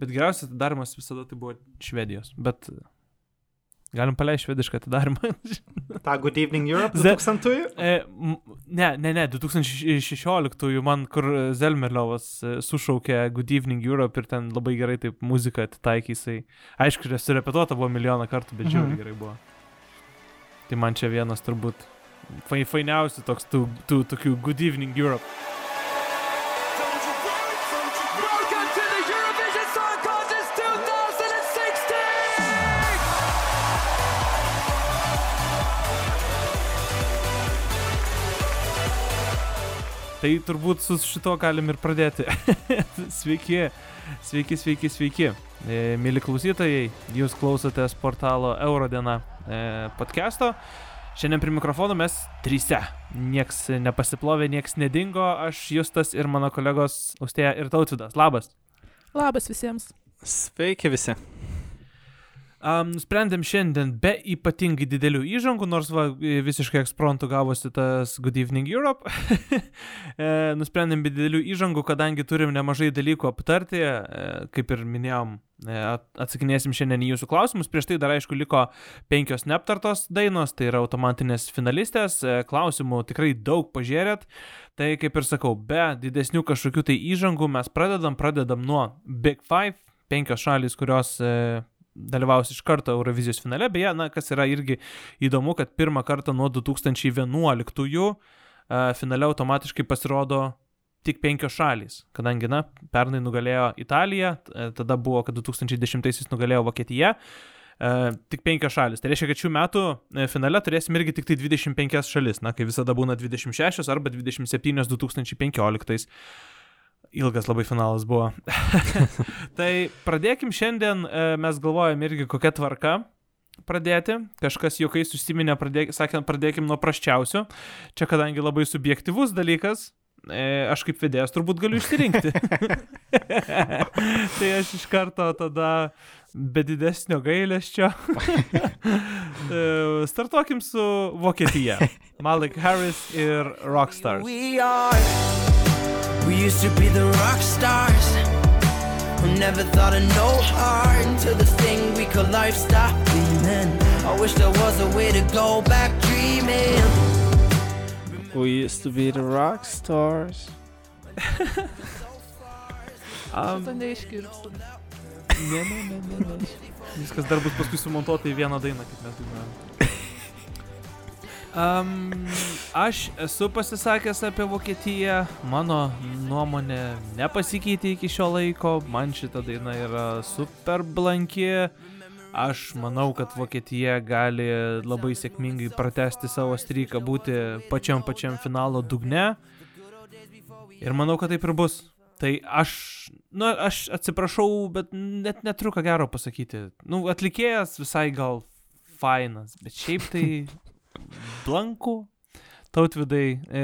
Bet geriausias atidarymas visada tai buvo Švedijos. Bet galim paleisti švedišką atidarimą. Ta Good Evening Europe Z- 2000-ųjų? E, ne, ne, ne, 2016 man, kur Zelmerliovas e, sušaukė Good Evening Europe ir ten labai gerai taip muziką atitaikė jisai. Aišku, surepetuota buvo milijoną kartų, bet Mhm. žiauriai gerai buvo. Tai man čia vienas turbūt fai, fainiausių toks tų, tų tokių Good Evening Europe. Tai turbūt su šito galim ir pradėti. sveiki, sveiki, sveiki, sveiki. E, Mėly klausytojai, jūs klausotės portalo Eurodiena e, podcast'o. Šiandien prie mikrofono mes trysia. Nieks nepasiplovė, nieks nedingo. Aš Justas ir mano kolegos Austėja ir Tautvidas. Labas. Labas visiems. Sveiki visi. Um, nusprendėm šiandien be ypatingai didelių įžangų, nors va, visiškai ekspromptu gavosi tas Good Evening Europe. E, nusprendėm be didelių įžangų, kadangi turim nemažai dalykų aptarti, e, kaip ir minėjom, e, at- atsakinėsim šiandien į jūsų klausimus. Prieš tai dar aišku liko penkios neaptartos dainos, tai yra automatinės finalistės, e, klausimų tikrai daug pažiūrėt. Tai kaip ir sakau, be didesnių kažkokių tai įžangų mes pradedam, pradedam nuo Big Five, penkios šalis, kurios e, dalyvaus iš karto Eurovizijos finale. Beje, na, kas yra irgi įdomu, kad pirmą kartą nuo 2011-ųjų finale automatiškai pasirodo tik penkios šalys, kadangi, na, pernai nugalėjo Italija, t- tada buvo, kad 2010-aisiais nugalėjo Vokietija. E, tik penkios šalis. Tai reiškia, kad šių metų e, finale turėsim irgi tik tai 25 šalis, na, kai visada būna 26 arba 27 2015. Ilgas labai finalas buvo. tai pradėkim šiandien, e, mes galvojam irgi kokia tvarka pradėti. Kažkas juokais užsiminė, pradėk, sakė, pradėkim nuo praščiausio. Čia kadangi labai subjektivus dalykas, e, aš kaip vedėjas turbūt galiu išsirinkti. tai aš iš karto tada be didesnio gailesčio. E, Startuokim su Vokietija. Malik Harris ir Rockstars. We are. We used to be the rock stars. Who never thought of no heart until this thing we call life stopped beaming. I wish there was a way to go back dreaming. We used to be the rock stars. Um, Šito neiškirpsiu. ne, ne, ne, ne, ne. Viskas dar bus paskui sumontuota į vieną dainą, kaip mes dainuojam. Um, aš esu pasisakęs apie Vokietiją, mano nuomonė nepasikeitė iki šio laiko, man šita daina yra super blanki, aš manau, kad Vokietija gali labai sėkmingai pratesti savo stryką, būti pačiam pačiam finalo dugne ir manau, kad taip ir bus. Tai aš, na, aš atsiprašau, bet net neturiu ką gero pasakyti. Nu, atlikėjas visai gal fainas, bet šiaip tai blankų. Tautvidai, e,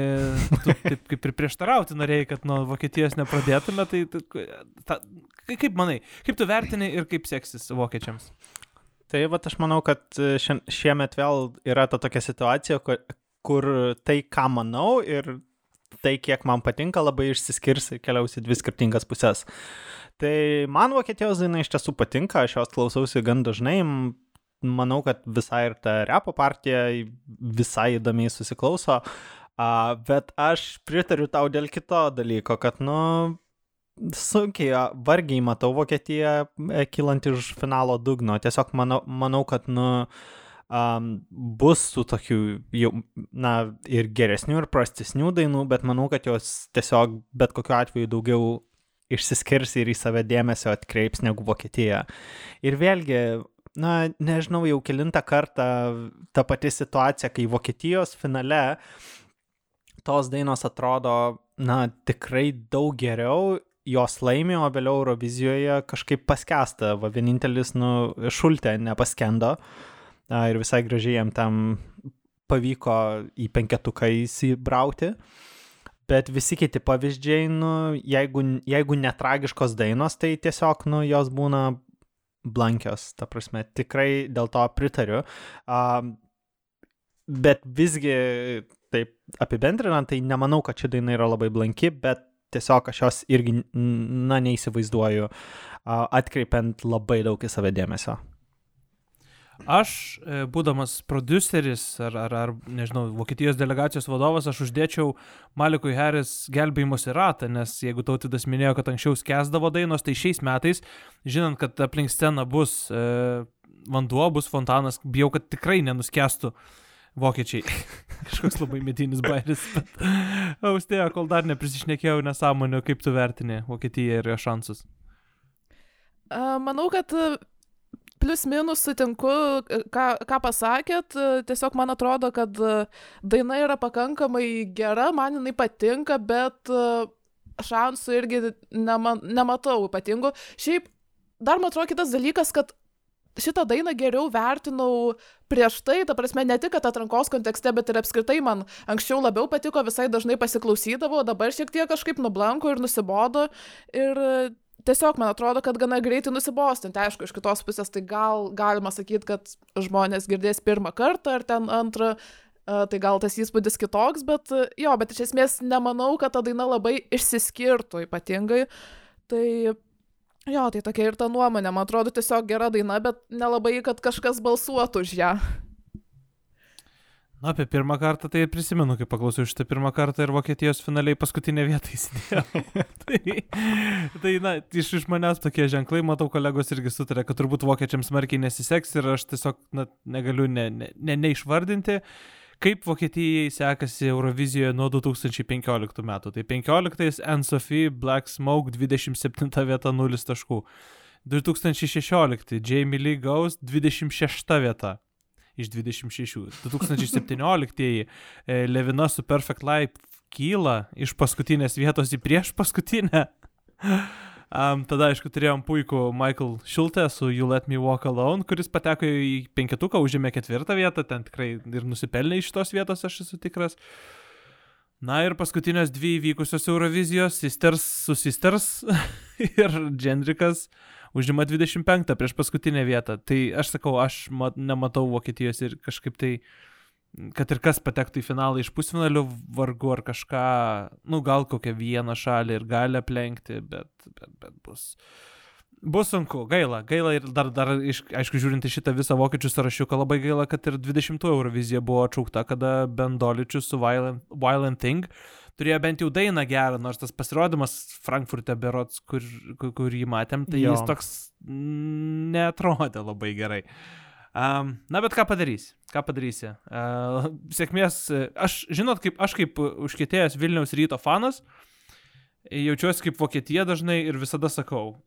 tu taip kaip ir prieštarauti norėjai, kad nuo Vokietijos nepradėtume, tai, ta, ka- kaip manai, kaip tu vertini ir kaip seksis vokiečiams? Tai va, aš manau, kad šie, šiemet vėl yra ta tokia situacija, kur, kur tai, ką manau ir tai, kiek man patinka, labai išsiskirs ir keliaus į dvi skirtingas pusės. Tai man Vokietijos daina iš tiesų patinka, aš jos klausausi gan dažnai, manau, kad visai ir ta repo partija visai įdomiai susiklauso, a, bet aš pritariu tau dėl kito dalyko, kad, nu, sunkiai, vargiai matau Vokietiją e, kylant iš finalo dugno. Tiesiog manau, manau kad, nu, um, bus tų tokių jau, na, ir geresnių, ir prastesnių dainų, bet manau, kad jos tiesiog bet kokiu atveju daugiau išsiskirs ir į save dėmesio atkreips negu Vokietija. Ir vėlgi, na, nežinau, jau kilintą kartą ta pati situacija, kai Vokietijos finale tos dainos atrodo, na, tikrai daug geriau, jos laimė, o vėliau Eurovizijoje kažkaip paskesta, va vienintelis, nu, šultė nepaskendo ir visai gražiai jam tam pavyko į penketuką įsibrauti. Bet visi kiti pavyzdžiai, nu, jeigu, jeigu netragiškos dainos, tai tiesiog, nu, jos būna blankios, ta prasme, tikrai dėl to pritariu. Um, bet visgi, taip apibendrinant, tai nemanau, kad ši daina yra labai blanki, bet tiesiog aš jos irgi, na, neįsivaizduoju, atkreipiant labai daug į save dėmesio. Aš, e, būdamas produceris ar, ar, ar, nežinau, Vokietijos delegacijos vadovas, aš uždėčiau Malikui Harris gelbėjimosi ratą, nes jeigu tautidas minėjo, kad anksčiau skęsdavo dainos, tai šiais metais, žinant, kad aplink sceną bus e, vanduo, bus fontanas, bijau, kad tikrai nenuskestų vokiečiai. Kažkoks labai medinis bairis. Austėja, kol dar neprisišnekėjau nesąmonių, kaip tu vertini Vokietiją ir jo šansus. Manau, kad plius minus sutinku, e, ką, ką pasakėt. e, Tiesiog man atrodo, kad e, daina yra pakankamai gera, man jinai patinka, bet šansų irgi nema, nematau ypatingų. Šiaip dar man atrodo kitas dalykas, kad šitą dainą geriau vertinau prieš tai, ta prasme, ne tik atrankos kontekste, bet ir apskritai man anksčiau labiau patiko, visai dažnai pasiklausydavau, dabar šiek tiek kažkaip nublanko ir nusibodo. Ir tiesiog man atrodo, kad gana greitai nusibostinti. Aišku, iš kitos pusės tai gal galima sakyti, kad žmonės girdės pirmą kartą ar ten antrą. e, Tai gal tas įspūdis kitoks, bet e, jo, bet iš esmės nemanau, kad ta daina labai išsiskirtų ypatingai. Tai jo, tai tokia ir ta nuomonė. Man atrodo tiesiog gera daina, bet nelabai, kad kažkas balsuotų už ją. Na, apie pirmą kartą tai prisimenu, kai paklausiau šitą pirmą kartą ir Vokietijos finaliai paskutinę vietą įsidėjau. tai, tai, na, iš, iš manęs tokie ženklai, matau, kolegos irgi sutarė, kad turbūt vokiečiams smarkiai nesiseks ir aš tiesiog na, negaliu ne, ne, ne, neišvardinti, kaip Vokietijai sekasi Eurovizijoje nuo 2015 metų. Tai 15 N-Sophie Black Smoke 27 vieta 0 taškų. 2016 Jamie Lee Ghost 26 vieta iš 26. 2017 e, Levina su Perfect Life kyla iš paskutinės vietos į prieš paskutinę. Um, tada, aišku, turėjom puikų Michael Schultę su You Let Me Walk Alone, kuris pateko į penketuką, užėmė ketvirtą vietą, ten tikrai ir nusipelnė iš šitos vietos, aš esu tikras. Na ir paskutinės dvi įvykusios Eurovizijos, Sisters su Sisters ir Gendrikas užima 25 prieš paskutinę vietą. Tai aš sakau, aš mat, nematau Vokietijos ir kažkaip tai, kad ir kas patektų į finalą iš pusfinalių, vargu ar kažką, nu gal kokią vieną šalį ir gali aplenkti, bet, bet, bet bus. Bus sunku, gaila, gaila ir dar, dar iš, aišku, žiūrint į šitą visą vokiečių sąrašiuką, labai gaila, kad ir 20 Eurovizija buvo atšaukta, kada Bendoličius su Violent, Violent Thing turėjo bent jau dainą gerą, nors tas pasirodymas Frankfurte berots, kur, kur, kur jį matėm, tai Jo. jis toks netrodė labai gerai. Um, na, bet ką padarysi? Ką padarysi? Uh, sėkmės. Aš, žinot, kaip aš kaip užkėtėjęs Vilniaus ryto fanas, jaučiuosi kaip Vokietija dažnai ir visada sakau,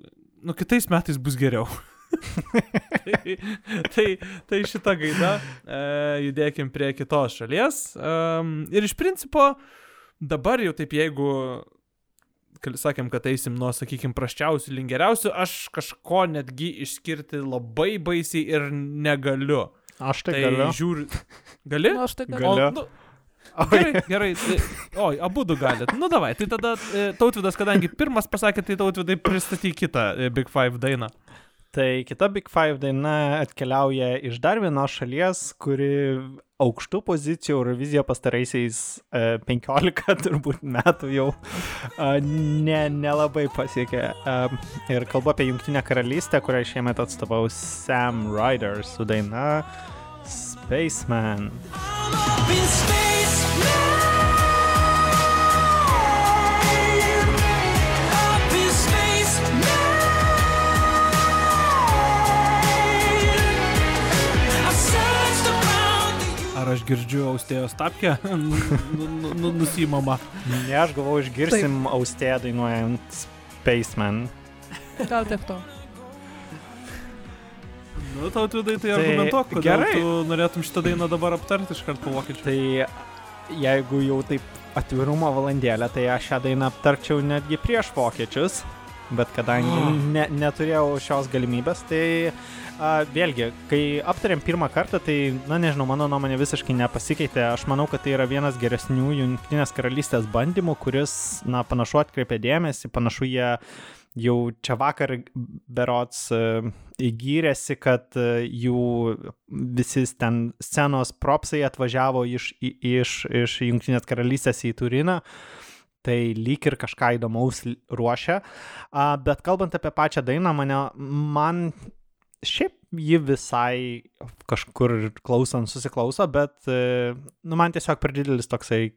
nu kitais metais bus geriau. tai, tai, tai šitą gaidą e, judėkim prie kitos šalies. Um, ir iš principo dabar jau taip jeigu sakėm, kad eisim nuo, sakykime, prasčiausių link geriausių, aš kažko netgi išskirti labai baisiai ir negaliu. Aš tai, Tai, tai galiu. žiūri. Gali? Nu, aš tai Galiu. O, nu, gerai, gerai. Tai, oi, abu du galit. Nu, davai. Tai tada e, Tautvidas, kadangi pirmas pasakė, tai Tautvidai pristatyk kitą e, Big Five dainą. Tai kita Big Five daina atkeliauja iš dar vienos šalies, kuri aukštų pozicijų Eurovizija pastaraisiais e, 15 turbūt metų jau e, ne, nelabai pasiekė. E, ir kalbu apie Junktinę karalystę, kurią šiemet atstovaus Sam Ryder su daina Spaceman. Up around the Ar aš girdžiu austėjos tapkę? Nu, nu, nu, Nusimama. Ne, aš galvoju, išgirsim austėją dainuojant Spaceman. Gal tiek to. Nu, Tautvidai, tai Tai argumentuok, kodėl gerai. tu norėtum šitą dainą dabar aptarti iš karto vokiečių. Tai jeigu jau taip atvirumo valandėlę, tai aš šią dainą aptarčiau netgi prieš vokiečius, bet kadangi Oh. ne, neturėjau šios galimybės, tai a, vėlgi, kai aptarėm pirmą kartą, tai, na nežinau, mano nuomonė visiškai nepasikeitė. Aš manau, kad tai yra vienas geresnių Junktinės karalystės bandymų, kuris, na, panašu atkreipė dėmesį, panašu jie jau čia vakar berots e, įgyrėsi, kad e, jų visi ten scenos propsai atvažiavo iš, iš, iš Junktinės karalystės į Turiną. tai lyg ir kažką įdomaus ruošia. Bet kalbant apie pačią dainą, mane, man šiaip ji visai kažkur klausant susiklauso, bet e, nu, man tiesiog per didelis toksai,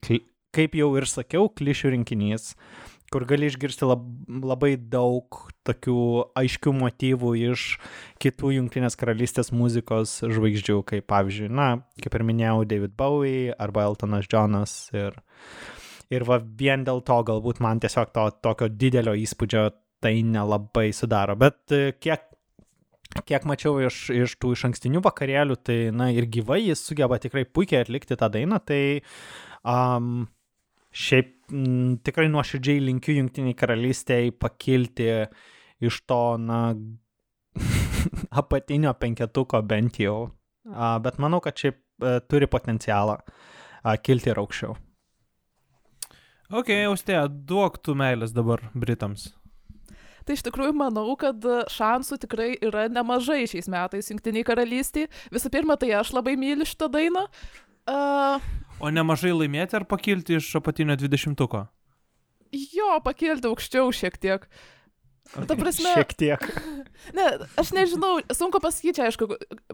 kaip jau ir sakiau, klišių rinkinys kur gali išgirsti lab, labai daug tokių aiškių motyvų iš kitų Junktinės karalystės muzikos žvaigždžių, kaip pavyzdžiui, na, kaip ir minėjau, David Bowie arba Eltonas Johnas. Ir, ir va vien dėl to galbūt man tiesiog to tokio didelio įspūdžio tai nelabai sudaro. Bet e, kiek kiek mačiau iš, iš tų iš ankstinių vakarėlių, tai, na, ir gyvai jis sugeba tikrai puikiai atlikti tą dainą, tai um, šiaip m, tikrai nuoširdžiai linkiu Junktiniai karalystėje pakilti iš to, na, apatinio penketuko bent jau. A, bet manau, kad šiaip e, turi potencialą a, kilti ir aukščiau. Ok, Austėja, duok tu meilės dabar Britams. Tai iš tikrųjų manau, kad e, šansų tikrai yra nemažai šiais metais Junktiniai karalystiai. Visų pirma, tai aš labai myliu šitą dainą. Uh, O nemažai laimėti ar pakilti iš apatinio dvidešimtuko? jo, pakilti aukščiau šiek tiek. Ta prasme, Šiek tiek. ne, aš nežinau, sunku pasakyti, aišku,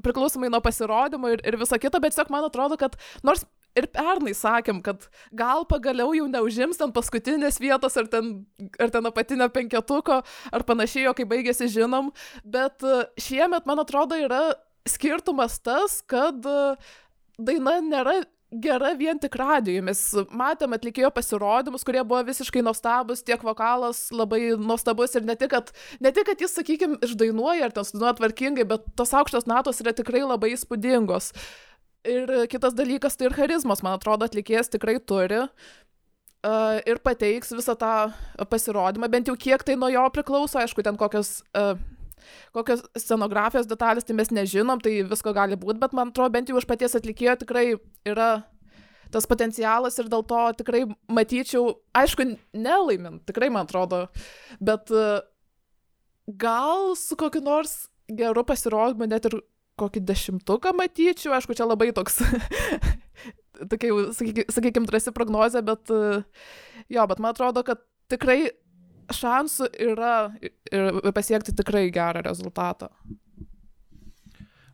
priklausomai nuo pasirodymo ir, ir viso kito, bet tiesiog man atrodo, kad nors ir pernai sakėm, kad gal pagaliau jau neužims ten paskutinės vietos ar ten, ar ten apatinio penketuko ar panašiai, o kai baigėsi žinom, bet e, šiemet, man atrodo, yra skirtumas tas, kad e, daina nėra gera vien tik radijui. Mes matėm atlikėjo pasirodymus, kurie buvo visiškai nuostabus, tiek vokalas labai nuostabus ir ne tik, kad, ne tik, kad jis, sakykime, išdainuoja ar ten sudainuoja tvarkingai, bet tos aukštos natos yra tikrai labai įspūdingos. Ir kitas dalykas tai ir charizmos, man atrodo, atlikėjas tikrai turi. Uh, ir pateiks visą tą pasirodymą, bent jau kiek tai nuo jo priklauso, aišku, ten kokios uh, kokios scenografijos detalės, tai mes nežinom, tai visko gali būti, bet man atrodo, bent jau iš paties atlikėjo tikrai yra tas potencialas ir dėl to tikrai matyčiau, aišku, nelaimint, tikrai man atrodo, bet e, gal su kokiu nors geru pasirodymu net ir kokį dešimtuką matyčiau, aišku, čia labai toks, tokia jau, sakykime, sakykim, drąsi prognozė, bet e, jo, bet man atrodo, kad tikrai šansų yra ir pasiekti tikrai gerą rezultatą.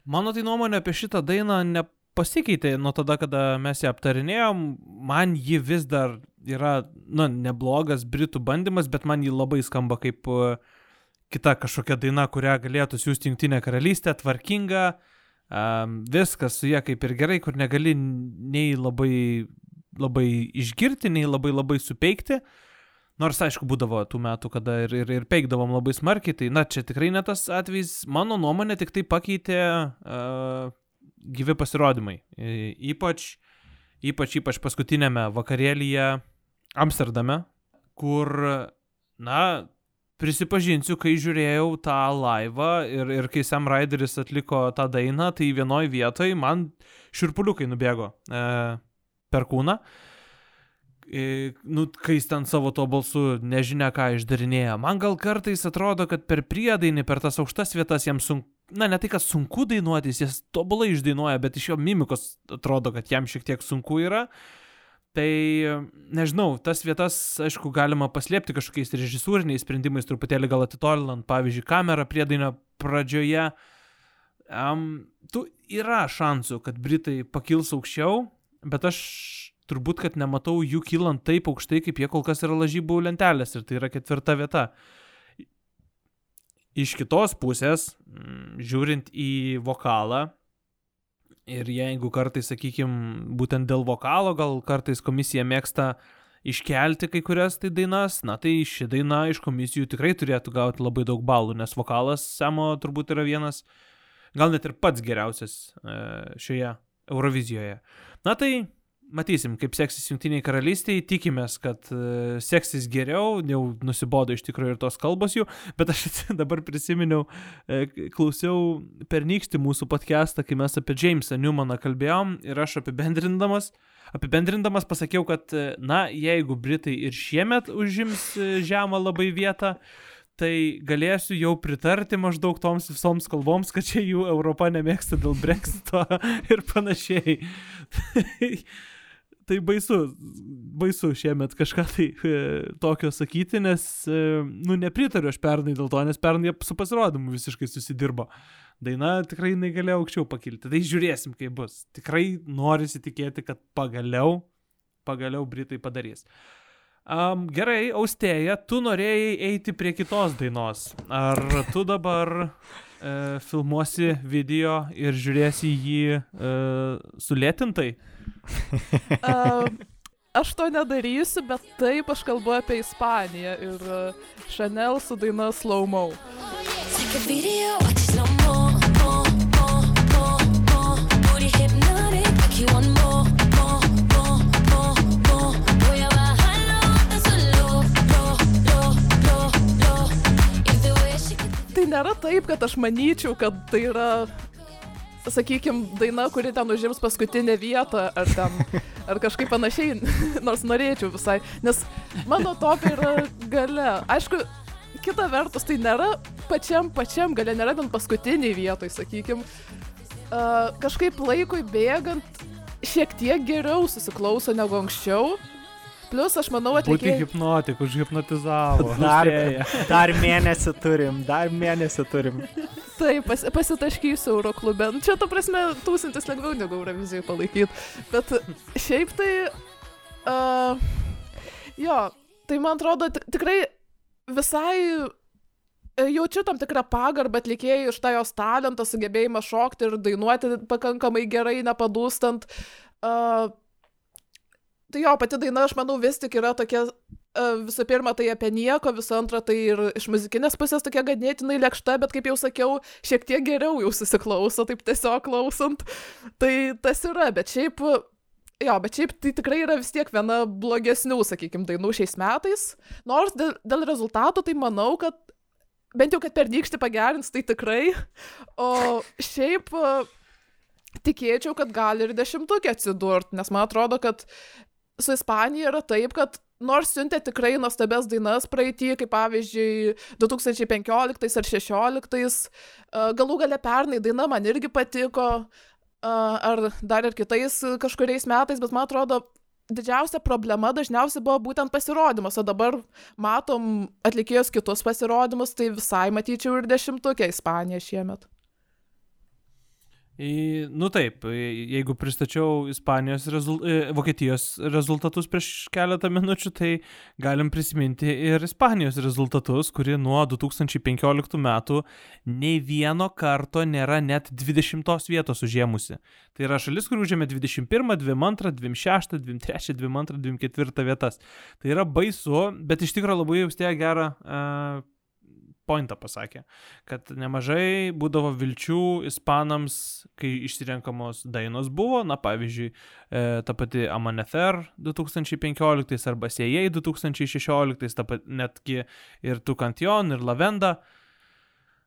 Mano tai nuomonė apie šitą dainą nepasikeitė nuo tada, kada mes ją aptarinėjom. Man ji vis dar yra, na, neblogas britų bandymas, bet man ji labai skamba kaip uh, kita kažkokia daina, kurią galėtų siūsti Junktinė karalystė, tvarkinga, um, viskas su ją kaip ir gerai, kur negali nei labai, labai išgirti, nei labai labai supeikti. Nors, aišku, būdavo tų metų, kada ir, ir, ir peikdavom labai smarkiai, tai, na, čia tikrai ne tas atvejis, mano nuomonė, tik tai pakeitė uh, gyvi pasirodymai. Ypač, ypač, ypač paskutinėme vakarėlyje Amsterdame, kur, na, prisipažinsiu, kai žiūrėjau tą laivą ir, ir kai Sam Ryderis atliko tą dainą, tai vienoje vietoje man širpuliukai nubėgo e, per kūną. E, nu, kai jis ten savo to balsu nežinia ką išdarinėja. Man gal kartais atrodo, kad per priedainį, per tas aukštas vietas jam sunku, na ne tai, kad sunku dainuotis, jis tobulai išdainuoja, bet iš jo mimikos atrodo, kad jam šiek tiek sunku yra. Tai nežinau, tas vietas, aišku, galima paslėpti kažkokiais režisūriniais sprendimais, truputėlį gal atitolinant, pavyzdžiui, kamerą priedainio pradžioje. Um, tu yra šansų, kad Britai pakils aukščiau, bet aš turbūt, kad nematau jų kylant taip aukštai, kaip jie kol kas yra lažybų lentelės ir tai yra ketvirta vieta. Iš kitos pusės, žiūrint į vokalą, ir jeigu kartais, sakykime, būtent dėl vokalo, gal kartais komisija mėgsta iškelti kai kurias tai dainas, na tai ši daina iš komisijų tikrai turėtų gauti labai daug balų, nes vokalas Samo turbūt yra vienas, gal net ir pats geriausias šioje Eurovizijoje. Na tai matysim, kaip seksis Junktiniai karalystiai, tikimės, kad uh, seksis geriau, jau nusibodo iš tikrųjų ir tos kalbos jų, bet aš dabar prisiminiau, uh, klausiau pernykštį mūsų podcastą, kai mes apie Jamesą Newmaną kalbėjom ir aš apibendrindamas, apibendrindamas pasakiau, kad, na, jeigu Britai ir šiemet užims žemą labai vietą, tai galėsiu jau pritarti maždaug toms visoms kalboms, kad čia jų Europa nemėgsta dėl Brexito ir panašiai. tai baisu, baisu šiemet kažką tai e, tokio sakyti, nes, e, nu, nepritariu aš pernai dėl to, nes pernai su pasirodymu visiškai susidirbo. Daina tikrai jinai galėjo aukščiau pakilti. Tai žiūrėsim, kaip bus. Tikrai norisi tikėti, kad pagaliau, pagaliau Britai padarys. Um, gerai, Austėja, tu norėjai eiti prie kitos dainos. Ar tu dabar e, filmuosi video ir žiūrėsi jį e, sulėtintai? Uh, aš to nedarysiu, bet taip aš kalbu apie Ispaniją ir uh, Chanel su daina Slow Mo. Tai nėra taip, kad aš manyčiau, kad tai yra, sakykime, daina, kuri ten užims paskutinę vietą, ar ten, ar kažkaip panašiai, nors norėčiau visai, nes mano topai yra gale. Aišku, kita vertus, tai nėra pačiam, pačiam gale, nėra bent paskutiniai vietoj, sakykime. Uh, kažkaip laikui bėgant šiek tiek geriau susiklauso negu anksčiau. Plus, aš manau, Būti atlikėjai... hipnotik, užhipnotizavo. Dar, dar mėnesį turim, dar mėnesį turim. Taip, pas, pasitaškysiu Euroklube. Nu, Čia, ta prasme, tūkstantis lengviau negu Eurovizijai palaikyti. Bet šiaip tai... Uh, jo, tai man atrodo tik- tikrai visai e, jaučiu tam tikrą pagarbą atlikėjai iš tą jos talentą, sugebėjimą šokti ir dainuoti pakankamai gerai, nepadūstant. Uh, tai jo, pati daina, aš manau, vis tik yra tokia Uh, visų pirma, tai apie nieko, visų antra, tai ir iš muzikinės pusės tokia ganėtinai lėkšta, bet kaip jau sakiau, šiek tiek geriau jau susiklauso, taip tiesiog klausant. Tai tas yra, bet šiaip, jo, bet šiaip tai tikrai yra vis tiek viena blogesnių, sakykime, dainų šiais metais. Nors dėl, dėl rezultatų, tai manau, kad bent jau, kad per dykštį pagerins, tai tikrai. O šiaip tikėčiau, kad gali ir dešimtukė atsidurti, nes man atrodo, kad su Ispanija yra taip, kad nors siuntė tikrai nuostabias dainas praeitį, kaip pavyzdžiui 2015 ar 2016, galų gale pernai daina man irgi patiko, ar dar ir kitais kažkuriais metais, bet man atrodo, didžiausia problema dažniausiai buvo būtent pasirodymas, o dabar matom atlikėjus kitus pasirodymus, tai visai matyčiau ir dešimtukę Ispaniją šiemet. Į, nu taip, jeigu pristačiau Ispanijos, rezul... Vokietijos rezultatus prieš keletą minučių, tai galim prisiminti ir Ispanijos rezultatus, kuri nuo 2015 metų nei vieno karto nėra net 20 vietos užėmusi. Tai yra šalis, kur užėmė 21, 22, 26, 23, 22, 24 vietas. Tai yra baisu, bet iš tikrųjų labai jaustė gerą uh, pointą pasakė, kad nemažai būdavo vilčių ispanams, kai išsirenkamos dainos buvo, na pavyzdžiui, e, ta pati Amanecer 2015 arba Sėjai 2016, ta pat netgi ir Tukantion, ir Lavenda.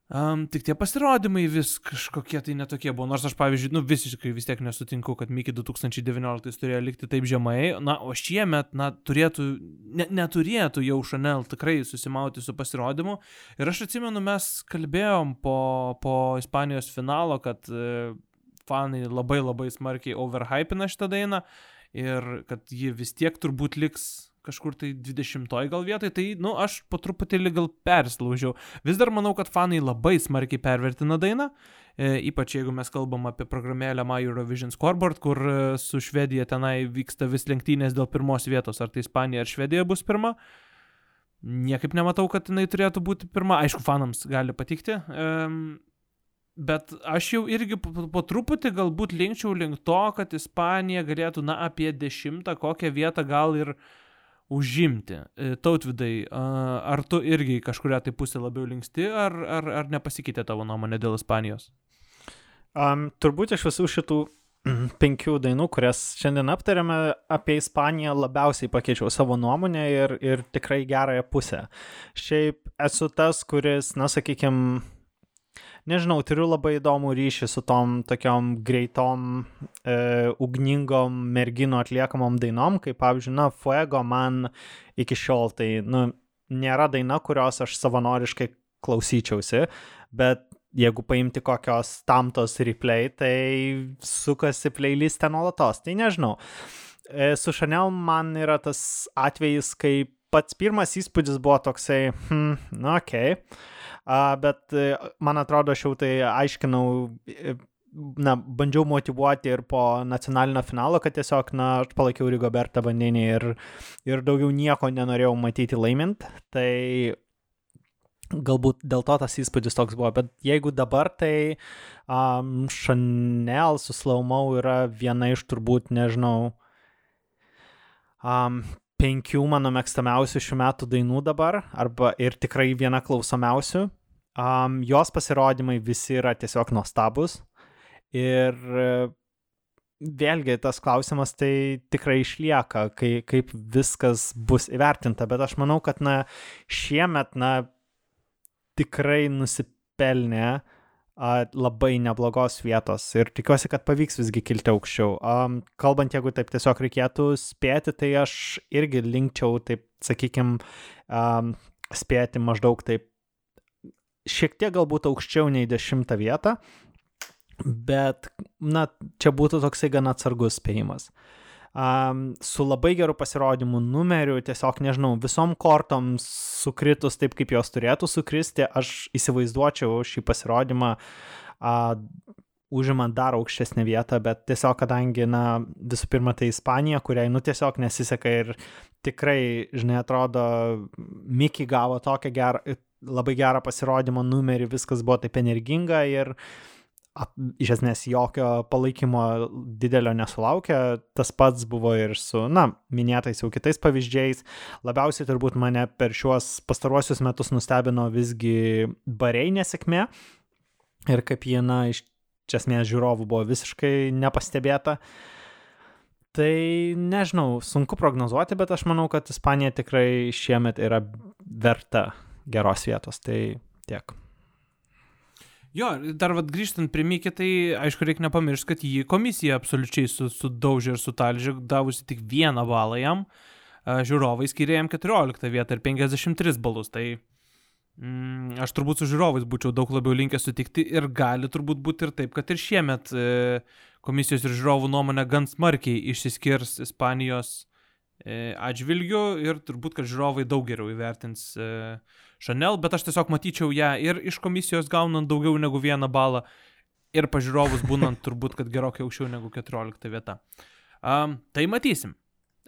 Um, tik tie pasirodymai vis kažkokie tai netokie buvo, nors aš, pavyzdžiui, nu visiškai vis tiek nesutinku, kad Miki 2019 turėjo likti taip žemai, na, o šiemet, na, turėtų, ne, neturėtų jau Chanel tikrai susimauti su pasirodymu. Ir aš atsimenu, mes kalbėjom po, po Ispanijos finalo, kad e, fanai labai labai smarkiai overhypina šitą dainą ir kad ji vis tiek turbūt liks kažkur tai 20 gal vietoj, tai, nu, aš po truputėlį gal perslaužiau. Vis dar manau, kad fanai labai smarkiai pervertina dainą, e, ypač jeigu mes kalbam apie programėlę My Eurovision Scoreboard, kur e, su Švedija tenai vyksta vis lenktynės dėl pirmos vietos, ar tai Ispanija ar Švedija bus pirma. Niekaip nematau, kad jinai turėtų būti pirma. Aišku, fanams gali patikti. Um, Bet aš jau irgi po, po truputį galbūt linkčiau link to, kad Ispanija galėtų, na, apie dešimtą kokią vietą gal ir uh, užimti. E, Tautvidai, ar tu irgi kažkuria tai pusė labiau linksti, ar, ar, ar nepasikeitė tavo nuomonė dėl Ispanijos? Um, turbūt iš visų šitų penkių dainų, kurias šiandien aptarėme, apie Ispaniją labiausiai pakeičiau savo nuomonę ir, ir tikrai gerąją pusę. Šiaip esu tas, kuris, na, sakykime, nežinau, turiu labai įdomų ryšį su tom tokiom greitom, e, ugningom merginų atliekamom dainom, kaip pavyzdžiui, na, Fuego man iki šiol tai, nu, nėra daina, kurios aš savanoriškai klausyčiausi, bet jeigu paimti kokios tamtos replay, tai sukasi playlistę nuolatos, tai nežinau. E, Su Chanel man yra tas atvejis, kai pats pirmas įspūdis buvo toksai, hmm, nu, okei. Okay. Bet e, man atrodo, aš jau tai aiškinau, e, na, bandžiau motivuoti ir po nacionalinio finalo, kad tiesiog, na, aš palaikiau Rigobertą vandenį ir, ir daugiau nieko nenorėjau matyti laimint. Tai galbūt dėl to tas įspūdis toks buvo, bet jeigu dabar, tai um, Chanel su Slaumau yra viena iš turbūt, nežinau, um, penkių mano mėgstamiausių šių metų dainų dabar, arba ir tikrai viena klausomiausių. Um, jos pasirodymai visi yra tiesiog nuostabus. Ir e, vėlgi tas klausimas tai tikrai išlieka, kai, kaip viskas bus įvertinta, bet aš manau, kad na, šiemet na, tikrai nusipelnė a, labai neblogos vietos ir tikiuosi, kad pavyks visgi kilti aukščiau. Um, kalbant, jeigu taip tiesiog reikėtų spėti, tai aš irgi linkčiau, taip sakykime, um, spėti maždaug taip šiek tiek galbūt aukščiau nei dešimtą vietą, bet, na, čia būtų toksai gana atsargus spėjimas. Um, su labai geru pasirodymu numeriu, tiesiog nežinau, visom kortom sukritus taip, kaip jos turėtų sukristi, aš įsivaizduočiau šį pasirodymą uh, užimant dar aukštesnę vietą, bet tiesiog kadangi, na, visų pirma, tai Ispanija, kuriai, nu, tiesiog nesiseka ir tikrai, žinai, atrodo, Miki gavo tokią gerą, labai gerą pasirodymo numerį, viskas buvo taip energinga ir ap, iš esmės jokio palaikymo didelio nesulaukė. Tas pats buvo ir su, na, minėtais jau kitais pavyzdžiais. Labiausiai turbūt mane per šiuos pastaruosius metus nustebino visgi bariai nesėkmė ir kaip jie, na, iš esmės žiūrovų buvo visiškai nepastebėta. Tai nežinau, sunku prognozuoti, bet aš manau, kad Ispanija tikrai šiemet yra verta geros vietos. Tai tiek. Jo, dar vad grįžtant prie Mikį, tai aišku, reikia nepamiršti, kad jį komisija absoliučiai su, sudaužė ir sutalžė, davusi tik vieną balą jam, žiūrovai skiria jam 14 vietą ir 53 balus. Tai mm, aš turbūt su žiūrovais būčiau daug labiau linkęs sutikti ir gali turbūt būti ir taip, kad ir šiemet e, komisijos ir žiūrovų nuomonė gan smarkiai išsiskirs Ispanijos e, atžvilgiu ir turbūt, kad žiūrovai daug geriau įvertins e, Chanel, bet aš tiesiog matyčiau ją ir iš komisijos gaunant daugiau negu vieną balą ir pažiūrovus būnant turbūt, kad gerokai aukščiau negu 14 vieta. Um, tai matysim.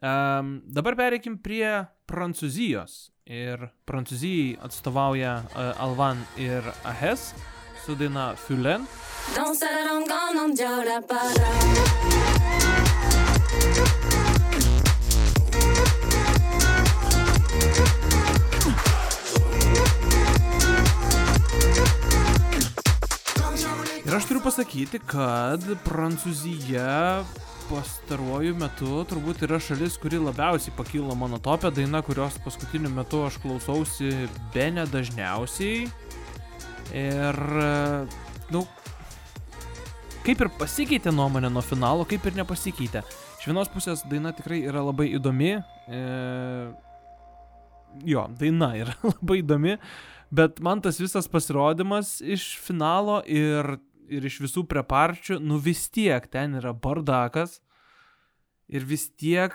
Um, dabar pereikim prie Prancūzijos. Ir Prancūzijai atstovauja uh, Alvan ir Ahes su daina Fulen. Dans sa langue en Ir aš turiu pasakyti, kad Prancūzija pastaruoju metu turbūt yra šalis, kuri labiausiai pakilo mano topę daina, kurios paskutiniu metu aš klausausi be nedažniausiai. Ir, nu, kaip ir pasikeitė nuomonė nuo finalo, kaip ir nepasikeitė. Iš vienos pusės daina tikrai yra labai įdomi. E, jo, daina yra labai įdomi, bet man tas visas pasirodymas iš finalo ir ir iš visų preparčių, nu vis tiek ten yra bardakas ir vis tiek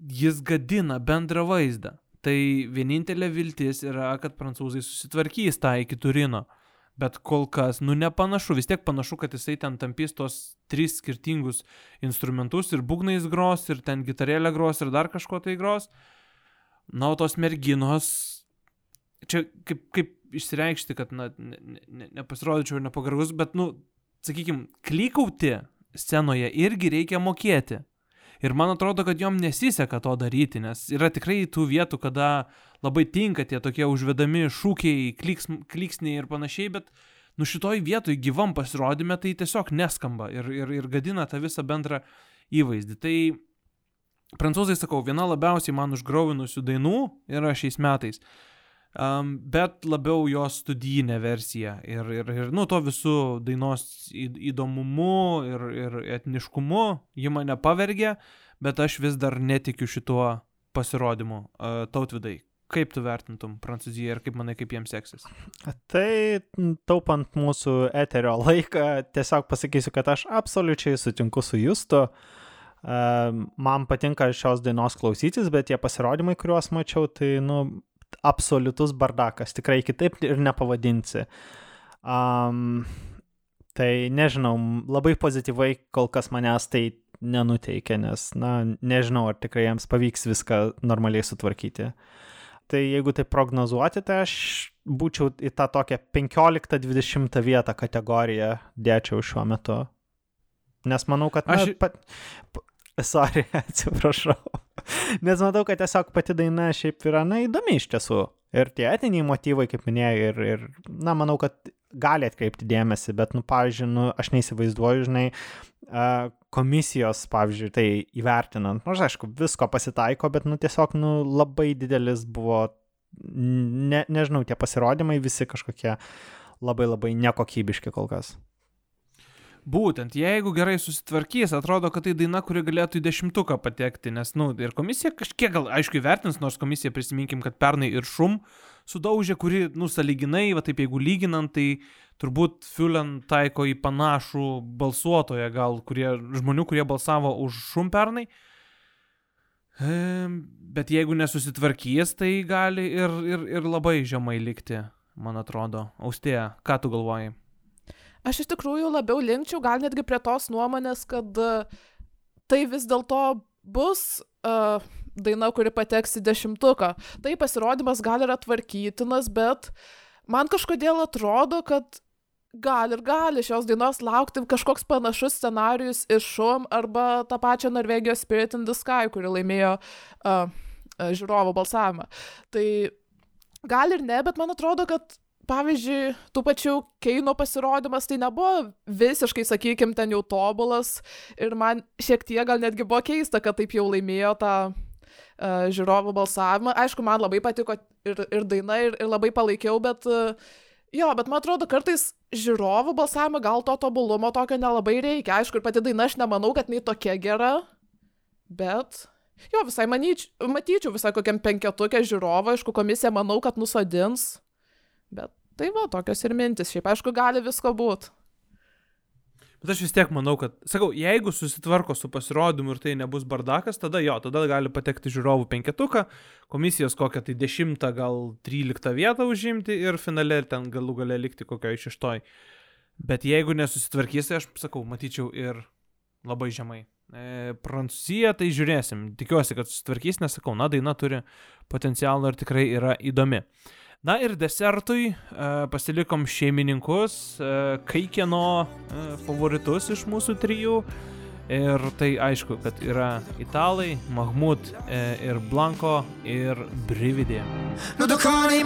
jis gadina bendrą vaizdą. Tai vienintelė viltis yra, kad prancūzai susitvarkys tą iki Turino. Bet kol kas, nu nepanašu, vis tiek panašu, kad jisai ten tampys tos tris skirtingus instrumentus ir būgnais gros, ir ten gitarėlę gros, ir dar kažko tai gros. Na, o tos merginos, čia kaip, kaip išsireikšti, kad, na, ne, ne, nepasirodyčiau nepagarbus, bet, nu, sakykime, klikauti scenoje irgi reikia mokėti. Ir man atrodo, kad jom nesiseka to daryti, nes yra tikrai tų vietų, kada labai tinka tie tokie užvedami šūkiai, kliks, kliksniai ir panašiai, bet nu šitoj vietoj gyvam pasirodyme tai tiesiog neskamba ir, ir, ir gadina tą visą bendrą įvaizdį. Tai prancūzai, sakau, viena labiausiai man užgrauvinusių dainų yra šiais metais. Um, bet labiau jos studijinė versija ir, ir, ir nu, to visų dainos įdomumu ir, ir etniškumu ji mane pavergė, bet aš vis dar netikiu šituo pasirodymu. Uh, tautvidai, kaip tu vertintum Prancūziją ir kaip manai, kaip jiems seksis? Tai taupant mūsų eterio laiką, tiesiog pasakysiu, kad aš absoliučiai sutinku su Justu. Man patinka šios dainos klausytis, bet tie pasirodymai, kuriuos mačiau, tai, nu, absoliutus bardakas, tikrai kitaip ir nepavadinsi. Um, tai nežinau, labai pozityvai kol kas manęs tai nenuteikia, nes, na, nežinau, ar tikrai jiems pavyks viską normaliai sutvarkyti. Tai jeigu tai prognozuoti, tai aš būčiau į tą tokią 15-20 vietą kategoriją dėčiau šiuo metu. Nes manau, kad... Na, Aš- pat, sorry, atsiprašau. Nes matau, kad tiesiog pati daina šiaip yra, na, įdomi iš tiesų. Ir tie etiniai motyvai, kaip minėjai, ir, ir, na, manau, kad gali atkreipti dėmesį, bet, nu, pavyzdžiui, nu, aš neįsivaizduoju, žinai, komisijos, pavyzdžiui, tai įvertinant, nors, aišku, visko pasitaiko, bet, nu, tiesiog, nu, labai didelis buvo, ne, nežinau, tie pasirodymai visi kažkokie labai labai nekokybiški kol kas. Būtent, jeigu gerai susitvarkys, atrodo, kad tai daina, kuri galėtų į dešimtuką patekti, nes, na, nu, ir komisija kažkiek gal, aišku, įvertins, nors komisija prisiminkim, kad pernai ir šum sudaužė, kuri, nu, saliginai, va taip jeigu lyginant, tai turbūt Fulen taiko į panašų balsuotoją, gal, kurie, žmonių, kurie balsavo už šum pernai. Ehm, Bet jeigu nesusitvarkys, tai gali ir, ir, ir labai žemai likti, man atrodo. Austėja, ką tu galvoji? Aš iš tikrųjų labiau linkčiau gal netgi prie tos nuomonės, kad e, tai vis dėlto bus uh, daina, kuri pateks į dešimtuką. Tai pasirodymas gal yra tvarkytinas, bet man kažkodėl atrodo, kad gali ir gali šios dainos laukti kažkoks panašus scenarius iš šum arba tą pačią Norvegijos Spirit in the Sky, kuri laimėjo uh, uh, žiūrovo balsavimą. Tai gal ir ne, bet man atrodo, kad pavyzdžiui, tų pačių Keino pasirodymas tai nebuvo visiškai, sakykime, ten jau tobulas ir man šiek tiek gal netgi buvo keista, kad taip jau laimėjo tą uh, žiūrovų balsavimą. Aišku, man labai patiko ir, ir daina, ir, ir labai palaikiau, bet uh, jo, bet man atrodo, kartais žiūrovų balsavimą gal to tobulumo tokio nelabai reikia. Aišku, ir pati daina aš nemanau, kad jinai tokia gera, bet jo, visai manyč, matyčiau visai kokiam penketukė žiūrovą, aišku, komisija manau, kad nusodins. Bet tai va, tokios ir mintis. Šiaip aišku, gali visko būti. Bet aš vis tiek manau, kad, sakau, jeigu susitvarko su pasirodymu ir tai nebus bardakas, tada jo, tada gali patekti žiūrovų penketuką, komisijos kokią tai dešimtą, gal tryliktą vietą užimti ir finale ten galų gale likti kokio iš šeštoj. Bet jeigu nesusitvarkys, tai aš sakau, matyčiau ir labai žemai. E, Prancūzija, tai žiūrėsim. Tikiuosi, kad susitvarkys, nes sakau, na, daina turi potencialą ir tikrai yra įdomi. Na ir desertui e, pasilikom šeimininkus, e, kai kieno e, favoritus iš mūsų trijų. Ir tai aišku, kad yra italai, Mahmud ir Blanko ir Brividė. Miei,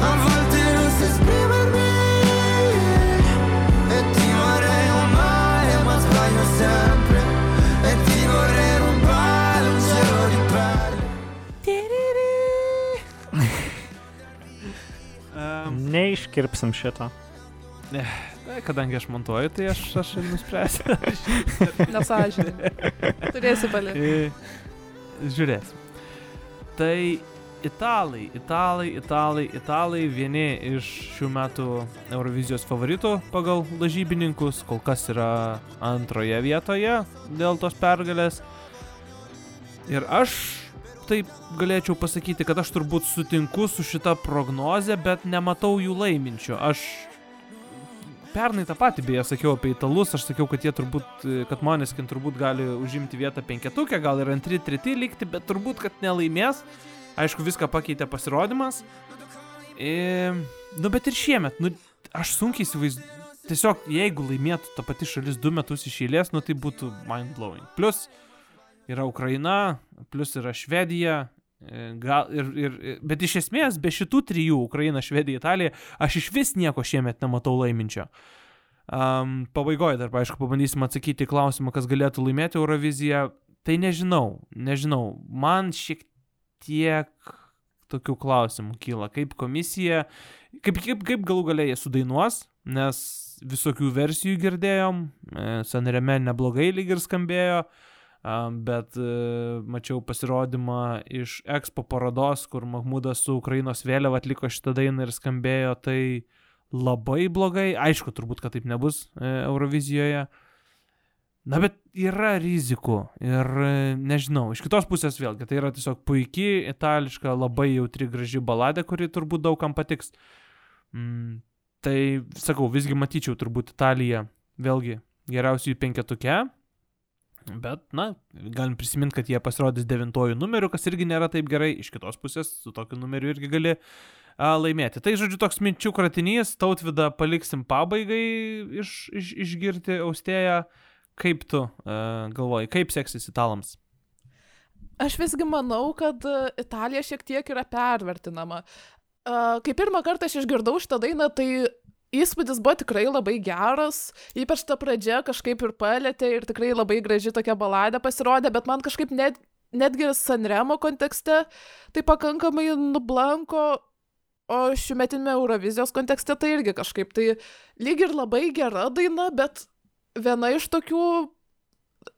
a volte non so esprimermi Neiškirpsim šito. kadangi aš montuoju, tai aš, aš ir nuspręsiu. Nesažininkai. Turėsi palikti. E, Žiūrėsim. Tai italai, italai, italai, italai vieni iš šių metų Eurovizijos favoritų pagal lažybininkus, kol kas yra antroje vietoje dėl tos pergalės. Ir aš taip galėčiau pasakyti, kad aš turbūt sutinku su šita prognoze, bet nematau jų laiminčių. Aš pernai tą patį beje sakiau apie italus, aš sakiau, kad jie turbūt, kad Moneskin turbūt gali užimti vietą penketukę, gal ir antri, treti likti, bet turbūt, kad nelaimės. Aišku, viską pakeitė pasirodymas. E, nu, bet ir šiemet, nu, aš sunkiai įsivaizduoju. Tiesiog, jeigu laimėtų ta pati šalis du metus iš eilės, nu tai būtų mind blowing. Plus yra Ukraina, plus yra Švedija. e, Gal ir, ir, bet iš esmės, be šitų trijų - Ukraina, Švedija, Italija, aš iš vis nieko šiemet nematau laiminčio. Um, Pabaigoje dar, aišku, pabandysim atsakyti į klausimą, kas galėtų laimėti Euroviziją. Tai nežinau, nežinau. Man šiek tiek tokių klausimų kyla. Kaip komisija, kaip, kaip, kaip galų galiai jie sudainuos, nes visokių versijų girdėjom, e, Sanreme neblogai lyg ir skambėjo, a, bet e, mačiau pasirodymą iš Expo parodos, kur Mahmudas su Ukrainos vėliava atliko šitą dainą ir skambėjo tai labai blogai. Aišku, turbūt, kad taip nebus e, Eurovizijoje. Na, bet yra rizikų ir e, nežinau, iš kitos pusės vėlgi, tai yra tiesiog puikiai itališka, labai jautri, graži baladė, kuri turbūt daugam patiks. Mm, tai sakau, visgi matyčiau turbūt Italiją vėlgi geriausiųjų penketuke, bet, na, galim prisiminti, kad jie pasirodys devintojų numeriu, kas irgi nėra taip gerai, iš kitos pusės su tokiu numeriu irgi gali a, laimėti. Tai, žodžiu, toks minčių kratinys, tautvidą paliksim pabaigai iš, iš, išgirti austėją. Kaip tu uh, galvoji, kaip seksis italams? Aš visgi manau, kad Italija šiek tiek yra pervertinama. Kai pirmą kartą aš išgirdau šitą dainą, tai įspūdis buvo tikrai labai geras, ypač ta pradžia kažkaip ir palėtė ir tikrai labai graži tokia baladė pasirodė, bet man kažkaip net, netgi Sanremo kontekste tai pakankamai nublanko, o šiumetinėme Eurovizijos kontekste tai irgi kažkaip tai lyg ir labai gera daina, bet viena iš tokių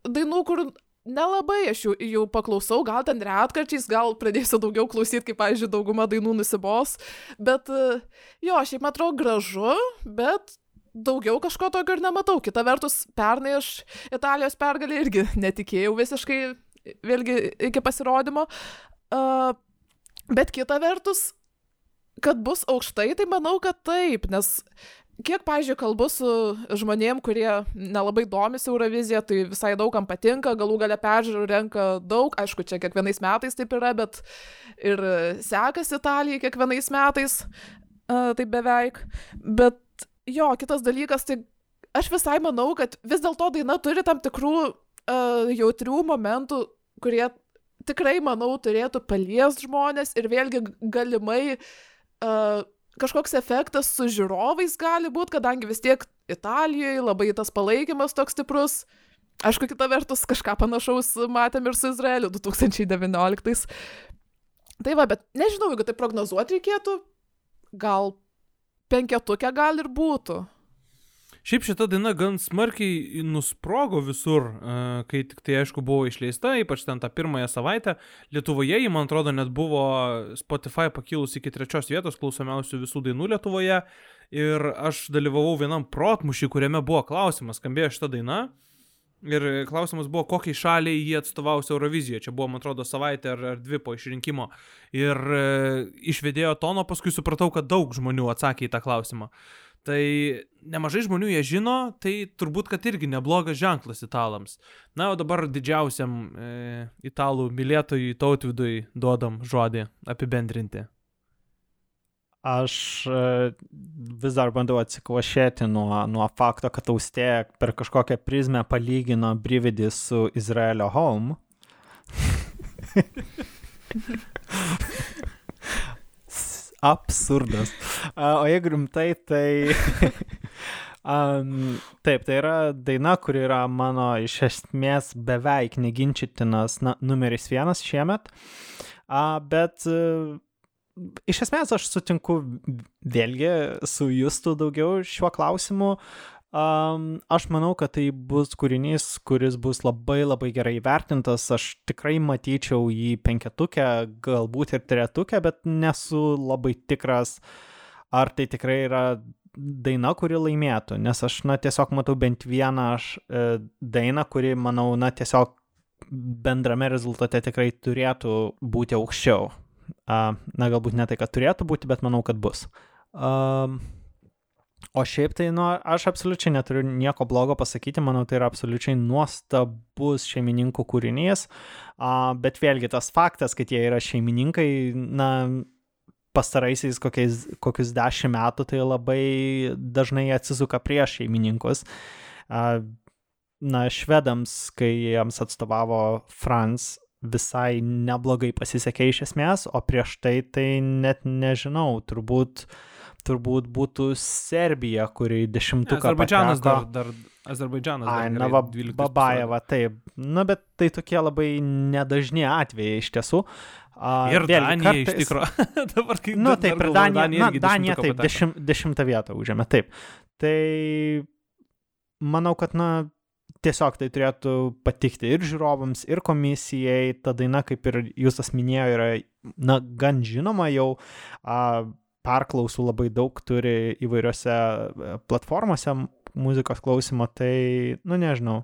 dainų, kur nelabai aš jų, jų paklausau, gal ten retkarčiais, gal pradėsiu daugiau klausyti, kaip, pavyzdžiui, dauguma dainų nusibos, bet e, jo, šiaip man atrodo gražu, bet daugiau kažko tokio ir nematau. Kita vertus, pernai aš Italijos pergalį irgi netikėjau visiškai, vėlgi iki pasirodymo, uh, bet kita vertus, kad bus aukštai, tai manau, kad taip, nes kiek, pažiūrėjau, kalbu su žmonėm, kurie nelabai domisi Eurovizija, tai visai daugam patinka, galų gale peržiūrų renka daug, aišku, čia kiekvienais metais taip yra, bet ir sekasi Italijai kiekvienais metais, uh, tai beveik. Bet jo, kitas dalykas, tai aš visai manau, kad vis dėlto daina turi tam tikrų uh, jautrių momentų, kurie tikrai, manau, turėtų palies žmonės ir vėlgi galimai uh, kažkoks efektas su žiūrovais gali būti, kadangi vis tiek Italijoje labai tas palaikymas toks stiprus. Aišku, kita vertus, kažką panašaus matėm ir su Izraeliu 2019. Tai va, bet nežinau, jeigu tai prognozuoti reikėtų, gal penketukė gal ir būtų. Šiaip šita daina gan smarkiai nusprogo visur, e, kai tik tai aišku buvo išleista, ypač ten tą pirmąją savaitę. Lietuvoje ji, man atrodo, net buvo Spotify pakilus iki trečios vietos klausomiausių visų dainų Lietuvoje. Ir aš dalyvavau vienam protmušį, kuriame buvo klausimas, skambėjo šita daina. Ir klausimas buvo, kokiai šaliai jie atstovaus Eurovizijoje. Čia buvo, man atrodo, savaitė ar, ar dvi po išrinkimo. Ir e, iš vedėjo tono paskui supratau, kad daug žmonių atsakė į tą klausimą. Tai nemažai žmonių jie žino, tai turbūt, kad irgi neblogas ženklas italams. Na, o dabar didžiausiam e, italų mylėtojui tautvidui duodam žodį apibendrinti. Aš e, vis dar bandau atsikvošėti nuo, nuo fakto, kad austėja per kažkokią prizmę palygino Brividį su Izraelio Home. Absurdas. O jeigu rimtai, tai... Um, taip, tai yra daina, kuri yra mano iš esmės beveik neginčytinas na, numeris vienas šiemet. Uh, bet uh, iš esmės aš sutinku vėlgi su Justu daugiau šiuo klausimu. Um, aš manau, kad tai bus kūrinys, kuris bus labai labai gerai įvertintas. Aš tikrai matyčiau jį penketukę, galbūt ir tretukę, bet nesu labai tikras, ar tai tikrai yra daina, kuri laimėtų. Nes aš, na, tiesiog matau bent vieną aš, e, dainą, kuri, manau, na, tiesiog bendrame rezultate tikrai turėtų būti aukščiau. Uh, na, galbūt ne tai, kad turėtų būti, bet manau, kad bus. Um, o šiaip tai, nu, aš absoliučiai neturiu nieko blogo pasakyti, manau, tai yra absoliučiai nuostabus šeimininkų kūrinys, uh, bet vėlgi tas faktas, kad jie yra šeimininkai, na, pastaraisiais kokiais, kokius dešimt metų tai labai dažnai atsisuka prieš šeimininkus. Uh, na, švedams, kai jiems atstovavo Franz, visai neblogai pasisekė iš esmės, o prieš tai tai net nežinau, turbūt, turbūt būtų Serbija, kuri dešimtuką Azerbaidžanas pateko. dar, dar Azerbaidžanas. dar Ai, na, va, 12 Babajeva, taip. Na, bet tai tokie labai nedažni atvejai iš tiesų. A, Ir vėlgi, Danija iš kartais- tikrųjų. Dabar kai Nu, taip, ir galvoju, Danija, na, Danija taip, dešim, dešimtą vietą užėmė, taip. Tai manau, kad, na, tiesiog tai turėtų patikti ir žiūrovams, ir komisijai. Ta daina, kaip ir jūs tas minėjo, yra, na, gan žinoma jau. A, perklausų labai daug turi įvairiose e, platformose muzikos klausimo, tai, nu, nežinau.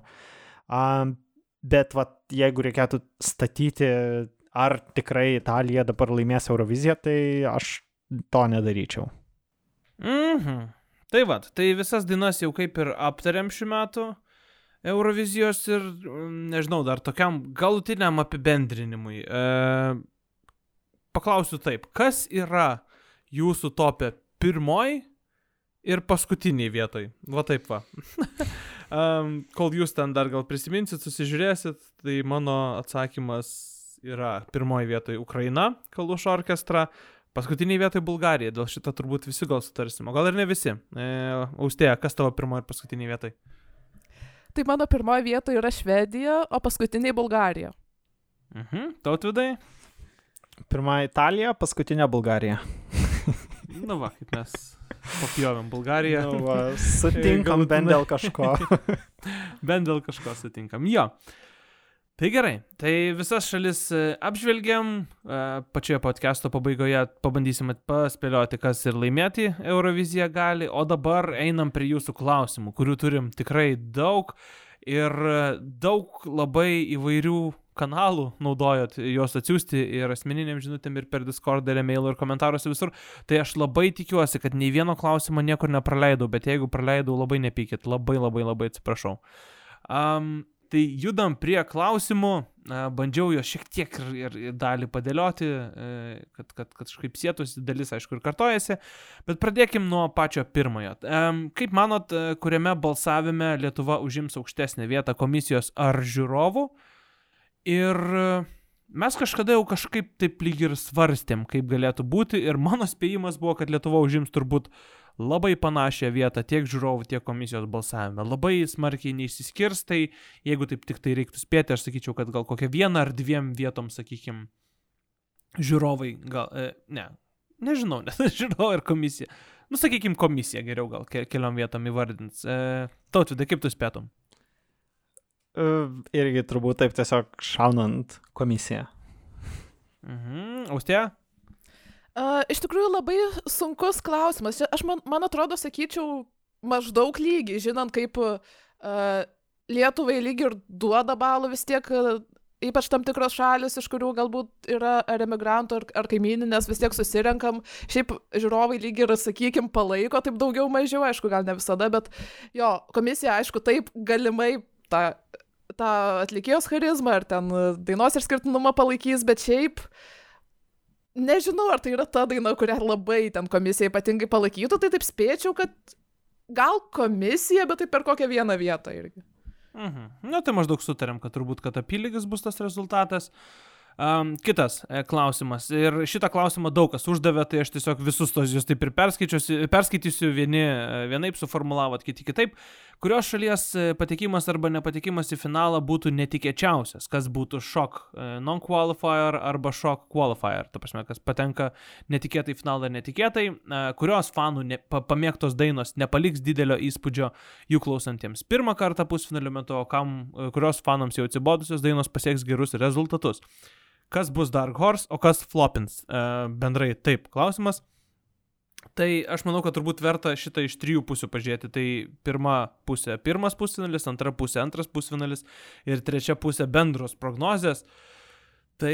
Um, bet vat, jeigu reikėtų statyti, ar tikrai Italija dabar laimės Euroviziją, tai aš to nedaryčiau. Mhm. Tai va, tai visas dainas jau kaip ir aptarėm šių metų Eurovizijos ir, mm, nežinau, dar tokiam galutiniam apibendrinimui. E, paklausiu taip, kas yra jūsų topė pirmoji ir paskutiniai vietoj? Va taip va. um, kol jūs ten dar gal prisiminsit, susižiūrėsit, tai mano atsakymas yra pirmoji vietoj Ukraina, Kalušo orkestra, paskutiniai vietoj Bulgarija, dėl šito turbūt visi gal sutarsim, o gal ir ne visi. E, Austėja, kas tavo pirmoji ir paskutiniai vietoj? Tai mano pirmoji vieta yra Švedija, o paskutiniai Bulgarija. Mhm, tautvidai? Pirma Italija, paskutinė Bulgarija. Nu va, kaip mes papjovėm Bulgariją. Nu, va, sutinkam bent dėl kažko. Bent dėl kažko sutinkam. Jo. Tai gerai, tai visas šalis e, apžvelgiam, e, pačioje podcast'o pabaigoje pabandysim paspėlioti, kas ir laimėti Euroviziją gali, o dabar einam prie jūsų klausimų, kurių turim tikrai daug ir e, daug labai įvairių kanalų naudojot juos atsiųsti ir asmeniniam žinutėm ir per Discord, ir e-mail, ir komentaruose visur. Tai aš labai tikiuosi, kad nei vieno klausimo niekur nepraleidau, bet jeigu praleidau, labai nepykit, labai labai labai atsiprašau. Um, tai judam prie klausimų, a, bandžiau jo šiek tiek ir, ir, ir dalį padėlioti, e, kad, kad, kad kažkaip sėtųsi, dalis aišku ir kartojasi, bet pradėkim nuo pačio pirmojo. Em, Kaip manot, e, kuriame balsavime Lietuva užims aukštesnę vietą komisijos ar žiūrovų? Ir e, mes kažkada jau kažkaip taip lyg ir svarstėm, kaip galėtų būti, ir mano spėjimas buvo, kad Lietuva užims turbūt labai panašią vietą tiek žiūrovų, tiek komisijos balsavime. Labai smarkiai neišsiskirs, tai jeigu taip tik tai reiktų spėti, aš sakyčiau, kad gal kokią vieną ar dviem vietom, sakykim, žiūrovai, gal, e, ne, nežinau, nes žiūrovai ir komisija. Nu, sakykim, komisija geriau gal ke keliom vietom įvardins. E, Tautvidai, kaip tu spėtum? E, Irgi turbūt taip tiesiog šaunant komisiją. Mhm, Austėja? Uh, iš tikrųjų labai sunkus klausimas. Aš man, man atrodo, sakyčiau, maždaug lygiai, žinant, kaip uh, Lietuvai lygiai ir duoda balų vis tiek, uh, ypač tam tikros šalis, iš kurių galbūt yra ar emigrantų, ar, ar kaimininės, vis tiek susirenkam. Šiaip žiūrovai lygiai ir, sakykime, palaiko taip daugiau mažiau, aišku, gal ne visada, bet jo, komisija, aišku, taip galimai tą, tą atlikėjos charizmą ar ten dainos išskirtinumą palaikys, bet šiaip nežinau, ar tai yra ta daina, kurią labai ten komisija ypatingai palaikytų, tai taip spėčiau, kad gal komisija, bet tai per kokią vieną vietą irgi. Mhm. Na, tai maždaug sutarėm, kad turbūt, kad apylygis bus tas rezultatas. Um, kitas e, klausimas. Ir šitą klausimą daug kas uždavė, tai aš tiesiog visus tos jūs taip ir perskaitysiu. Vieni e, vienaip suformulavot, kiti kitaip. Kurios šalies e, patekimas arba nepatekimas į finalą būtų netikėčiausias? Kas būtų šok e, non-qualifier arba šok qualifier? Ta prasme, kas patenka netikėtai į finalą ir netikėtai. E, Kurios fanų ne, pa, pamėgtos dainos nepaliks didelio įspūdžio jų klausantiems pirmą kartą pusfinalio metu, o kam, kurios fanams jau atsibodusios dainos pasieks gerus rezultatus. Kas bus Dark Horse, o kas flopins? E, bendrai taip, klausimas. Tai aš manau, kad turbūt verta šitą iš trijų pusių pažiūrėti. Tai pirma pusė - pirmas pusfinalis, antra pusė - antras pusfinalis ir trečia pusė - bendros prognozės. Tai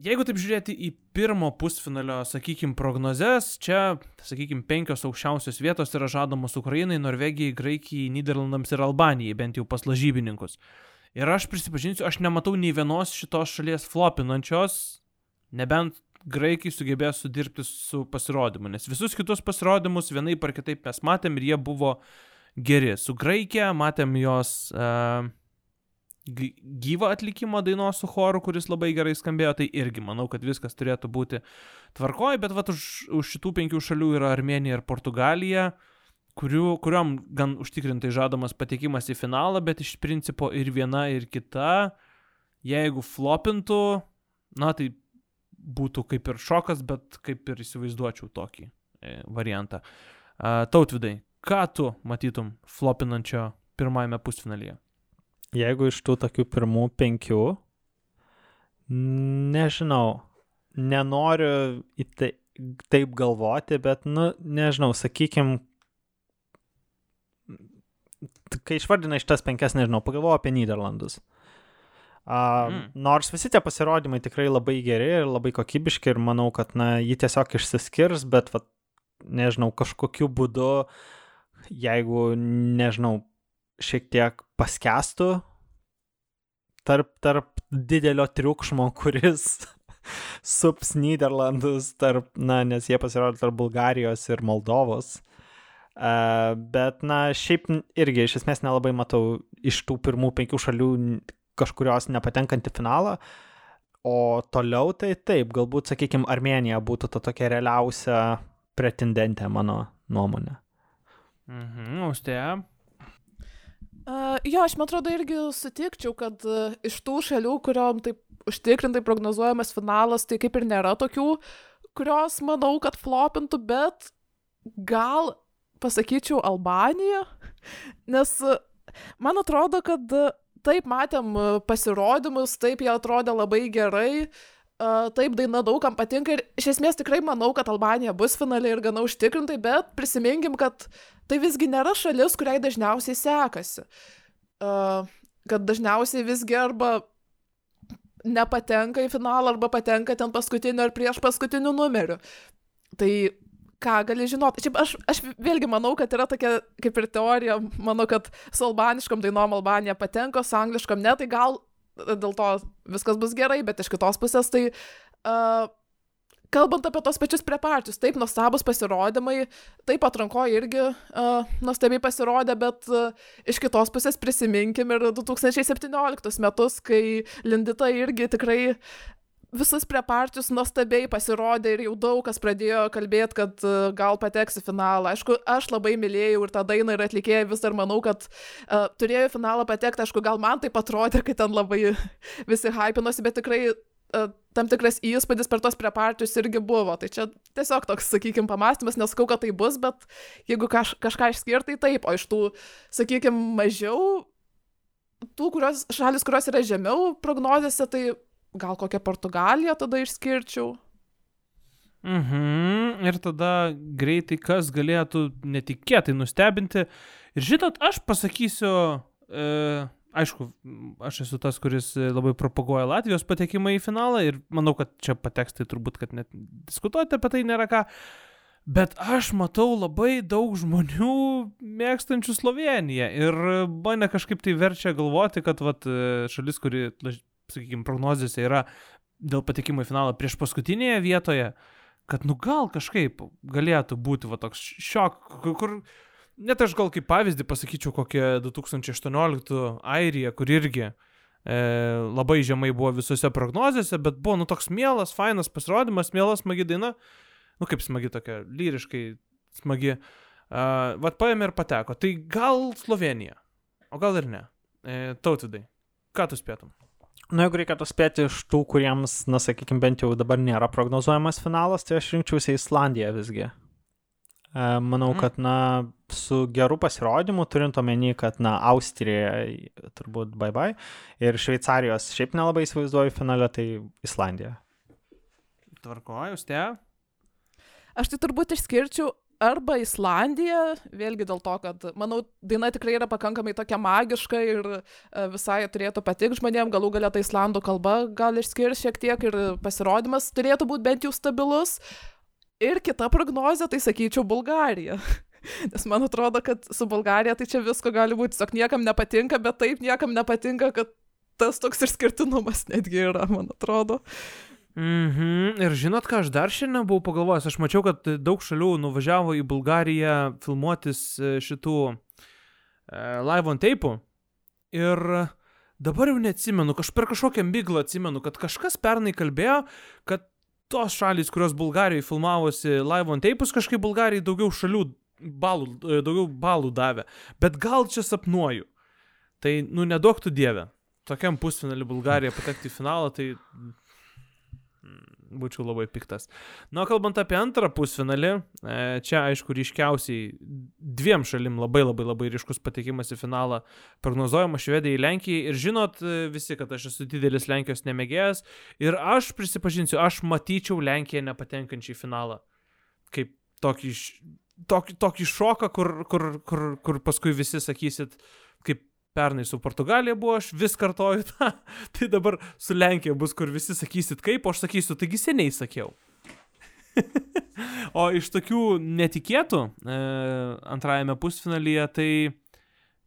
jeigu taip žiūrėti į pirmo pusfinalio, sakykime, prognozes, čia, sakykime, penkios aukščiausios vietos yra žadamos Ukrainai, Norvegijai, Graikijai, Niderlandams ir Albanijai, bent jau pas lažybininkus. Ir aš prisipažinsiu, aš nematau nei vienos šitos šalies flopinančios, nebent graikai sugebės sudirbti su pasirodymu, nes visus kitus pasirodymus vienai par kitaip mes matėm ir jie buvo geri. Su Graikija matėm jos uh, gyvą atlikimą dainos su choru, kuris labai gerai skambėjo, tai irgi manau, kad viskas turėtų būti tvarkoj, bet vat už, už šitų penkių šalių yra Armenija ir Portugalija, kurių, kuriuom gan užtikrintai žadamas patekimas į finalą, bet iš principo ir viena, ir kita, jeigu flopintų, na tai būtų kaip ir šokas, bet kaip ir įsivaizduočiau tokį e, variantą. Tautvidai, ką tu matytum flopinančio pirmajame pusfinalyje? Jeigu iš tų tokių pirmų penkių, nežinau, nenoriu į tai, taip galvoti, bet, nu, nežinau, sakykim, kai išvardinai šitas penkias, nežinau, pagalvoju apie Niderlandus. Uh, Mm. Nors visi tie pasirodymai tikrai labai geri ir labai kokybiški ir manau, kad na, jį tiesiog išsiskirs, bet, vat, nežinau, kažkokiu būdu, jeigu, nežinau, šiek tiek paskestų tarp, tarp didelio triukšmo, kuris sups Niderlandus, tarp, na, nes jie pasirodė tarp Bulgarijos ir Moldovos. Uh, bet, na, šiaip irgi iš esmės nelabai matau iš tų pirmų penkių šalių kažkurios nepatenkant į finalą. O toliau tai taip, galbūt, sakykime, Armenija būtų ta tokia realiausia pretendentė, mano nuomonė. Mhm, austėja. Uh, jo, aš man atrodo irgi sutikčiau, kad uh, iš tų šalių, kuriuom taip užtikrintai prognozuojamas finalas, tai kaip ir nėra tokių, kurios manau, kad flopintų, bet gal pasakyčiau Albaniją, nes uh, man atrodo, kad uh, taip matėm uh, pasirodymus, taip jie atrodė labai gerai, uh, taip daina daugam patinka ir iš esmės tikrai manau, kad Albanija bus finale ir gana užtikrintai, bet prisiminkim, kad tai visgi nėra šalis, kuriai dažniausiai sekasi. Uh, kad dažniausiai visgi arba nepatenka į finalą, arba patenka ten paskutiniu ar prieš paskutiniu numeriu. Tai ką gali žinoti. Šiaip aš, aš vėlgi manau, kad yra tokia kaip ir teorija, manau, kad su albaniškom dainom Albanija patenka, su angliškom ne, tai gal dėl to viskas bus gerai, bet iš kitos pusės tai uh, kalbant apie tos pačius preparčius, taip nuostabus pasirodymai, taip atrankoje irgi uh, nuostabiai pasirodė, bet uh, iš kitos pusės prisiminkim ir 2017 metus, kai Lindita irgi tikrai visus preparčius nuostabiai pasirodė ir jau daug kas pradėjo kalbėti, kad uh, gal pateks į finalą. Aišku, aš labai mylėjau ir tą dainą ir atlikėją vis dar manau, kad uh, turėjo į finalą patekti. Aišku, gal man tai atrodė, kad ten labai visi hypinosi, bet tikrai uh, tam tikras įspūdis per tos preparčius irgi buvo. Tai čia tiesiog toks, sakykime, pamastymas, nesakau, kad tai bus, bet jeigu kaž, kažką išskirtai taip, o iš tų, sakykime, mažiau, tų kurios, šalis, kurios yra žemiau prognozėse, tai gal kokią Portugaliją tada išskirčiau. Mhm, ir tada greitai kas galėtų netikėtai nustebinti. Ir žinot, aš pasakysiu, e, aišku, aš esu tas, kuris labai propaguoja Latvijos patekimą į finalą ir manau, kad čia pateks, tai turbūt, kad net diskutuoti apie tai nėra ką. Bet aš matau labai daug žmonių mėgstančių Sloveniją ir mane kažkaip tai verčia galvoti, kad vat, e, šalis, kuri, sakykime, prognozėse yra dėl patekimo į finalą prieš paskutinėje vietoje, kad nu gal kažkaip galėtų būti va toks šiok, kur- net aš gal kaip pavyzdį pasakyčiau kokią 2018 Airiją, kur irgi e, labai žemai buvo visose prognozėse, bet buvo nu toks mielas, fainas pasirodymas, mielas, smagi daina, nu kaip smagi tokia, lyriškai smagi. Uh, vat paėmė ir pateko. Tai gal Slovenija, o gal ir ne. E, tautvidai, ką tu spėtum? Na, jeigu reikėtų spėti iš tų, kuriems, na, sakykime, bent jau dabar nėra prognozuojamas finalas, tai aš rinkčiausi Islandiją visgi. E, Manau, Mhm. kad, na, su geru pasirodymu, turint omeny, kad, na, Austrija turbūt bye bye ir Šveicarijos šiaip nelabai įsivaizduoju finale, tai Islandija. Tvarkoju, ste? Aš tai turbūt išskirčiau arba Islandiją, vėlgi dėl to, kad, manau, daina tikrai yra pakankamai tokia magiška ir e, visai turėtų patikti žmonėm, galų galia ta islandų kalba gal išskirs šiek tiek ir pasirodymas turėtų būti bent jau stabilus. Ir kita prognozė, tai sakyčiau, Bulgarija. Nes man atrodo, kad su Bulgarija tai čia visko gali būti, tiesiog niekam nepatinka, bet taip niekam nepatinka, kad tas toks išskirtinumas netgi yra, man atrodo. Mhm. Ir žinot, ką aš dar šiandien buvau pagalvojęs, aš mačiau, kad daug šalių nuvažiavo į Bulgariją filmuotis e, šitų e, live on tape'ų. Ir dabar jau neatsimenu, aš per kažkokią miglą atsimenu, kad kažkas pernai kalbėjo, kad tos šalys, kurios Bulgarijoje filmavosi live on tape'us, kažkaip Bulgarijai daugiau šalių balų, e, daugiau balų davė. Bet gal čia sapnuoju. Tai, nu, neduok tu dievę. Tokiam pusfinalį Bulgarija patekti į finalą, tai būčiau labai piktas. Na, o kalbant apie antrą pusfinalį, e, čia aišku ryškiausiai dviem šalim labai labai labai ryškus patekimas į finalą prognozuojama Švedijai, Lenkijai ir žinot e, visi, kad aš esu didelis Lenkijos nemėgėjas ir aš prisipažinsiu, aš matyčiau Lenkiją nepatenkančią į finalą kaip tokį tokį, tokį šoką, kur, kur, kur, kur paskui visi sakysit, kaip pernai su Portugalija buvo, aš vis kartoju tą, tai dabar su Lenkija bus, kur visi sakysit kaip, o aš sakysiu, taigi seniai sakiau. o iš tokių netikėtų e, antrajame pusfinalyje, tai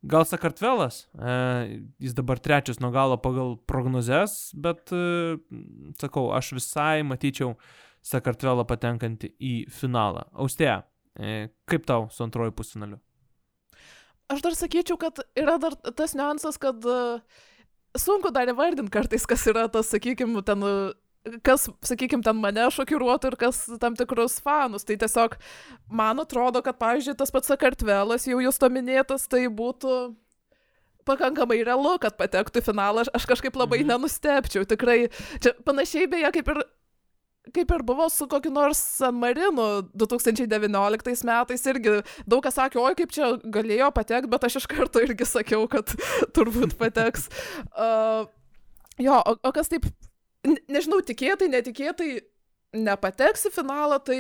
gal Sakartvelas, e, jis dabar trečias nuo galo pagal prognozes, bet e, sakau, aš visai matyčiau Sakartvelą patenkantį į finalą. Austėja, e, kaip tau su antroju pusfinaliu? Aš dar sakyčiau, kad yra dar tas niuansas, kad e, sunku dar įvardinti kartais, kas yra tas, sakykime, ten, e, kas, sakykime, ten mane šokiruotų ir kas tam tikrus fanus. Tai tiesiog man atrodo, kad, pavyzdžiui, tas pats Sakartvelas, jau jūs to minėtas, tai būtų pakankamai realu, kad patektų į finalą. Aš, aš kažkaip labai Mhm. nenustepčiau, tikrai. Čia panašiai beje kaip ir kaip ir buvo su kokiu nors San Marinu 2019 metais irgi daug kas sakė, oi kaip čia galėjo patekti, bet aš iš karto irgi sakiau, kad turbūt pateks. Uh, jo, o, o kas taip, ne, nežinau, tikėtai, netikėtai nepateks į finalą, tai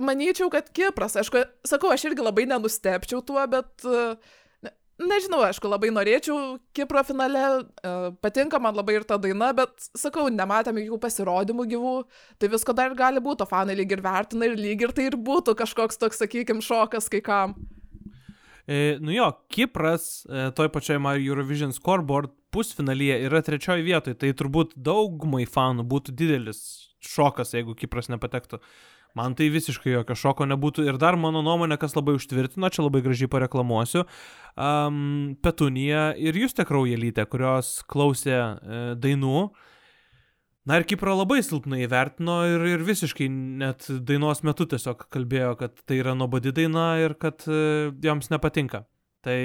manyčiau, kad Kipras, aišku, sakau, aš irgi labai nenustepčiau tuo, bet uh, Nežinau, aišku, labai norėčiau Kipro finale, e, patinka man labai ir ta daina, bet sakau, nematėme jų pasirodymų gyvų, tai visko dar gali būti, o fanai lyg ir vertina ir lyg ir tai ir būtų kažkoks toks, sakykime, šokas kai kam. E, nu jo, Kipras e, toj pačioj Eurovision scoreboard pusfinalyje yra trečioji vietoje, tai turbūt daugumai fanų būtų didelis šokas, jeigu Kipras nepatektų. Man tai visiškai jokio šoko nebūtų. Ir dar mano nuomonė, kas labai užtvirtino, čia labai gražiai pareklamuosiu, um, Petunija ir Justė Kraujelytė, kurios klausė e, dainų. Na ir Kipro labai silpnai įvertino ir, ir visiškai net dainos metu tiesiog kalbėjo, kad tai yra nuobodi daina ir kad e, joms nepatinka. Tai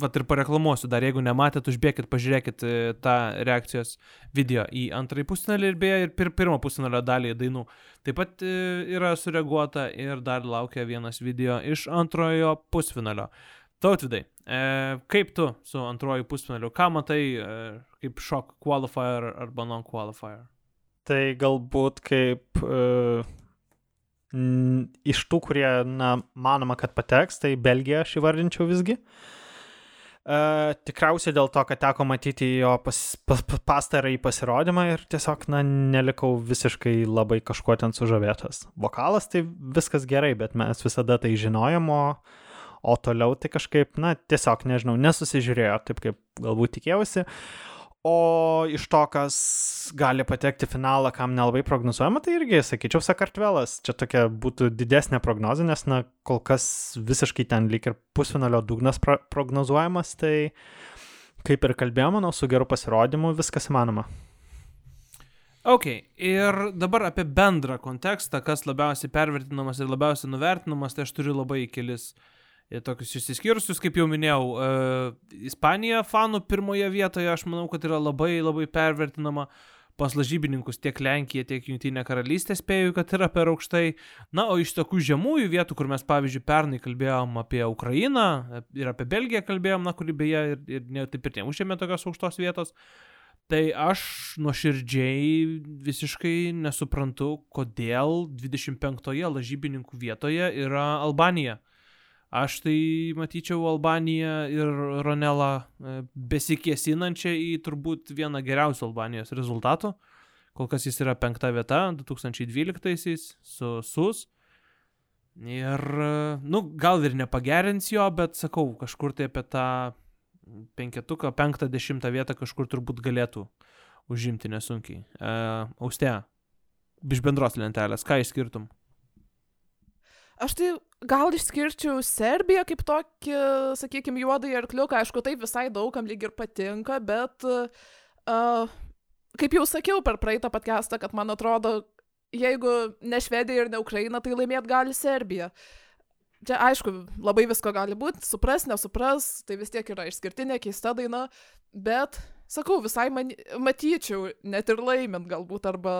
vat ir pareklamuosiu dar, jeigu nematėt, užbėkit, pažiūrėkit e, tą reakcijos video į antrąjį pusfinalį ir beje ir pir pirmą pusfinalio dalį dainų. Taip pat e, yra sureaguota ir dar laukia vienas video iš antrojo pusfinalio. Tautvidai, e, kaip tu su antroju pusfinaliu, ką matai e, kaip šok qualifier arba non-qualifier? Tai galbūt kaip uh, n, iš tų, kurie, na, manoma, kad pateks, tai Belgiją aš įvardinčiau visgi. Uh, tikriausiai dėl to, kad teko matyti jo pas, pas, pastarąjį pasirodymą ir tiesiog, na, nelikau visiškai labai kažkuo ten sužavėtas. Vokalas tai viskas gerai, bet mes visada tai žinojom, o, o toliau tai kažkaip, na, tiesiog, nežinau, nesusižiūrėjo taip, kaip galbūt tikėjausi. O iš to, kas gali patekti finalą, kam nelabai prognozuojama, tai irgi, sakyčiau, Sakartvelas. Čia tokia būtų didesnė prognozė, nes, na, kol kas visiškai ten lyg ir pusfinalio dugnas pro prognozuojamas, tai kaip ir kalbėjome, manau, su geru pasirodymu viskas įmanoma. Ok, ir dabar apie bendrą kontekstą, kas labiausiai pervertinamas ir labiausiai nuvertinamas, tai aš turiu labai kelis e, tokius išsiskyrusius, kaip jau minėjau, uh, Ispanija fanų pirmoje vietoje, aš manau, kad yra labai labai pervertinama. Pas lažybininkus tiek Lenkija, tiek Junktinė karalystė spėju, kad yra per aukštai. Na, o iš tokių žemųjų vietų, kur mes, pavyzdžiui, pernai kalbėjom apie Ukrainą e, ir apie Belgiją kalbėjom, na, kuri beje ir, ir ne, taip ir neužėmė tokios aukštos vietos, Tai aš nuoširdžiai visiškai nesuprantu, kodėl 25-oje lažybininkų vietoje yra Albanija. Aš tai matyčiau Albaniją ir Ronelą e, besikėsinančią į turbūt vieną geriausių Albanijos rezultatų. Kol kas jis yra penkta vieta 2012-aisiais su SUS. Ir, e, nu, gal ir nepagerins jo, bet sakau, kažkur tai apie tą penketuką, penktą, dešimtą vietą kažkur turbūt galėtų užimti nesunkiai. Uh, Austė, iš bendros lentelės, ką išskirtum? Aš tai gal išskirčiau Serbiją kaip tokį, sakykime, juodąjį arkliuką. Aišku, taip visai daugam lyg ir patinka, bet, uh, kaip jau sakiau per praeitą podcastą, kad man atrodo, jeigu ne Švedija ir ne Ukraina, tai laimėt gali Serbija. Čia aišku, labai visko gali būti, supras, nesupras, tai vis tiek yra išskirtinė, keista daina, bet, sakau, visai man, matyčiau, net ir laimint galbūt, arba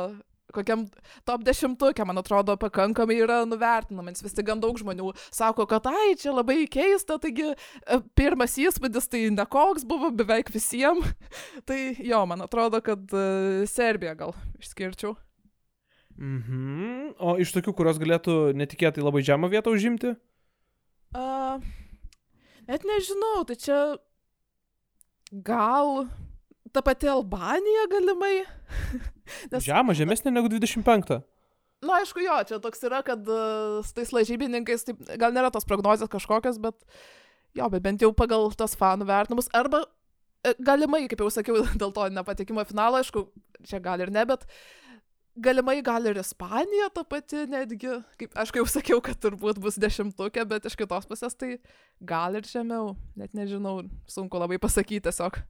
kokiam top dešimtukė, man atrodo, pakankamai yra nuvertinama, nes vis tik gan daug žmonių sako, kad ai, čia labai keista, taigi e, pirmas įspūdis tai nekoks buvo beveik visiems. tai jo, man atrodo, kad uh, Serbija gal išskirčiau. Mhm. O iš tokių, kurios galėtų netikėtai labai žemą vietą užimti? A, net nežinau, tai čia gal ta pati Albanija galimai. Nes- Žemą, žemesnė negu 25. Na, nu, aišku, jo, čia toks yra, kad uh, su tais lažybininkais, taip, gal nėra tos prognozijos kažkokios, bet jo, bet bent jau pagal tos fanų vertinimus. Arba e, galimai, kaip jau sakiau, dėl to nepatekimo į finalą, aišku, čia gal ir ne, bet galimai gal ir Ispanija ta pati netgi. Kaip, aišku, jau sakiau, kad turbūt bus dešimtukė, bet iš kitos pusės tai gal ir žemiau. Net nežinau, sunku labai pasakyti tiesiog.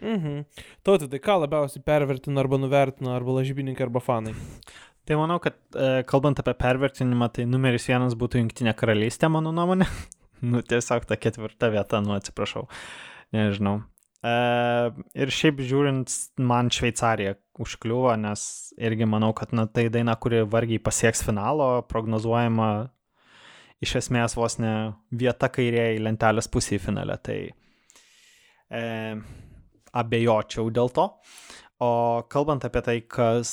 Mhm. Tautai, tai ką labiausiai pervertina arba nuvertina, arba lažybininkai, arba fanai? Tai manau, kad e, kalbant apie pervertinimą, tai numeris vienas būtų Junktinė karalystė, mano nuomonė. nu, tiesiog ta ketvirta vieta, nu, atsiprašau. Nežinau. E, ir šiaip žiūrint, man Šveicarija užkliuvo, nes irgi manau, kad na, tai daina, kuri vargiai pasieks finalo, prognozuojama iš esmės vos ne vieta kairėje į lentelės pusėje finale. Tai e, abejočiau dėl to. O kalbant apie tai, kas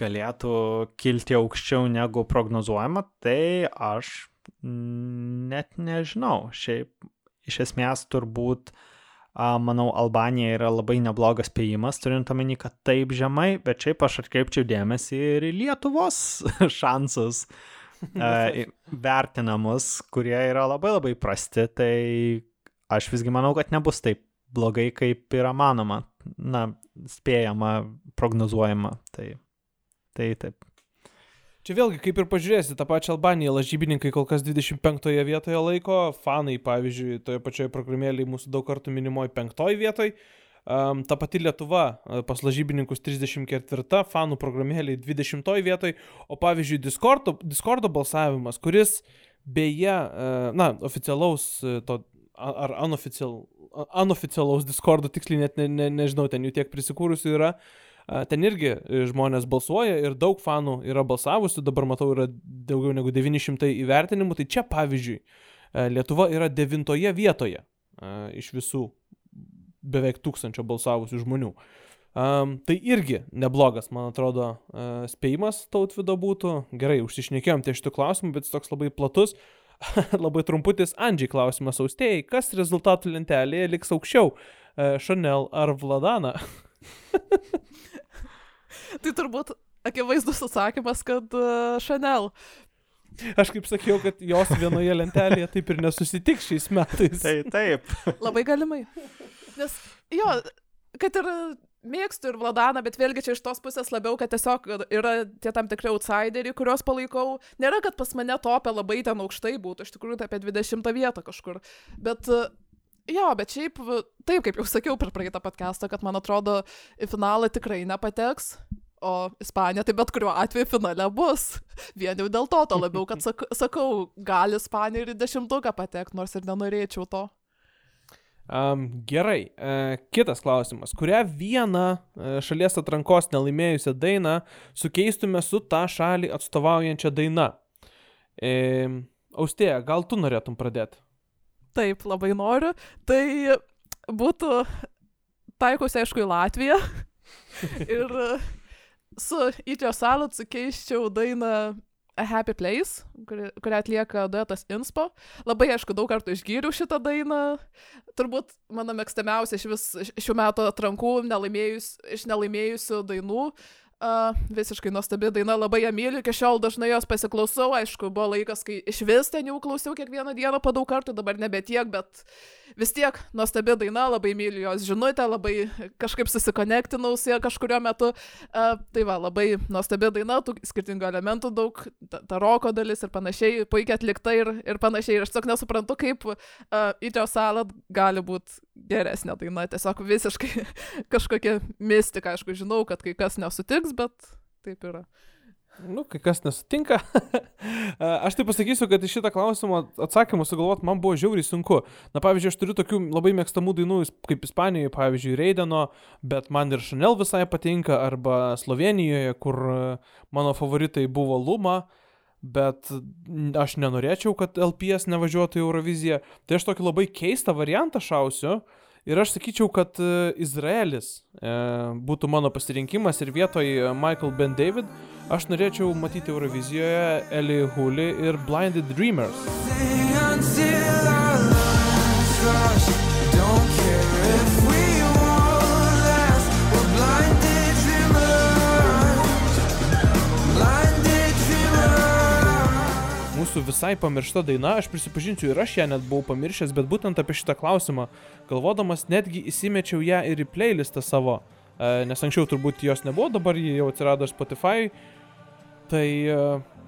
galėtų kilti aukščiau negu prognozuojama, tai aš net nežinau. Šiaip iš esmės turbūt, manau, Albanija yra labai neblogas spėjimas, turint omeny, kad taip žemai, bet šiaip aš atkreipčiau dėmesį ir į Lietuvos šansus vertinamus, kurie yra labai labai prasti, tai aš visgi manau, kad nebus taip blogai, kaip yra manoma, na, spėjama, prognozuojama. Tai, tai taip. Čia vėlgi, kaip ir pažiūrėsi, tą pačią Albaniją lažybininkai kol kas 25 vietoje laiko, fanai, pavyzdžiui, toje pačioje programėlėje mūsų daug kartų minimoji 5 vietoje. Um, ta pati Lietuva pas lažybininkus 34, fanų programėlėje 20 vietoje, o pavyzdžiui Discordo, Discordo balsavimas, kuris beje, na, oficialaus to ar unoficial, unoficialaus Discordo tiksliai net ne, ne, nežinau, ten jų tiek prisikūrusių yra. Ten irgi e, žmonės balsuoja ir daug fanų yra balsavusių, dabar matau yra daugiau negu 900 įvertinimų, tai čia pavyzdžiui e, Lietuva yra devintoje vietoje e, iš visų beveik tūkstančio balsavusių žmonių. Um, tai irgi neblogas, man atrodo, uh, spėjimas tautvido būtų. Gerai, užsišnekėjom ties šitų klausimų, bet jis toks labai platus. labai trumputis Andžiai klausimas austėjai, kas rezultatų lentelėje liks aukščiau? Uh, Chanel ar Vladana? Tai turbūt akivaizdus atsakymas, kad uh, Chanel. Aš kaip sakiau, kad jos vienoje lentelėje taip ir nesusitiks šiais metais. Tai taip. Labai galimai. Nes jo, kad ir mėgstu ir Vladaną, bet vėlgi čia iš tos pusės labiau, kad tiesiog yra tie tam tikri outsideriai, kuriuos palaikau. Nėra, kad pas mane topė labai ten aukštai būtų, iš tikrųjų tai apie 20 vietą kažkur. Bet uh, Jo, bet šiaip, taip kaip jau sakiau per praeitą podcastą, kad man atrodo, į finalą tikrai nepateks, o Ispanija tai bet kuriuo atveju finale bus. Vien jau dėl to, to labiau, kad sak, sakau, gali Ispanija ir į dešimtuką patekti, nors ir nenorėčiau to. Um, gerai, e, kitas klausimas. Kurią vieną e, šalies atrankos nelaimėjusią dainą sukeistume su tą šalį atstovaujančia daina? E, Austėja, gal tu norėtum pradėti? Taip, labai noriu. Tai būtų taikosi, aišku, į Latviją. ir su Itio Salat sukeiščiau dainą A Happy Place, kuri, kurią atlieka duetas Inspo. Labai, aišku, daug kartų išgyriau šitą dainą. Turbūt mano mėgstamiausia iš vis šių metų atrankų nelaimėjus, iš nelaimėjusių dainų. Uh, visiškai nuostabi daina, labai ją myliu, iki šiol dažnai jos pasiklausau, aišku, buvo laikas, kai iš vis ten jau klausiau kiekvieną dieną po daug kartų, dabar nebe tiek, bet vis tiek nuostabi daina, labai myliu jos žinutę, labai kažkaip susikonektinau su ja kažkurio metu. Uh, tai va, labai nuostabi daina, tų skirtingų elementų daug, ta, ta roko dalis ir panašiai, puikiai atlikta ir, ir panašiai. Ir aš tiesiog nesuprantu, kaip uh, Itio Salad gali būti geresnė daina, tiesiog visiškai kažkokia mistika, aišku, žinau, kad kai kas nesutiks, bet taip yra. Nu, kai kas nesutinka. Aš tai pasakysiu, kad iš šitą klausimą atsakymą sugalvoti man buvo žiauriai sunku. Na, pavyzdžiui, aš turiu tokių labai mėgstamų dainų, kaip Ispanijoje, pavyzdžiui, Reideno, bet man ir Chanel visai patinka, arba Slovenijoje, kur mano favoritai buvo Luma. Bet aš nenorėčiau, kad LPS nevažiuotų į Euroviziją. Tai aš tokį labai keistą variantą šausiu. Ir aš sakyčiau, kad e, Izraelis e, būtų mano pasirinkimas ir vietoj e, Michael Ben David aš norėčiau matyti Eurovizijoje Eli Huli ir Blinded Dreamers. until Mūsų visai pamiršta daina, aš prisipažinsiu ir aš ją net buvau pamiršęs, bet būtent apie šitą klausimą, galvodamas, netgi įsimečiau ją ir į playlistą savo, e, nes anksčiau turbūt jos nebuvo, dabar ji jau atsirado Spotify. Tai e,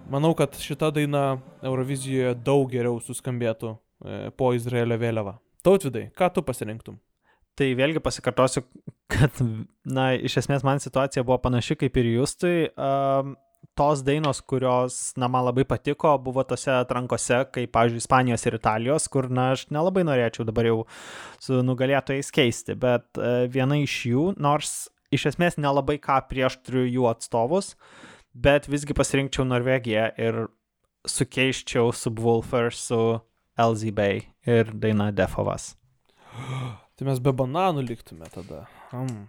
manau, kad šita daina Eurovizijoje daug geriau suskambėtų e, po Izraelio vėliava. Tautvidai, ką tu pasirinktum? Tai vėlgi pasikartosiu, kad, na, iš esmės man situacija buvo panaši kaip ir Justui. Um, tos dainos, kurios, na, man labai patiko, buvo tose atrankose, kaip, pavyzdžiui, Ispanijos ir Italijos, kur, na, aš nelabai norėčiau dabar jau su nugalėtojais keisti, bet uh, viena iš jų, nors iš esmės nelabai ką prieš turiu jų atstovus, bet visgi pasirinkčiau Norvegiją ir sukeiščiau Subwoofer su LZB ir daina Defovas. Tai mes be bananų liktume tada. Mm.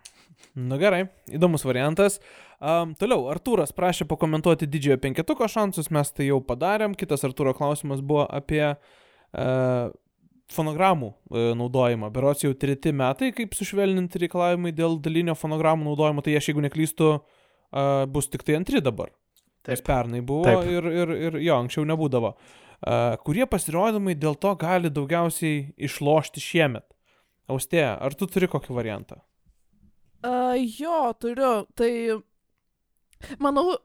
Na gerai, įdomus variantas. Um, toliau, Artūras prašė pakomentuoti didžiojo penketuko šansus, mes tai jau padarėm. Kitas Artūro klausimas buvo apie uh, fonogramų uh, naudojimą. Berots jau treti metai, kaip sušvelninti reikalavimai dėl dalinio fonogramų naudojimo, tai aš, jeigu neklystu, uh, bus tik tai antri dabar. Nes pernai buvo Taip. ir, ir, ir jo, anksčiau nebūdavo. Uh, kurie pasirodymai dėl to gali daugiausiai išlošti šiemet? Austėja, ar tu turi kokį variantą? Uh, jo, turiu. Tai manau,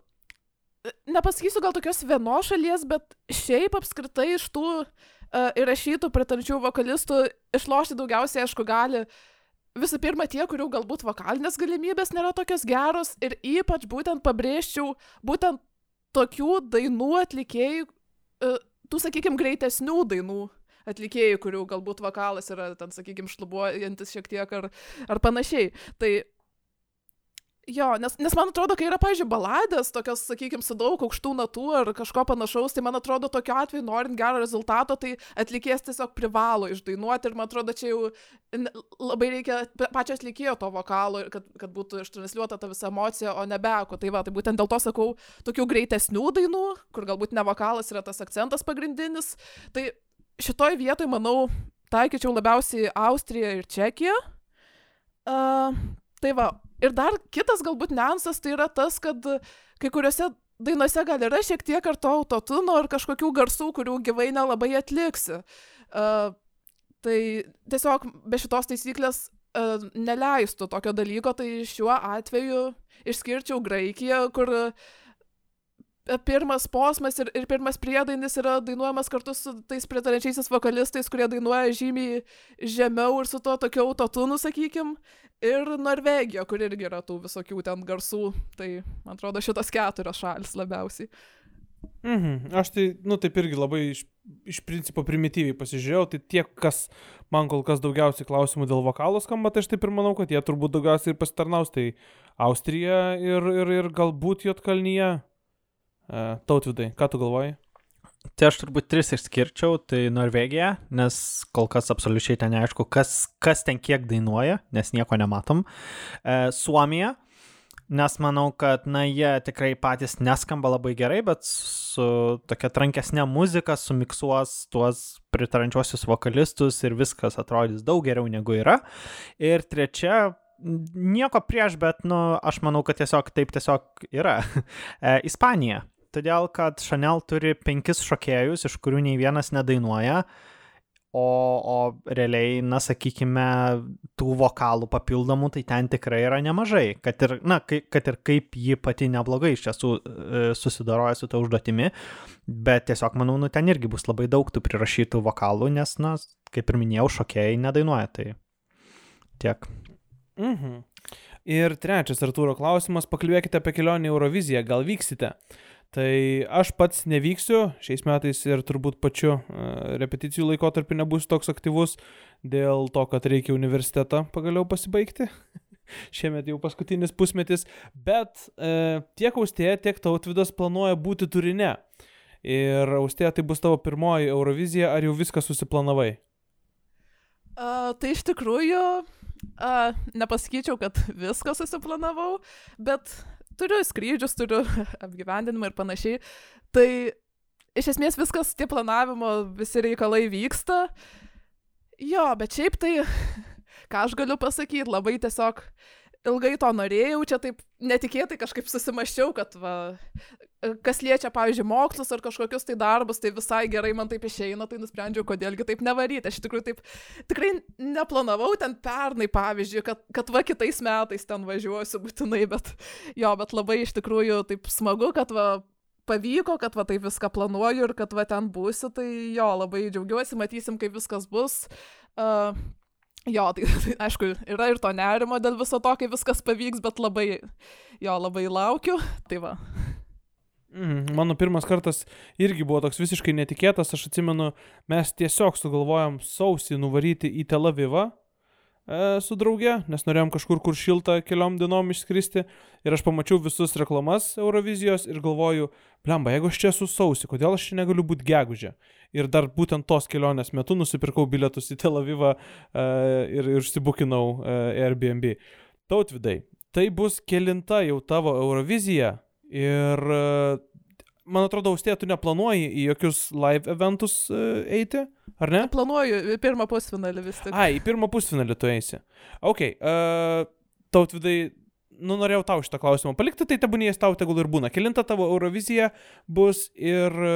nepasakysiu gal tokios vienos šalies, bet šiaip apskritai iš tų uh, įrašytų pritarčių vokalistų išlošti daugiausiai, aišku, gali visų pirma tie, kurių galbūt vokalinės galimybės nėra tokios geros ir ypač būtent pabrėžčiau būtent tokių dainų atlikėjų, uh, tų, sakykime, greitesnių dainų atlikėjų, kurių galbūt vokalas yra, ten, sakykime, šlubuojantis šiek tiek ar, ar panašiai. Tai jo, nes, nes man atrodo, kai yra, pažiūrėjau, baladės, tokios, sakykime, su daug aukštų natų ar kažko panašaus, tai man atrodo, tokiu atveju, norint gero rezultato, tai atlikėjas tiesiog privalo išdainuoti ir man atrodo, čia jau labai reikia pa- pačio atlikėjo to vokalo, kad, kad būtų ištransliuota ta visa emocija, o ne beko. Tai va, tai būtent dėl to sakau, tokių greitesnių dainų, kur galbūt ne vokalas yra tas akcentas pagrindinis. Tai šitoj vietoj, manau, taikyčiau labiausiai Austriją ir Čekiją. Uh, tai va, ir dar kitas galbūt niuansas tai yra tas, kad kai kuriuose dainose gal yra šiek tiek ar to autotuno ar kažkokių garsų, kurių gyvai nelabai atliksi. Uh, tai tiesiog be šitos taisyklės uh, neleistų tokio dalyko, tai šiuo atveju išskirčiau Graikiją, kur uh, pirmas posmas ir, ir pirmas priedainis yra dainuojamas kartu su tais pritarančiaisiais vokalistais, kurie dainuoja žymiai žemiau ir su to tokiu autotunu, sakykim. Ir Norvegija, kur irgi yra tų visokių ten garsų. Tai, man atrodo, šitos keturios šalis labiausiai. Mhm. Aš tai, nu, taip irgi labai iš, iš principo primityviai pasižiūrėjau, tai tie, kas man kol kas daugiausiai klausimų dėl vokalo skamba, tai aš taip ir manau, kad jie turbūt daugiausiai ir pasitarnaus, tai Austrija ir, ir, ir galbūt Jotkalnyje. Tautvidai, ką tu galvoji? Tai aš turbūt tris išskirčiau, tai Norvegija, nes kol kas absoliučiai ten neaišku, kas, kas ten kiek dainuoja, nes nieko nematom. E, Suomija, nes manau, kad, na, jie tikrai patys neskamba labai gerai, bet su tokia trankesnė muzika sumiksuos tuos pritarančiosius vokalistus ir viskas atrodys daug geriau negu yra. Ir trečia, nieko prieš, bet, nu, aš manau, kad tiesiog taip tiesiog yra. E, Ispanija. Todėl, kad Chanel turi penkis šokėjus, iš kurių nei vienas nedainuoja, o, o realiai, na, sakykime, tų vokalų papildomų tai ten tikrai yra nemažai. Kad ir, na, kad ir kaip ji pati neblogai iš tiesų e, susidaroja su ta užduotimi, bet tiesiog, manau, nu, ten irgi bus labai daug tų prirašytų vokalų, nes, na, kaip ir minėjau, šokėjai nedainuoja. Tai tiek. Mhm. Ir trečias Artūro klausimas, pakalbėkite apie kelionę į Euroviziją, gal vyksite? Tai aš pats nevyksiu šiais metais ir turbūt pačiu e, repeticijų laikotarpiu nebūsiu toks aktyvus dėl to, kad reikia universitetą pagaliau pasibaigti. Šiemet jau paskutinis pusmetis, bet e, tiek Austėja, tiek Tautvidas planuoja būti turine. Ir Austėja, tai bus tavo pirmoji Eurovizija, ar jau viską susiplanavai? A, tai iš tikrųjų, a, nepasakyčiau, kad viską susiplanavau, bet turiu skrydžius, turiu apgyvendinimą ir panašiai. Tai iš esmės viskas, tie planavimo visi reikalai vyksta. Jo, bet šiaip tai, ką aš galiu pasakyti, labai tiesiog ilgai to norėjau, čia taip netikėtai kažkaip susimaščiau, kad va, kas liečia, pavyzdžiui, mokslus ar kažkokius tai darbus, tai visai gerai man taip išeina, tai nusprendžiau, kodėlgi taip nevaryti. Aš tikrųjų taip tikrai neplanavau ten pernai, pavyzdžiui, kad, kad va kitais metais ten važiuosiu būtinai, bet jo, bet labai iš tikrųjų taip smagu, kad va pavyko, kad va taip viską planuoju ir kad va ten būsiu, tai jo, labai džiaugiuosi, matysim, kaip viskas bus. Uh, Jo, tai, tai aišku, yra ir to nerimo dėl viso to, kai viskas pavyks, bet labai, jo, labai laukiu. Tai va. Mhm. Mano pirmas kartas irgi buvo toks visiškai netikėtas. Aš atsimenu, mes tiesiog sugalvojom sausį nuvaryti į Tel Avivą e, su drauge, nes norėjom kažkur, kur šilta keliom dienom išskristi. Ir aš pamačiau visus reklamas Eurovizijos ir galvoju, blemba, jeigu aš čia esu sausį, kodėl aš čia negaliu būti gegužė. Ir dar būtent tos kelionės metu nusipirkau bilietus į Tel Avivą e, ir, ir užsibukinau e, Airbnb. Tautvidai, tai bus kelinta jau tavo Eurovizija ir e, man atrodo, Austėja, tu neplanuoji į jokius live eventus e, eiti, ar ne? Planuoju į pirmą pusfinalį vis tik. Ai, į pirmą pusfinalį tu eisi. Ok, uh, tautvidai, nu norėjau tau šitą klausimą palikti, tai tebūnės tau tegul ir būna. Kelinta tavo Eurovizija bus ir e,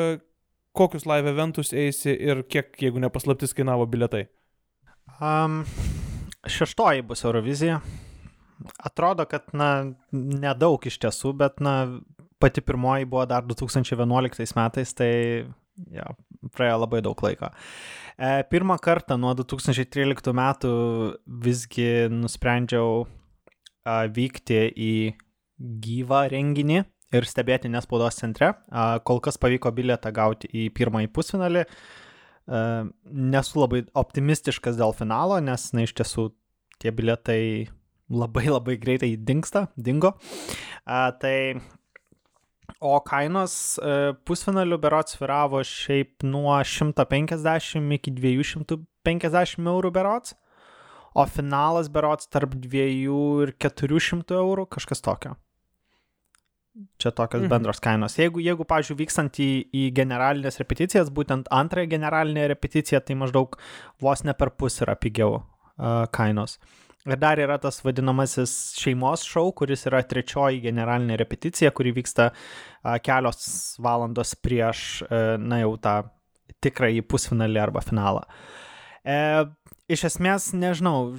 kokius live eventus eisi ir kiek, jeigu nepaslaptis, kainavo biletai. Um, šeštoji bus Eurovizija. Atrodo, kad, na, nedaug iš tiesų, bet, na, pati pirmoji buvo dar 2011 metais, tai ja, praėjo labai daug laiko. E, pirmą kartą nuo 2013 metų visgi nusprendžiau a, vykti į gyvą renginį ir stebėti nespaudos centre. A, kol kas pavyko bilietą gauti į pirmąjį pusfinalį. A, nesu labai optimistiškas dėl finalo, nes, na, iš tiesų tie bilietai labai labai greitai dinksta, dingo. A, tai O kainos e, pusfinalių berots sviravo šiaip nuo 150 iki 250 eurų berots, o finalas berots tarp 2 ir 400 eurų, kažkas tokio. Čia tokios Mhm. bendros kainos. Jeigu, jeigu pažiūrėjau, vykstant į, į generalinės repeticijas, būtent antrąją generalinę repeticiją, tai maždaug vos ne per pusę yra pigiau uh, kainos. Ir dar yra tas vadinamasis šeimos šou, kuris yra trečioji generalinė repeticija, kuri vyksta kelios valandos prieš, e, na jau tą tikrąjį pusfinalį arba finalą. E, iš esmės, nežinau,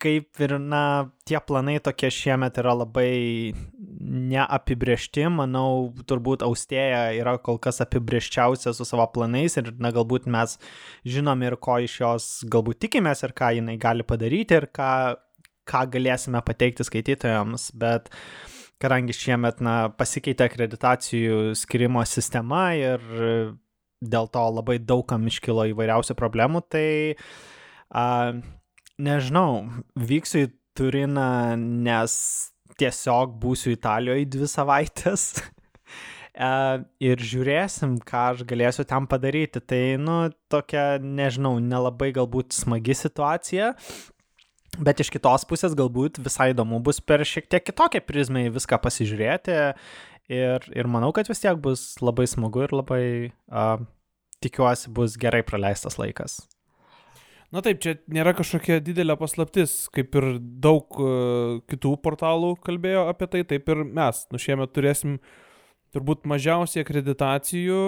kaip ir, na, tie planai tokie šiemet yra labai neapibriešti, manau, turbūt Austėja yra kol kas apibrieščiausia su savo planais ir, na, galbūt mes žinom ir ko iš jos galbūt tikimės ir ką jinai gali padaryti ir ką, ką galėsime pateikti skaitytojams, bet kadangi šiemet, na, pasikeitė akreditacijų skirimo sistema ir dėl to labai daugam iškilo įvairiausių problemų, tai a, nežinau, vyksiu į Turiną, nes tiesiog būsiu Italijoje dvi savaitės. E, ir žiūrėsim, ką aš galėsiu ten padaryti. Tai, nu, tokia, nežinau, nelabai galbūt smagi situacija. Bet iš kitos pusės galbūt visai įdomu bus per šiek tiek kitokią prizmę į viską pasižiūrėti. Ir, ir manau, kad vis tiek bus labai smagu ir labai, uh, tikiuosi, bus gerai praleistas laikas. Na taip, čia nėra kažkokia didelė paslaptis, kaip ir daug uh, kitų portalų kalbėjo apie tai, taip ir mes. Nu šiemet turėsim turbūt mažiausiai akreditacijų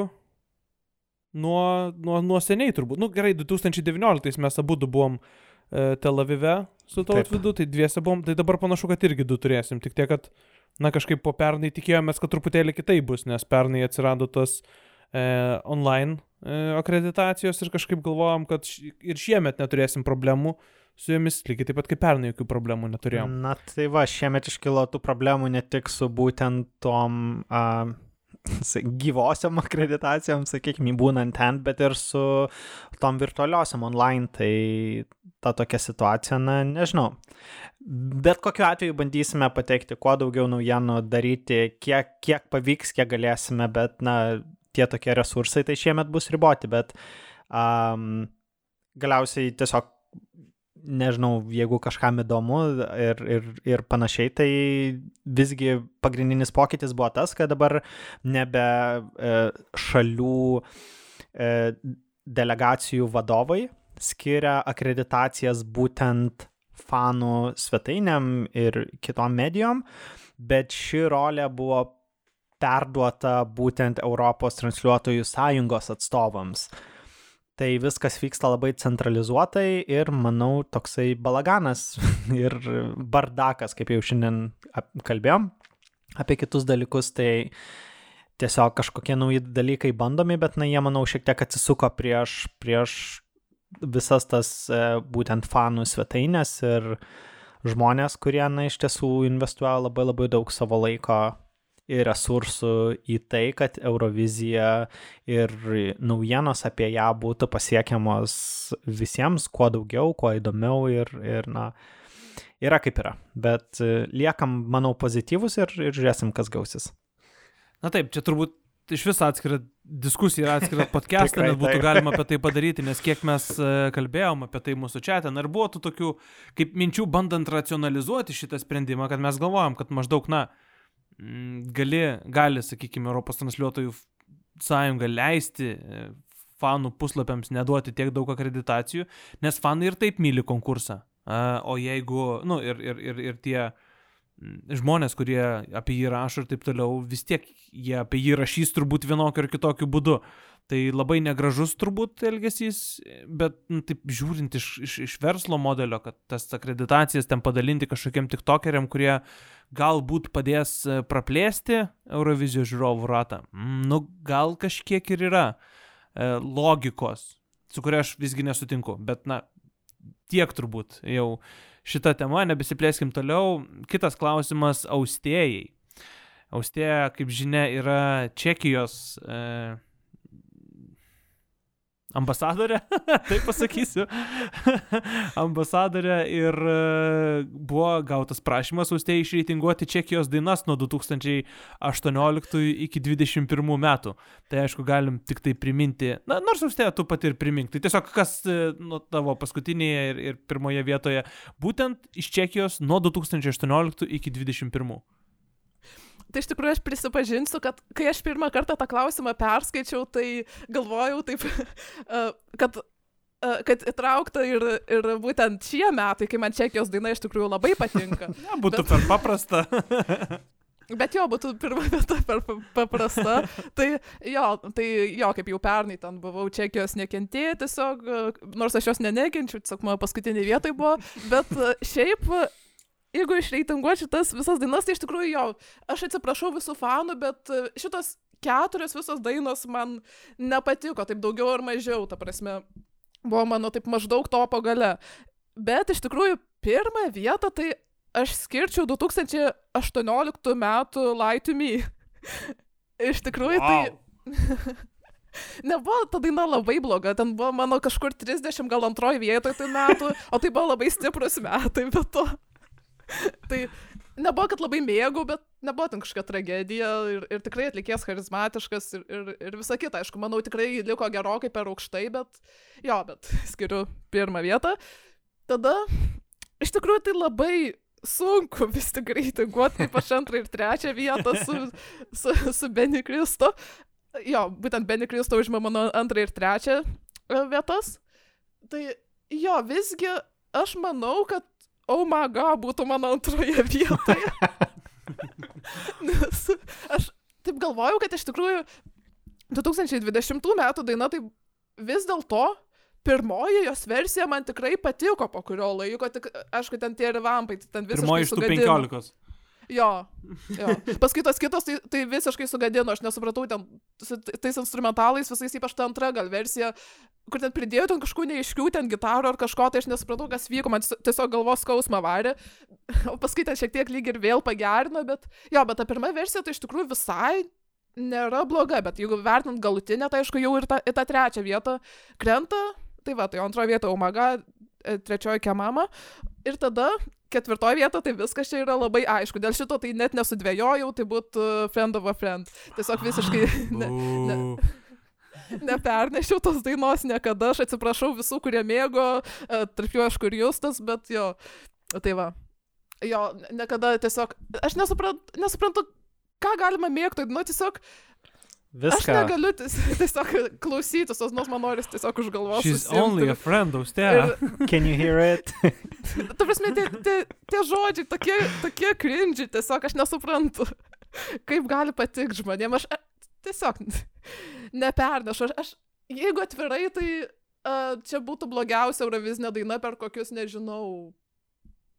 nuo, nuo, nuo seniai turbūt. Nu gerai, 2019 mes abu buvom uh, Tel Avive su tavo Taip. vidu, tai dviese buvom, tai dabar panašu, kad irgi du turėsim. Tik tiek, kad, na kažkaip po pernai tikėjomės, kad truputėlį kitai bus, nes pernai atsirado tas e, online e, akreditacijos ir kažkaip galvojom, kad ir šiemet neturėsim problemų su jomis, lygiai taip pat kaip pernai jokių problemų neturėjom. Na tai va, šiemet iškilo tų problemų ne tik su būtent tom uh, gyvosiom akreditacijom, sakykime, būnant ten, bet ir su tom virtualiosiom online. Tai ta tokia situacija, na nežinau. Bet kokiu atveju bandysime pateikti kuo daugiau naujienų, daryti, kiek, kiek pavyks, kiek galėsime, bet, na, tie tokie resursai tai šiemet bus riboti, bet um, galiausiai tiesiog, nežinau, jeigu kažkam įdomu ir, ir, ir panašiai, tai visgi pagrindinis pokytis buvo tas, kad dabar nebe e, šalių e, delegacijų vadovai skiria akreditacijas būtent fanų svetainėm ir kitom medijom, bet ši rolė buvo perduota būtent Europos transliuotojų sąjungos atstovams. Tai viskas vyksta labai centralizuotai ir, manau, toksai balaganas ir bardakas, kaip jau šiandien kalbėjom apie kitus dalykus, tai tiesiog kažkokie nauji dalykai bandomi, bet, na, jie, manau, šiek tiek atsisuko prieš, prieš visas tas e, būtent fanų svetainės ir žmonės, kurie, na, iš tiesų investuoja labai labai daug savo laiko ir resursų į tai, kad Eurovizija ir naujienos apie ją būtų pasiekiamos visiems, kuo daugiau, kuo įdomiau ir, ir na, yra kaip yra. Bet e, liekam, manau, pozityvus ir, ir žiūrėsim, kas gausis. Na taip, čia turbūt iš viso atskira diskusija ir atskira podcast'ą, nes būtų galima apie tai padaryti, nes kiek mes e, kalbėjom apie tai mūsų čia, ten ir buvo tų tokių, kaip minčių bandant racionalizuoti šitą sprendimą, kad mes galvojam, kad maždaug, na, gali, gali, sakykime, Europos transliuotojų sąjunga leisti e, fanų puslapiams neduoti tiek daug akreditacijų, nes fanai ir taip myli konkursą. O jeigu, na, nu, ir, ir, ir, ir tie mm, žmonės, kurie apie jį rašo ir taip toliau, vis tiek jie apie jį rašys turbūt vienokiu ar kitokiu būdu. Tai labai negražus turbūt elgesys, bet nu, taip žiūrint iš, iš, iš verslo modelio, kad tas akreditacijas ten padalinti kažkokiem tik tokeriam, kurie galbūt padės e, praplėsti Eurovizijos žiūrovų ratą. Mm, Nu, gal kažkiek ir yra e, logikos, su kuria aš visgi nesutinku, bet na, tiek turbūt jau šitą temą, nebesiplėskim toliau. Kitas klausimas - austėjai. Austėja, kaip žinia, yra Čekijos e, ambasadorė, taip pasakysiu. ambasadorė ir e, buvo gautas prašymas Austėjai išreitinguoti Čekijos dainas nuo 2018 iki 2021 metų. Tai aišku, galim tik tai priminti, na, nors Austėja tu pati ir primink. Tai tiesiog kas e, nu, tavo paskutinėje ir, ir pirmoje vietoje, būtent iš Čekijos nuo 2018 iki 2021. Tai iš tikrųjų aš prisipažinsiu, kad kai aš pirmą kartą tą klausimą perskaičiau, tai galvojau taip, e, kad, e, kad įtraukta ir, ir būtent šie metai, kai man Čekijos daina iš tikrųjų labai patinka. Na, būtų Bet- per paprasta. Bet jo, būtų pirma vieta per pa- paprasta. Tai jo, tai jo, kaip jau pernai ten buvau Čekijos nekentėjai, tiesiog, e, nors aš jos nenekenčiu, tiesiog mano paskutinė vietoj buvo, bet šiaip, jeigu išreitinguočiau šitas visas dainas, tai iš tikrųjų jo, aš atsiprašau visų fanų, bet e, šitos keturios visos dainos man nepatiko, taip daugiau ar mažiau, ta prasme, buvo mano taip maždaug topo gale. Bet iš tikrųjų pirmą vietą tai aš skirčiau 2018 metų Me. Iš tikrųjų, tai nebuvo ta daina labai bloga, ten buvo mano kažkur 30 gal antroji vietoje tų metų, o tai buvo labai stiprus metai, bet to. Tai nebuvo, kad labai mėgau, bet nebuvo ten kažkokia tragedija ir, ir tikrai atlikėjas charizmatiškas ir, ir, ir visa kita. Aišku, manau, tikrai liko gerokai per aukštai, bet jo, bet skiriu pirmą vietą. Tada, iš tikrųjų, tai labai sunku vis tik reitinguoti, aš antrą ir trečią vietą su, su, su Benny Kristo. Jo, būtent Benny Kristo užima mano antrą ir trečią e, vietas. Tai jo, visgi aš manau, kad Oh my god būtų mano antroje vietoje. Nes aš taip galvojau, kad iš tikrųjų 2020 metų daina tai vis dėlto pirmoji jos versija man tikrai patiko po kurio laiko, tik, aišku, ten tie revampai, tai ten visiškai Pirmoji iš tų sugadino. 15. Jo, jo. Paskui tos kitos tai, tai visiškai sugadino, aš nesupratau ten su tais instrumentalais, visais ypač ta antra gal versija, kur ten pridėjo ten kažkokių neaiškių ten gitarų ar kažko, tai aš nesupratau, kas vyko, man ties- tiesiog galvos skausmą varė, o paskui ten šiek tiek lyg ir vėl pagerino, bet jo, bet ta pirma versija tai iš tikrųjų visai nėra bloga, bet jeigu vertinant galutinę, tai aišku jau ir ta, į tą trečią vietą krenta, tai va, tai antroji vieta Omaga, e, trečioji Kemama ir tada ketvirtoji vieta, tai viskas čia yra labai aišku. Dėl šito tai net nesudvėjojau, tai būtų friend of a friend. Tiesiog visiškai... Ne, ne. Nepernešiau tos dainos niekada, aš atsiprašau visų, kurie mėgo, e, tarp jų aišku ir Justas, bet jo, tai va. Jo, niekada tiesiog, aš nesuprantu, nesuprantu ką galima mėgti, nu tiesiog, aš Viską. negaliu ties, tiesiog klausytis, tos nors man noris tiesiog už galvos. She's susiimti. only a friend, austėja. Ir, Can you hear it? ta prasme, tie, tie, tie žodžiai tokie, tokie cringe, tiesiog aš nesuprantu, kaip gali patikti žmonėm. Aš tiesiog nepernešu. Aš, aš, jeigu atvirai, tai a, čia būtų blogiausia Eurovizinė daina per kokius, nežinau,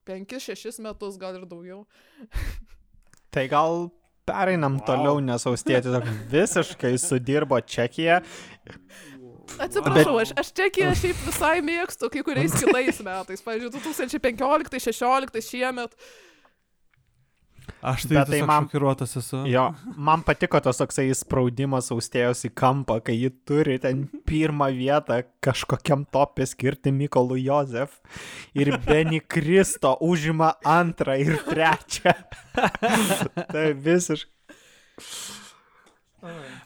5-6 metus, gal ir daugiau. Tai gal pereinam wow. toliau, nes austėti visiškai sudirbo Čekija. Atsiprašau, aš, aš čekiją šiaip visai mėgstu kai kuriais kitais metais. Pavyzdžiui, 2015-2016 šiemet. Aš tai, tai man- šokiruotas esu. Jo, man patiko tas toksai įspraudimas austėjos į kampą, kai ji turi ten pirmą vietą kažkokiam topė skirti Mykolų Jozef ir Beni Kristo užima antrą ir trečią. tai visiškai.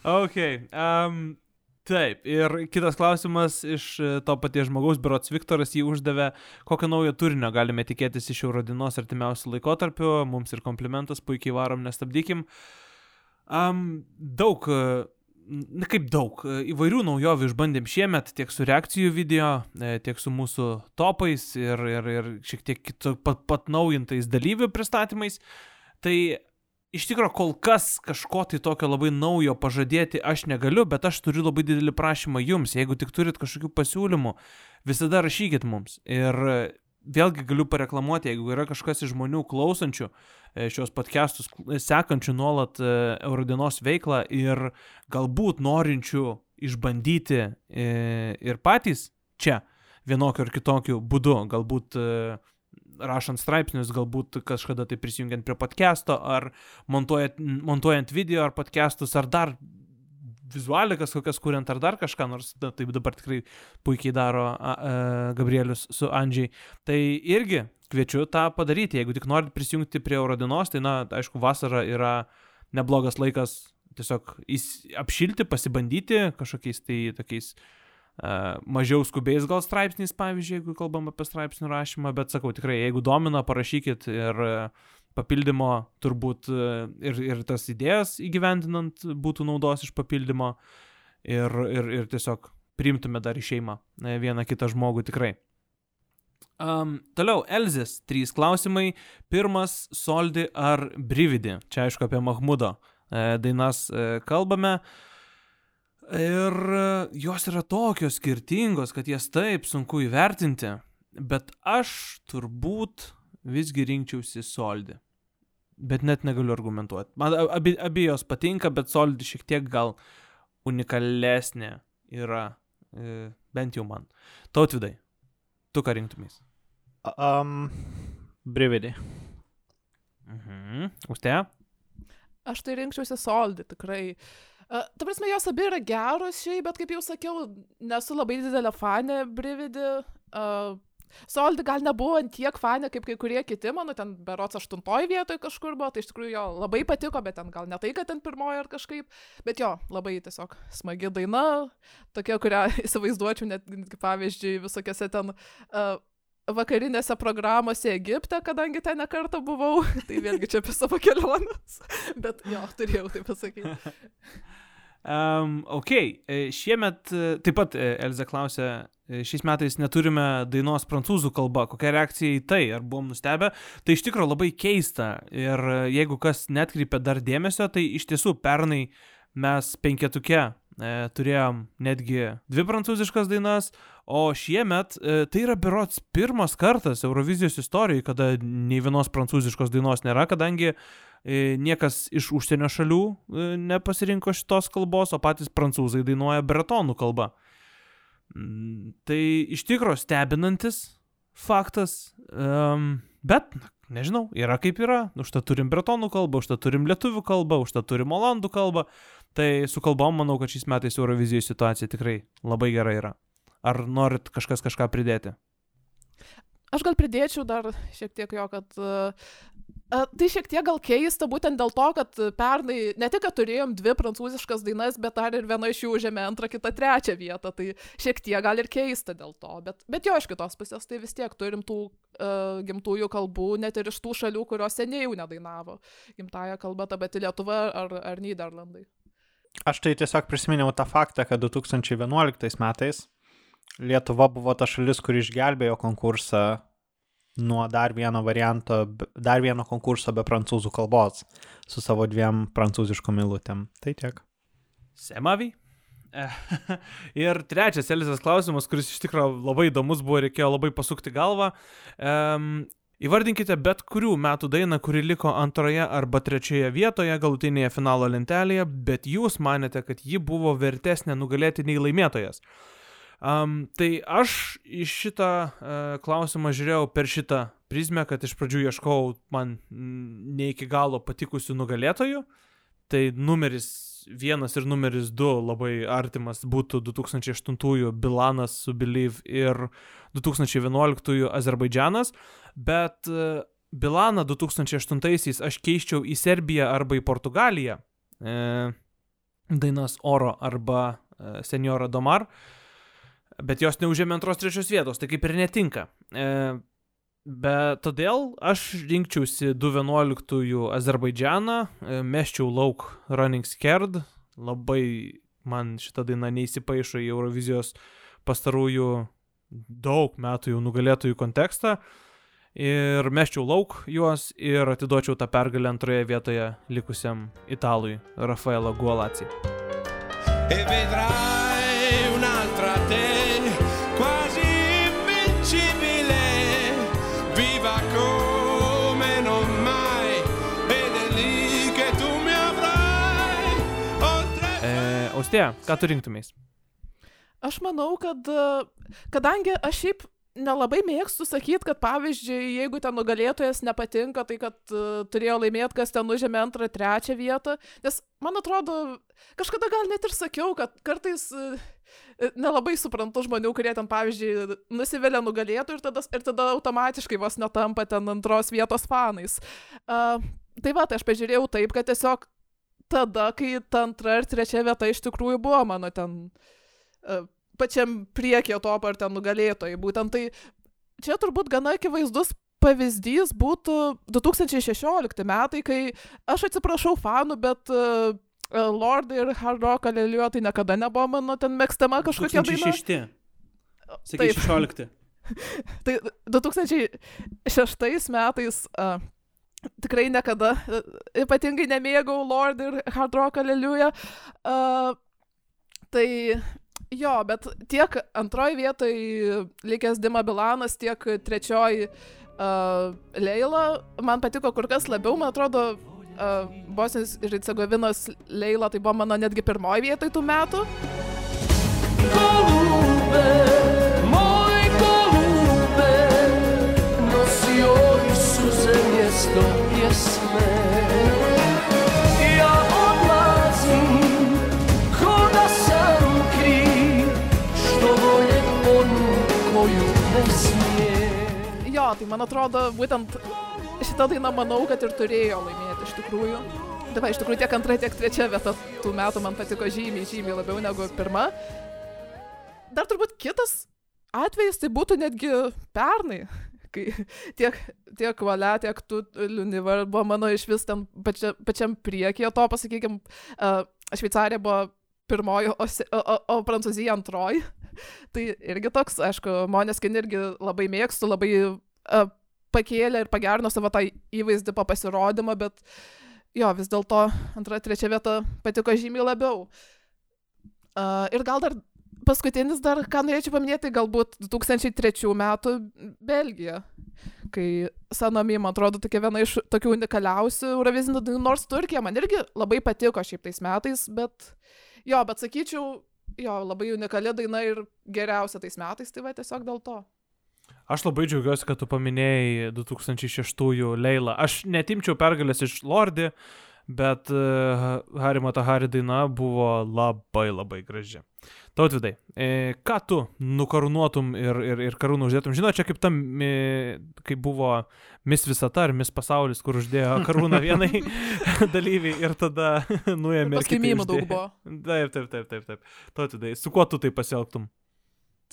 Ok. Um, taip, ir kitas klausimas iš e, to paties žmogaus, Berots Viktoras jį uždavė, kokio naujo turinio galime tikėtis iš Eurodinos artimiausių laikotarpių, mums ir komplimentas, puikiai varom, nestabdykim. Um, daug, e, na kaip daug, e, įvairių naujovių išbandėm šiemet, tiek su reakcijų video, tiek su mūsų topais ir, ir, ir šiek tiek kito, pat, pat naujintais dalyvių pristatymais. Tai iš tikrųjų kol kas kažko tai tokio labai naujo pažadėti aš negaliu, bet aš turiu labai didelį prašymą jums. Jeigu tik turit kažkokių pasiūlymų, visada rašykit mums. Ir e, vėlgi galiu pareklamuoti, jeigu yra kažkas iš žmonių klausančių e, šios podcastus, kl- sekančių nuolat e, Eurodienos veiklą ir galbūt norinčių išbandyti e, ir patys čia vienokiu ar kitokiu būdu, galbūt e, rašant straipsnius, galbūt kažkada tai prisijungiant prie podcast'o, ar montuojant, montuojant video ar podcast'us, ar dar vizualikas kokias kuriant, ar dar kažką, nors na, taip dabar tikrai puikiai daro a, a, Gabrielius su Andžiai. Tai irgi kviečiu tą padaryti, jeigu tik norit prisijungti prie Eurodinos, tai na, aišku, vasara yra neblogas laikas tiesiog apšilti, pasibandyti kažkokiais tai tokiais Uh, mažiau skubiais gal straipsniais, pavyzdžiui, jeigu kalbam apie straipsnių rašymą, bet sakau, tikrai, jeigu domina, parašykit ir uh, papildymo turbūt uh, ir, ir tas idėjas įgyvendinant būtų naudos iš papildymo ir, ir, ir tiesiog priimtume dar į šeimą vieną kitą žmogų tikrai. Um, toliau, Elzės, trys klausimai. Pirmas, Soldi ar Brividi? Čia aišku apie Mahmudo dainas kalbame. Ir e, jos yra tokios skirtingos, kad jas taip sunku įvertinti, bet aš turbūt visgi rinkčiausi Soldi. Bet net negaliu argumentuoti. Man abi, abi jos patinka, bet Soldi šiek tiek gal unikalesnė yra, e, bent jau man. Tautvidai, tu ką rinktumės? Um, Brividį. Mhm. Užtė? Aš tai rinkčiausi soldi, tikrai. Uh, ta prasme, jos abi yra geros šiaip, bet kaip jau sakiau, nesu labai didelė fanė Brividi. Uh, Soldi gal nebuvo tiek fanė kaip kai kurie kiti, mano ten berots aštuntoji vietoje kažkur buvo, tai iš tikrųjų jo labai patiko, bet ten gal ne tai, kad ten pirmoji ar kažkaip, bet jo, labai tiesiog smagi daina, tokia, kurią įsivaizduočiau net, pavyzdžiui, visokiose ten uh, vakarinėse programuose Egipte, kadangi ten nekartą buvau, tai vėlgi čia apie savo keliones, bet jo, turėjau tai pasakyti. Um, ok, e, šiemet e, taip pat e, Elze klausė, šiais metais neturime dainos prancūzų kalba. Kokia reakcija į tai? Ar buvom nustebę? Tai iš tikrųjų labai keista. Ir jeigu kas netkreipė dar dėmesio, tai iš tiesų pernai mes penketuke e, turėjom netgi dvi prancūziškas dainas, o šiemet e, tai yra berots pirmas kartas Eurovizijos istorijoje, kada nei vienos prancūziškos dainos nėra, kadangi e, niekas iš užsienio šalių e, nepasirinko šitos kalbos, o patys prancūzai dainuoja bretonų kalba. Mm, Tai iš tikrųjų stebinantis faktas, bet na, nežinau, yra kaip yra. Užtat turim bretonų kalbą, užtat turim lietuvių kalbą, užtat turim olandų kalbą. Tai su kalbom manau, kad šiais metais Eurovizijos situacija tikrai labai gera yra. Ar norit kažkas kažką pridėti? Aš gal pridėčiau dar šiek tiek jo, kad uh, A, Tai šiek tiek gal keista būtent dėl to, kad pernai ne tik, kad turėjom dvi prancūziškas dainas, bet dar ir viena iš jų užėmė antrą, kitą, trečią vietą. Tai šiek tiek gal ir keista dėl to. Bet, bet jo, iš kitos pusės, tai vis tiek turim tų uh, gimtųjų kalbų, net ir iš tų šalių, kurios seniai jau nedainavo gimtają kalbą, ta pati Lietuva ar, ar Niderlandai. Aš tai tiesiog prisiminiau tą faktą, kad 2011 metais Lietuva buvo ta šalis, kuri išgelbėjo konkursą nuo dar vieno varianto, dar vieno konkurso be prancūzų kalbos su savo dviem prancūziškom eilutėm. Tai tiek. Semavi. Ir trečias Elizas klausimas, kuris iš tikrųjų labai įdomus buvo, reikėjo labai pasukti galvą. Um, įvardinkite bet kurių metų dainą, kuri liko antroje arba trečioje vietoje galutinėje finalo lentelėje, bet jūs manėte, kad ji buvo vertesnė nugalėti nei laimėtojas. Um, tai aš į šitą uh, klausimą žiūrėjau per šitą prizmę, kad iš pradžių ieškojau man ne iki galo patikusių nugalėtojų. Tai numeris vienas ir numeris du labai artimas būtų 2008 Bilanas su Believe ir 2011 Azerbaidžianas, bet e, Bilaną 2008 aš keiščiau į Serbiją arba į Portugaliją. E, dainas Oro arba e, Senjora Domar, bet jos neužėmė antros trečios vietos, tai kaip ir netinka. E, Bet todėl aš rinkčiausi 2.11 Azerbaidžianą, e, meščiau lauk Running Scared, labai man šita daina neįsipaišo į Eurovizijos pastarųjų daug metų jau nugalėtojų kontekstą. Ir meščiau lauk juos ir atiduočiau tą pergalę antroje vietoje likusiam italui Rafaelo Gualaci. e vedrai un'altra te Austėja, ką tu rinktumės? Aš manau, kad e, kadangi aš šiaip nelabai mėgstu sakyti, kad pavyzdžiui, jeigu ten nugalėtojas nepatinka, tai kad uh, turėjo laimėti, kas ten užėmė antrą, trečią vietą. Nes man atrodo, kažkada gal net ir sakiau, kad kartais uh, nelabai suprantu žmonių, kurie ten, pavyzdžiui, nusivelia nugalėtų ir tada, ir tada automatiškai vos netampa ten antros vietos fanais. Uh, tai va, tai aš pažiūrėjau taip, kad tiesiog tada, kai ta antra ir trečia vieta iš tikrųjų buvo mano ten uh, pačiam priekyje to ar ten nugalėtojai. Būtent tai čia turbūt gana akivaizdus pavyzdys būtų 2016 metai, kai aš atsiprašau fanų, bet uh, Lord ir Hard Rock Aleliuo tai niekada nebuvo mano ten mėgstama kažkokia daina. 2006. Taip. 16. Tai 2006 metais uh, tikrai niekada uh, ypatingai nemėgau Lord ir Hard Rock Aleliuja. Uh, tai jo, bet tiek antroji vietoje likęs Dima Bilanas, tiek trečioji uh, Leila man patiko kur kas labiau, man atrodo, uh, Bosnijos ir Hercegovinos Leila tai buvo mano netgi pirmoji vietoje tų metų. Moj Mjesto pjesme Ja odlazim ko da sam kriv Što volim onu koju ne smije Jo, tai man atrodo, būtent šitą dainą manau, kad ir turėjo laimėti iš tikrųjų. Va, iš tikrųjų tiek antra, tiek trečia vieta tų metų man patiko žymiai, žymiai labiau negu pirma. Dar turbūt kitas atvejis tai būtų netgi pernai, kai tiek, tiek Valia, tiek tu, Lunivar buvo mano iš vis ten pačia, pačiam priekyje to, pasakykime, uh, Šveicarija buvo pirmoji, o, o, o Prancūzija antroji. tai irgi toks, aišku, Moneskin irgi labai mėgstu, labai uh, pakėlė ir pagerino savo tą įvaizdį po pasirodymą, bet jo, vis dėlto antra, trečia vieta patiko žymiai labiau. Uh, ir gal dar paskutinis dar, ką norėčiau paminėti, galbūt 2003 metų Belgija, kai Sanomi, man atrodo, tokia viena iš tokių unikaliausių Eurovizinių dainų, nors Turkija man irgi labai patiko šiaip tais metais, bet jo, bet sakyčiau, jo, labai unikali daina ir geriausia tais metais, tai va tiesiog dėl to. Aš labai džiaugiuosi, kad tu paminėjai 2006 Leilą. Aš netimčiau pergalės iš Lordi, bet uh, Hari Matahari daina buvo labai labai graži. Tautvidai, e, ką tu nukarūnuotum ir, ir, ir karūną uždėtum? Žinau, čia kaip tam, e, kai buvo Miss Visata ar Miss Pasaulis, kur uždėjo karūną vienai dalyviai ir tada nuėmė. mymų daug buvo. Taip, taip, taip, taip. taip. Tautvidai, su kuo tu tai pasielgtum?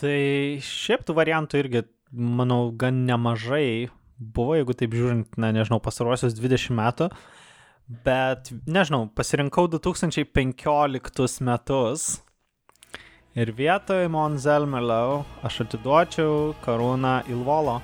Tai šiaip tų variantų irgi, manau, gan nemažai buvo, jeigu taip žiūrint, na, nežinau, pasaruosius 20 metų. Bet, nežinau, pasirinkau 2015 metus. Ir vietoj Monzelmelau aš atiduočiau karūną Ilvolo.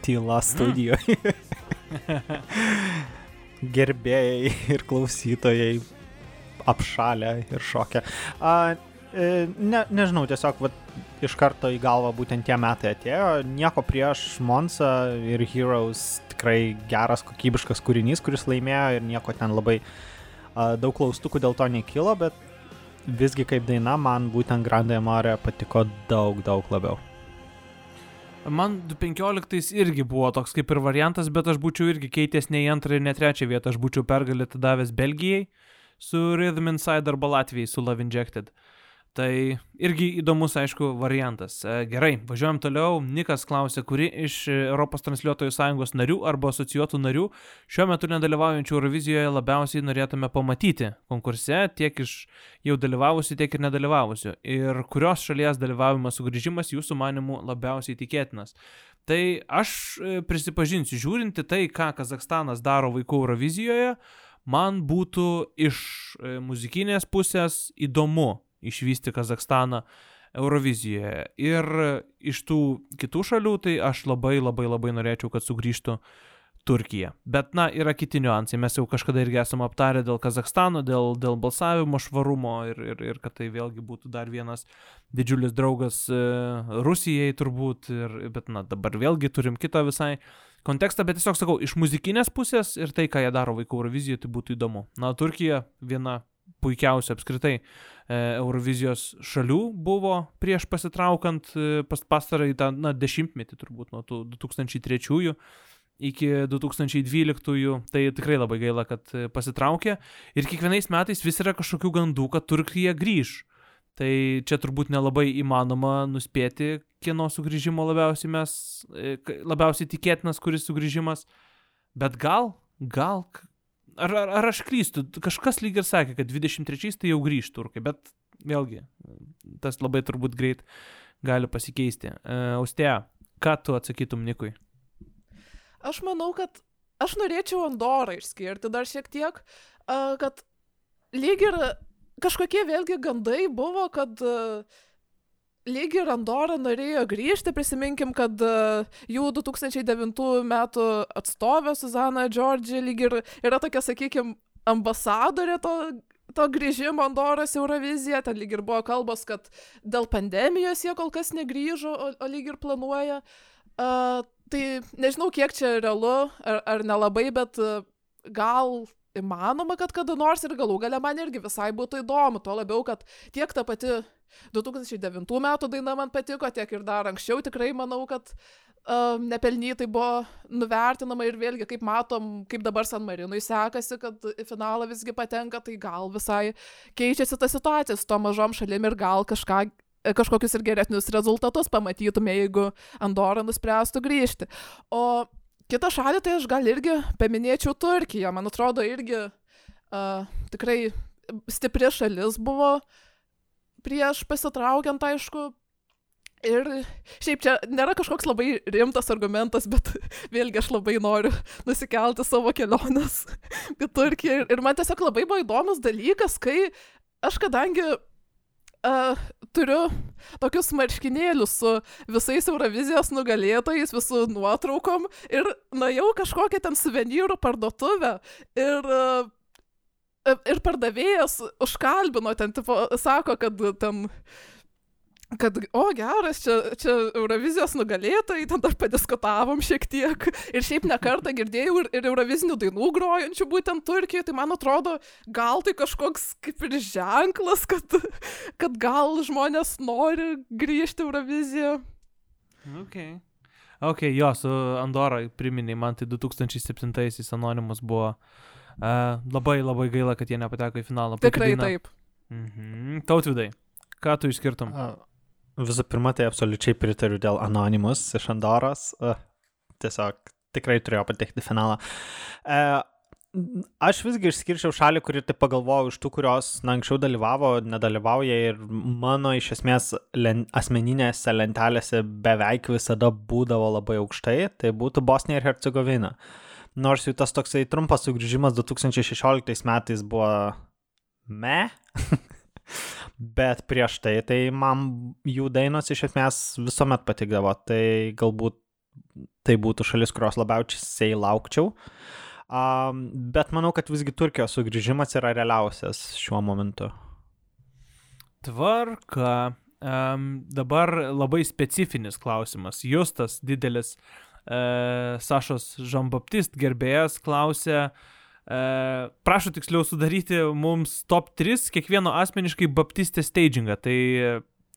Tyla studijoje. Gerbėjai ir klausytojai apšalę ir šokę. A, e, ne, nežinau, tiesiog vat, iš karto į galvą būtent tie metai atėjo. Nieko prieš Monsa ir Heroes tikrai geras, kokybiškas kūrinys, kuris laimėjo ir nieko ten labai a, daug klaustukų dėl to nekilo, bet visgi kaip daina man būtent Grande Amore patiko daug, daug labiau. Man 15 irgi buvo toks kaip ir variantas, bet aš būčiau irgi keitęs ne į antrą ir ne trečią vietą, aš būčiau pergalę davęs Belgijai su Rhythm Inside arba Latvijai su Love Injected. Tai irgi įdomus, aišku, variantas. E, Gerai, važiuojam toliau. Nikas klausė, kuri iš Europos transliuotojų sąjungos narių arba asocijuotų narių šiuo metu nedalyvaujančių Eurovizijoje labiausiai norėtume pamatyti konkurse, tiek iš jau dalyvavusių, tiek ir nedalyvavusių. Ir kurios šalies dalyvavimas sugrįžimas jūsų manimų labiausiai tikėtinas. Tai aš e, prisipažinsiu, žiūrinti tai, ką Kazakstanas daro vaikų Eurovizijoje, man būtų iš e, muzikinės pusės įdomu išvysti Kazakstaną Eurovizijoje. Ir iš tų kitų šalių, tai aš labai labai labai norėčiau, kad sugrįžtų Turkija. Bet, na, yra kiti niuansai. Mes jau kažkada irgi esame aptarę dėl Kazakstano, dėl, dėl balsavimo švarumo ir, ir, ir kad tai vėlgi būtų dar vienas didžiulis draugas e, Rusijai turbūt. Ir, bet, na, dabar vėlgi turim kitą visai kontekstą, bet tiesiog sakau, iš muzikinės pusės ir tai, ką jie daro vaikų Eurovizijoje, tai būtų įdomu. Na, Turkija viena puikiausia apskritai e, Eurovizijos šalių buvo prieš pasitraukant e, pas, pastarąjį tą, na, dešimtmetį turbūt nuo tų 2003 iki 2012, tai tikrai labai gaila, kad e, pasitraukė. Ir kiekvienais metais vis yra kažkokių gandų, kad Turkija grįž. Tai čia turbūt nelabai įmanoma nuspėti, kieno sugrįžimo labiausiai mes, e, labiausiai tikėtinas, kuris sugrįžimas. Bet gal, gal, ar, ar, ar aš klystu, kažkas lyg ir sakė, kad 23 tai jau grįž turkai, bet vėlgi, tas labai turbūt greit gali pasikeisti. Uh, Austėja, ką tu atsakytum Nikui? Aš manau, kad aš norėčiau Andorą išskirti dar šiek tiek, a, kad lyg ir kažkokie vėlgi gandai buvo, kad a, lyg ir Andorą norėjo grįžti, prisiminkim, kad a, jų 2009 metų atstovė Susana Džordži lyg ir yra tokia, sakykime, ambasadorė to to grįžimo Andoros Euroviziją, ten lyg ir buvo kalbos, kad dėl pandemijos jie kol kas negrįžo, o, o lyg ir planuoja. Uh, tai nežinau, kiek čia realu ar, ar nelabai, bet uh, gal įmanoma, kad kada nors ir galų gale man irgi visai būtų įdomu, tuo labiau, kad tiek ta pati 2009 metų daina man patiko, tiek ir dar anksčiau tikrai manau, kad uh, nepelnytai buvo nuvertinama ir vėlgi, kaip matom, kaip dabar San Marinui sekasi, kad į finalą visgi patenka, tai gal visai keičiasi ta situacija su to mažom šalim ir gal kažką kažkokius ir geresnius rezultatus pamatytume, jeigu Andorra nuspręstų grįžti. O kitą šalį tai aš gal irgi paminėčiau Turkiją. Man atrodo, irgi uh, tikrai stipri šalis buvo prieš pasitraukiant, aišku. Ir šiaip čia nėra kažkoks labai rimtas argumentas, bet vėlgi aš labai noriu nusikelti savo keliones į Turkiją. Ir man tiesiog labai buvo įdomus dalykas, kai aš kadangi uh, turiu tokius marškinėlius su visais Eurovizijos nugalėtojais, visų nuotraukom ir nuėjau kažkokią ten suvenyrų parduotuvę ir uh, ir pardavėjas užkalbino ten, tipo, sako, kad ten kad, o geras, čia, čia Eurovizijos nugalėtojai, ten dar padiskutavom šiek tiek. Ir šiaip nekartą girdėjau ir, ir Eurovizinių dainų grojančių būtent Turkijoje, tai man atrodo, gal tai kažkoks kaip ir ženklas, kad, kad gal žmonės nori grįžti į Euroviziją. Ok. Ok, jo, su Andorra priminė, man tai 2007-aisiais Anonimus buvo uh, labai labai gaila, kad jie nepateko į finalą. Tikrai taip. Mhm. Tautvidai, ką tu išskirtum? A, Visų pirma, tai absoliučiai pritariu dėl Anonymous iš Andoros. Tiesiog tikrai turėjo patekti finalą. E, Aš visgi išskirčiau šalį, kuri taip pagalvojau iš tų, kurios na, anksčiau dalyvavo, nedalyvauja ir mano iš esmės len, asmeninėse lentelėse beveik visada būdavo labai aukštai, tai būtų Bosnija ir Hercegovina. Nors jų tas toksai trumpas sugrįžimas 2016 metais buvo me, bet prieš tai, tai man jų dainos iš esmės visuomet patikdavo, tai galbūt tai būtų šalis, kurios labiausiai laukčiau. Um, bet manau, kad visgi Turkijos sugrįžimas yra realiausias šiuo momentu. Tvarka. Um, dabar labai specifinis klausimas. Justas, didelis uh, Sašos Žambaptist gerbėjas, klausė, uh, prašo tiksliau sudaryti mums top 3 kiekvieno asmeniškai baptistės stagingą. Tai,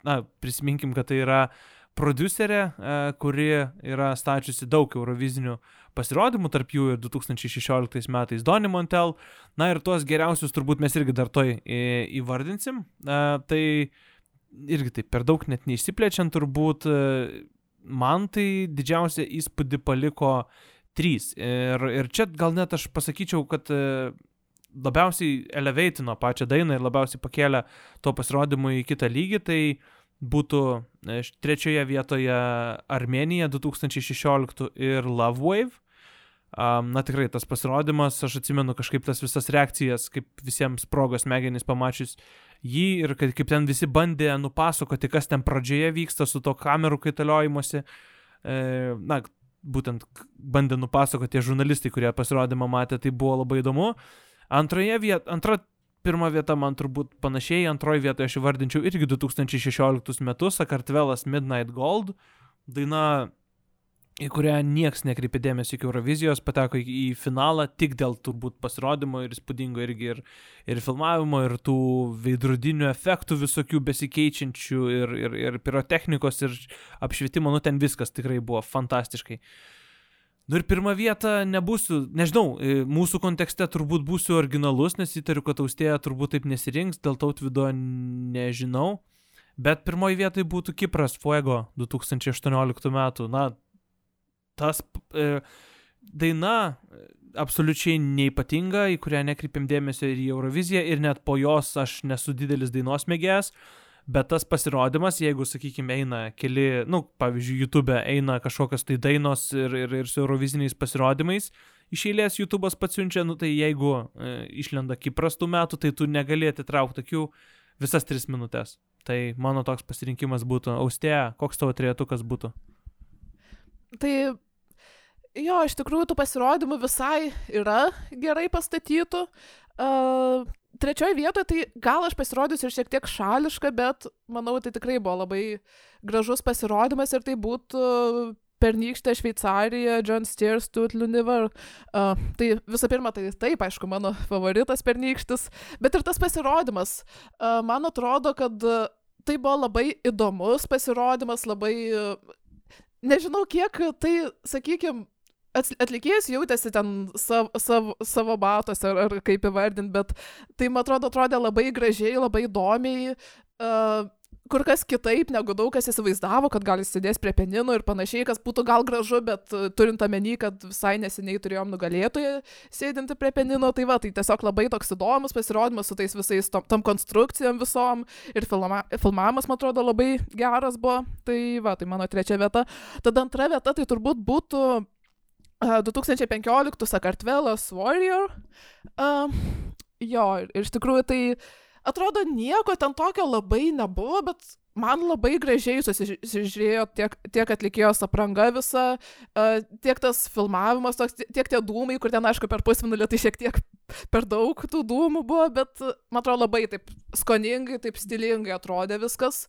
na, prisiminkim, kad tai yra producerė, uh, kuri yra stačiusi daug eurovizinių pasirodymų, tarp jų ir 2016 metais Donny Montel. Na ir tuos geriausius turbūt mes irgi dar toj į- įvardinsim. Tai irgi taip per daug net neišsiplečiant turbūt, e, man tai didžiausią įspūdį paliko trys. Ir, ir čia gal net aš pasakyčiau, kad e, labiausiai eleveitino pačią dainą ir labiausiai pakėlė to pasirodymo į kitą lygį, tai būtų e, trečioje vietoje Armenija 2016 ir Love Wave. Na tikrai tas pasirodymas, aš atsimenu kažkaip tas visas reakcijas, kaip visiems sprogos smegenys pamačius jį ir kad kaip ten visi bandė nupasakoti, kas ten pradžioje vyksta su to kamerų kaitaliojimuose. Na, būtent bandė nupasakoti tie žurnalistai, kurie pasirodymą matė, tai buvo labai įdomu. Antroje vietoje, antra, pirma vieta man turbūt panašiai, antroje vietoje aš įvardinčiau irgi 2016 metus, Sakartvelas Midnight Gold, daina į kurią nieks nekreipė dėmesio iki Eurovizijos, pateko į, finalą tik dėl turbūt pasirodymo ir įspūdingo irgi ir, ir filmavimo, ir tų veidrodinių efektų visokių besikeičiančių, ir, ir, ir pirotechnikos, ir apšvietimo, nu ten viskas tikrai buvo fantastiškai. Nu ir pirmą vietą nebūsiu, nežinau, e, mūsų kontekste turbūt būsiu originalus, nes įtariu, kad austėja turbūt taip nesirinks, dėl tautvido nežinau. Bet pirmoji vietoj būtų Kipras Fuego 2018 metų. Na, tas e, daina e, absoliučiai neipatinga, į kurią nekreipiam dėmesio ir į Euroviziją, ir net po jos aš nesu didelis dainos mėgėjas, bet tas pasirodymas, jeigu, sakykime, eina keli, nu, pavyzdžiui, YouTube eina kažkokios tai dainos ir, ir, ir su Euroviziniais pasirodymais, iš eilės YouTube'as pats siunčia, nu tai jeigu e, išlenda Kipras tų metų, tai tu negali atitraukti akių visas tris minutės. Tai mano toks pasirinkimas būtų Austėja, koks tavo trietukas būtų? Tai jo, iš tikrųjų tų pasirodymų visai yra gerai pastatytų. Uh, Trečioje vietoje tai gal aš pasirodysiu ir šiek tiek šališka, bet manau, tai tikrai buvo labai gražus pasirodymas ir tai būtų pernykštė Šveicarija, John Steers, Tut Luniver. Uh, tai visų pirma, tai taip, aišku, mano favoritas pernykštis, bet ir tas pasirodymas. Uh, man atrodo, kad tai buvo labai įdomus pasirodymas, labai nežinau, kiek tai, sakykime, atlikėjas jautėsi ten sav, sav, savo batose, ar, ar kaip įvardinti, bet tai, man atrodo, atrodė labai gražiai, labai įdomiai. Uh, kur kas kitaip, negu daug kas įsivaizdavo, kad gal jis sėdės prie peninų ir panašiai, kas būtų gal gražu, bet turint omeny, kad visai neseniai turėjom nugalėtoją sėdinti prie penino, tai va, tai tiesiog labai toks įdomus pasirodymas su tais visais tom, tom konstrukcijom visom ir filma, filmavimas, man atrodo, labai geras buvo, tai va, tai mano trečia vieta. Tada antra vieta tai turbūt būtų 2015 Sakartvelas Warrior. Uh, jo, ir, iš tikrųjų tai atrodo nieko ten tokio labai nebuvo, bet man labai gražiai susižiūrėjo tiek, tiek atlikėjos apranga visa, uh, tiek tas filmavimas, toks, tiek tie dūmai, kur ten, aišku, per pusvinulį tai šiek tiek per daug tų dūmų buvo, bet uh, man atrodo labai taip skoningai, taip stilingai atrodė viskas.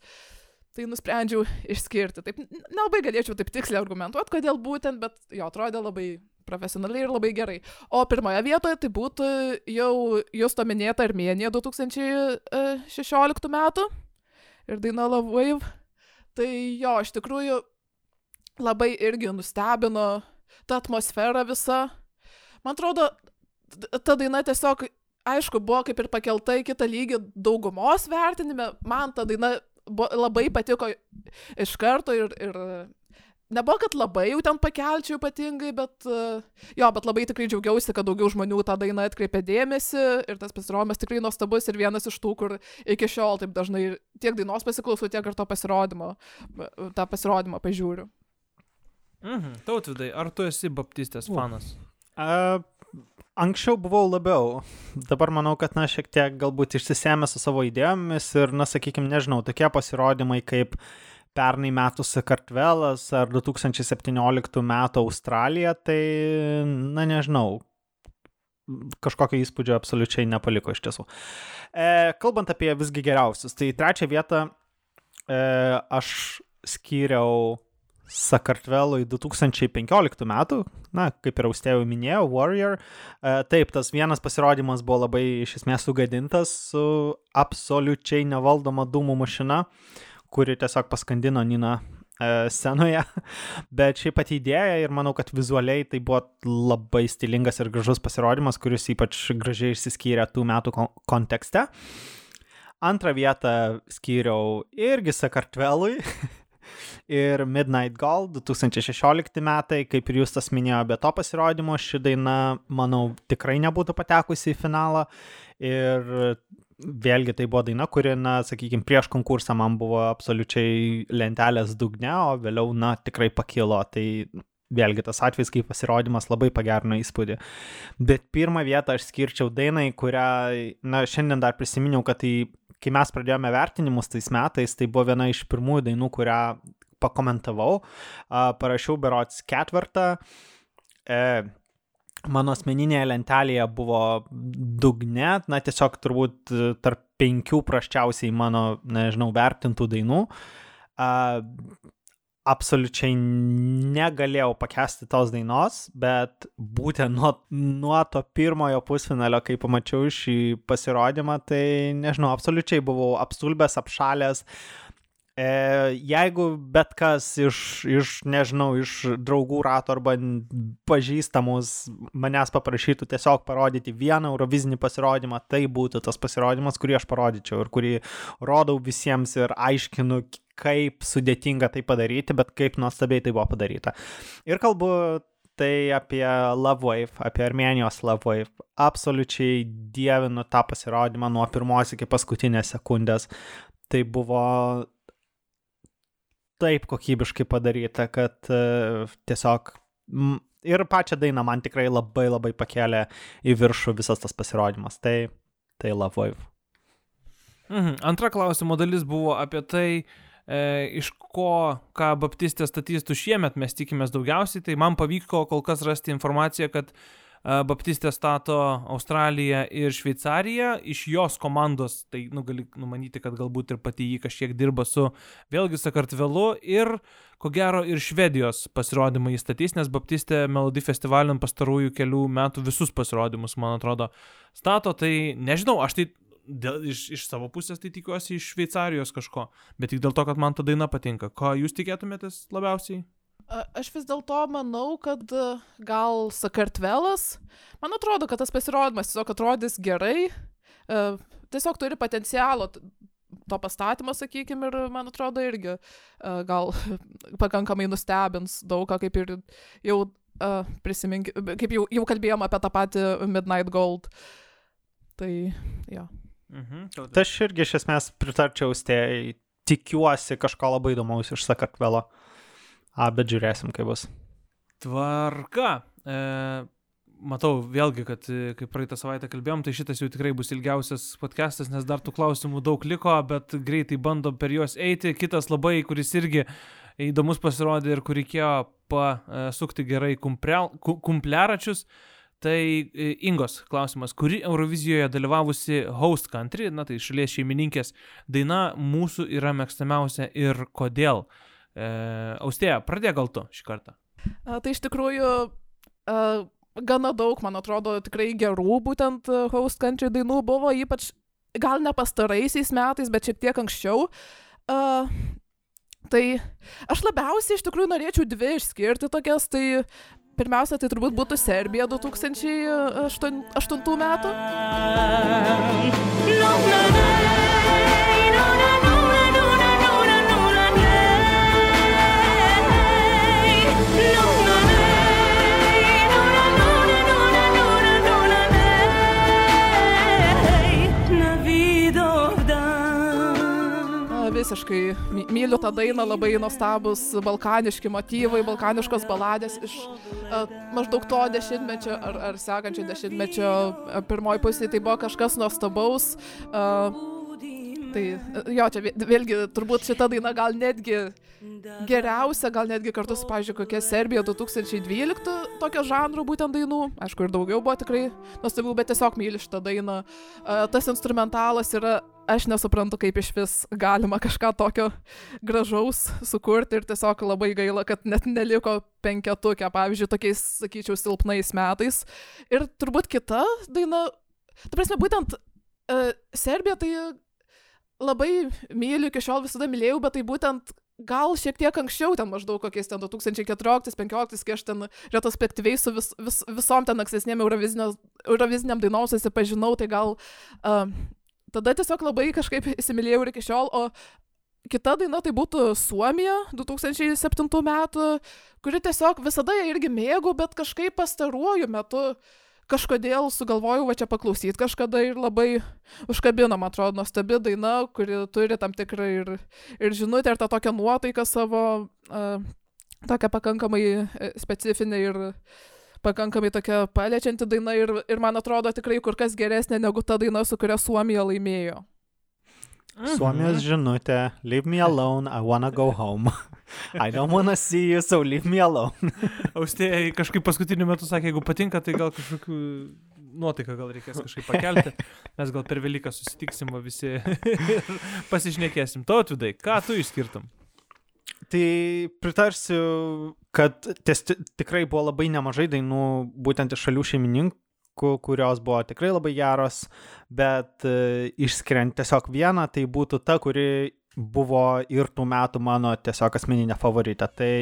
Tai nusprendžiau išskirti. Taip, nelabai galėčiau taip tiksliai argumentuoti, kodėl būtent, bet jo atrodė labai profesionaliai ir labai gerai. O pirmoje vietoje tai būtų jau jūs to minėta Armėnija 2016 metų ir daina Love Wave. Tai jo, iš tikrųjų labai irgi nustebino ta atmosfera visa. Man atrodo, ta daina tiesiog, aišku, buvo kaip ir pakelta į kitą lygį daugumos vertinime. Man ta daina labai patiko iš karto ir, ir nebuvo, kad labai jau ten pakelčiau ypatingai, bet e, jo, bet labai tikrai džiaugiausi, kad daugiau žmonių tą dainą atkreipė dėmesį ir tas pasirodymas tikrai nuostabus ir vienas iš tų, kur iki šiol taip dažnai tiek dainos pasiklausau, tiek ir to pasirodymo, tą pasirodymą pažiūriu. Mhm. Tautvidai, ar tu esi baptistės fanas? A, anksčiau buvau labiau. Dabar manau, kad, na, šiek tiek galbūt išsisėmė su savo idėjomis ir, na, sakykime, nežinau, tokie pasirodymai kaip pernai metų Sakartvelas ar 2017 metų Australija, tai, na, nežinau, kažkokio įspūdžio absoliučiai nepaliko iš tiesų. E, kalbant apie visgi geriausius, tai trečią vietą e, aš skyriau Sakartvelui 2015 metų, na, kaip ir austėjau minėjau, Warrior. E, taip, tas vienas pasirodymas buvo labai iš esmės sugadintas su absoliučiai nevaldoma dūmų mašina, kuri tiesiog paskandino Nina e, scenoje. Bet šiaip pati idėja ir manau, kad vizualiai tai buvo labai stilingas ir gražus pasirodymas, kuris ypač gražiai išsiskyrė tų metų kon kontekste. Antrą vietą skyriau irgi Sakartvelui. ir Midnight Gold 2016 metai, kaip ir jūs tas minėjo, be to pasirodymo ši daina, manau, tikrai nebūtų patekusi į finalą. Ir vėlgi tai buvo daina, kuri, na, sakykime, prieš konkursą man buvo absoliučiai lentelės dugne, o vėliau, na, tikrai pakilo. Tai vėlgi tas atvejis, kai pasirodymas labai pagerino įspūdį. Bet pirmą vietą aš skirčiau dainai, kurią, na, šiandien dar prisiminiau, kad tai, kai mes pradėjome vertinimus tais metais, tai buvo viena iš pirmųjų dainų, kurią pakomentavau, parašiau berots ketvirtą. E, mano asmeninėje lentelėje buvo dugne, na tiesiog turbūt e, tarp penkių praščiausiai mano, nežinau, vertintų dainų. Absoliučiai negalėjau pakesti tos dainos, bet būtent nuo, nuo to pirmojo pusfinalio, kai pamačiau šį pasirodymą, tai nežinau, absoliučiai buvau apstulbęs, apšalęs. E, jeigu bet kas iš, iš, nežinau, iš draugų rato arba pažįstamus manęs paprašytų tiesiog parodyti vieną Eurovizinį pasirodymą, tai būtų tas pasirodymas, kurį aš parodyčiau ir kurį rodau visiems ir aiškinu, kaip sudėtinga tai padaryti, bet kaip nuostabiai tai buvo padaryta. Ir kalbu tai apie Love Wave, apie Armenijos Love Wave. Absoliučiai dievinu tą pasirodymą nuo pirmos iki paskutinės sekundės. Tai buvo taip kokybiškai padaryta, kad uh, tiesiog ir pačią dainą man tikrai labai labai pakėlė į viršų visas tas pasirodymas. Tai, tai Love Wave. Mhm. Antra klausimo dalis buvo apie tai, e, iš ko, ką Baptistė statystų šiemet mes tikimės daugiausiai, tai man pavyko kol kas rasti informaciją, kad e, Baptistė stato Australiją ir Šveicariją, iš jos komandos, tai nu, gali numanyti, kad galbūt ir pati jį kažkiek dirba su vėlgi Sakartvelu ir ko gero ir Švedijos pasirodymą įstatys, nes Baptistė Melody Festivalin pastarųjų kelių metų visus pasirodymus, man atrodo, stato, tai nežinau, aš tai dėl, iš, iš savo pusės tai tikiuosi iš Šveicarijos kažko, bet tik dėl to, kad man ta daina patinka. Ko jūs tikėtumėtės labiausiai? A- Aš vis dėlto manau, kad e, gal Sakartvelas, man atrodo, kad tas pasirodymas tiesiog atrodys gerai, e, tiesiog turi potencialo to pastatymo, sakykime, ir man atrodo irgi e, gal pakankamai nustebins daug ką, kaip ir jau e, prisimink, kaip jau, jau kalbėjom apie tą patį Midnight Gold. Tai, jo. Mhm. Tai aš irgi iš esmės pritarčiau stėjai, tikiuosi kažko labai įdomaus iš Sakartvelo. A, bet žiūrėsim, kaip bus. Tvarka. E, matau vėlgi, kad e, kaip praeitą savaitę kalbėjom, tai šitas jau tikrai bus ilgiausias podcastas, nes dar tų klausimų daug liko, bet greitai bandom per juos eiti. Kitas labai, kuris irgi įdomus pasirodė ir kur reikėjo pasukti gerai kumprel- ku- kumpliaračius, Tai e, Ingos klausimas, kuri Eurovizijoje dalyvavusi host country, na tai šalies šeimininkės daina mūsų yra mėgstamiausia ir kodėl? E, Austėja, pradėk gal tu šį kartą. A, tai iš tikrųjų a, gana daug, man atrodo, tikrai gerų būtent a, host country dainų buvo, ypač gal ne pastaraisiais metais, bet šiek tiek anksčiau. A, tai aš labiausiai iš tikrųjų norėčiau dvi išskirti tokias, tai pirmiausia, tai turbūt būtų Serbija 2008 metų. Visiškai my- myliu tą dainą, labai nuostabus balkaniški motyvai, balkaniškos baladės iš a, maždaug to dešimtmečio ar, ar sekančio dešimtmečio a, pirmoji pusė. Tai buvo kažkas nuostabaus. A, tai a, jo, čia vė- vėlgi turbūt šita daina gal netgi geriausia, gal netgi kartu su, pažiūrėjau, kokia Serbija 2012 tokio žanro būtent dainų. Aišku, ir daugiau buvo tikrai nuostabių, bet tiesiog myliu šitą dainą. Tas instrumentalas yra, aš nesuprantu, kaip iš vis galima kažką tokio gražaus sukurti ir tiesiog labai gaila, kad net neliko penketukė, pavyzdžiui, tokiais, sakyčiau, silpnais metais. Ir turbūt kita daina, tu prasme, būtent uh, Serbija tai labai myliu, iki šiol visada mylėjau, bet tai būtent gal šiek tiek anksčiau, ten maždaug kokiais ten 2014-2015, kai aš ten retrospektyviai su vis, vis, visom ten ankstesnėm euroviziniam dainom susipažinau, tai gal uh, tada tiesiog labai kažkaip įsimylėjau ir iki šiol, o kita daina tai būtų Suomija 2007 metų, kuri tiesiog visada ją irgi mėgau, bet kažkaip pastaruoju metu kažkodėl sugalvojau va čia paklausyti kažkada ir labai užkabino, man atrodo, nuostabi daina, kuri turi tam tikrą ir, ir žinutę, ir tą tokią nuotaiką savo, uh, tokią pakankamai e, specifinę ir pakankamai tokia paliečianti daina ir, ir man atrodo tikrai kur kas geresnė negu ta daina, su kuria Suomija laimėjo. Suomijos žinutė, leave me alone, I wanna go home. I don't wanna see you, so leave me alone. Austėja kažkaip paskutiniu metu sakė, jeigu patinka, tai gal kažkokių nuotaiką gal reikės kažkaip pakelti. Mes gal per Velyką susitiksim va visi ir pasišnekėsim. Tautvidai, ką tu išskirtum? Tai pritarsiu, kad ties, tikrai buvo labai nemažai dainų būtent iš šalių šeimininkų, kurios buvo tikrai labai geros, bet e, išskiriant tiesiog vieną, tai būtų ta, kuri buvo ir tų metų mano tiesiog asmeninė favoritė. Tai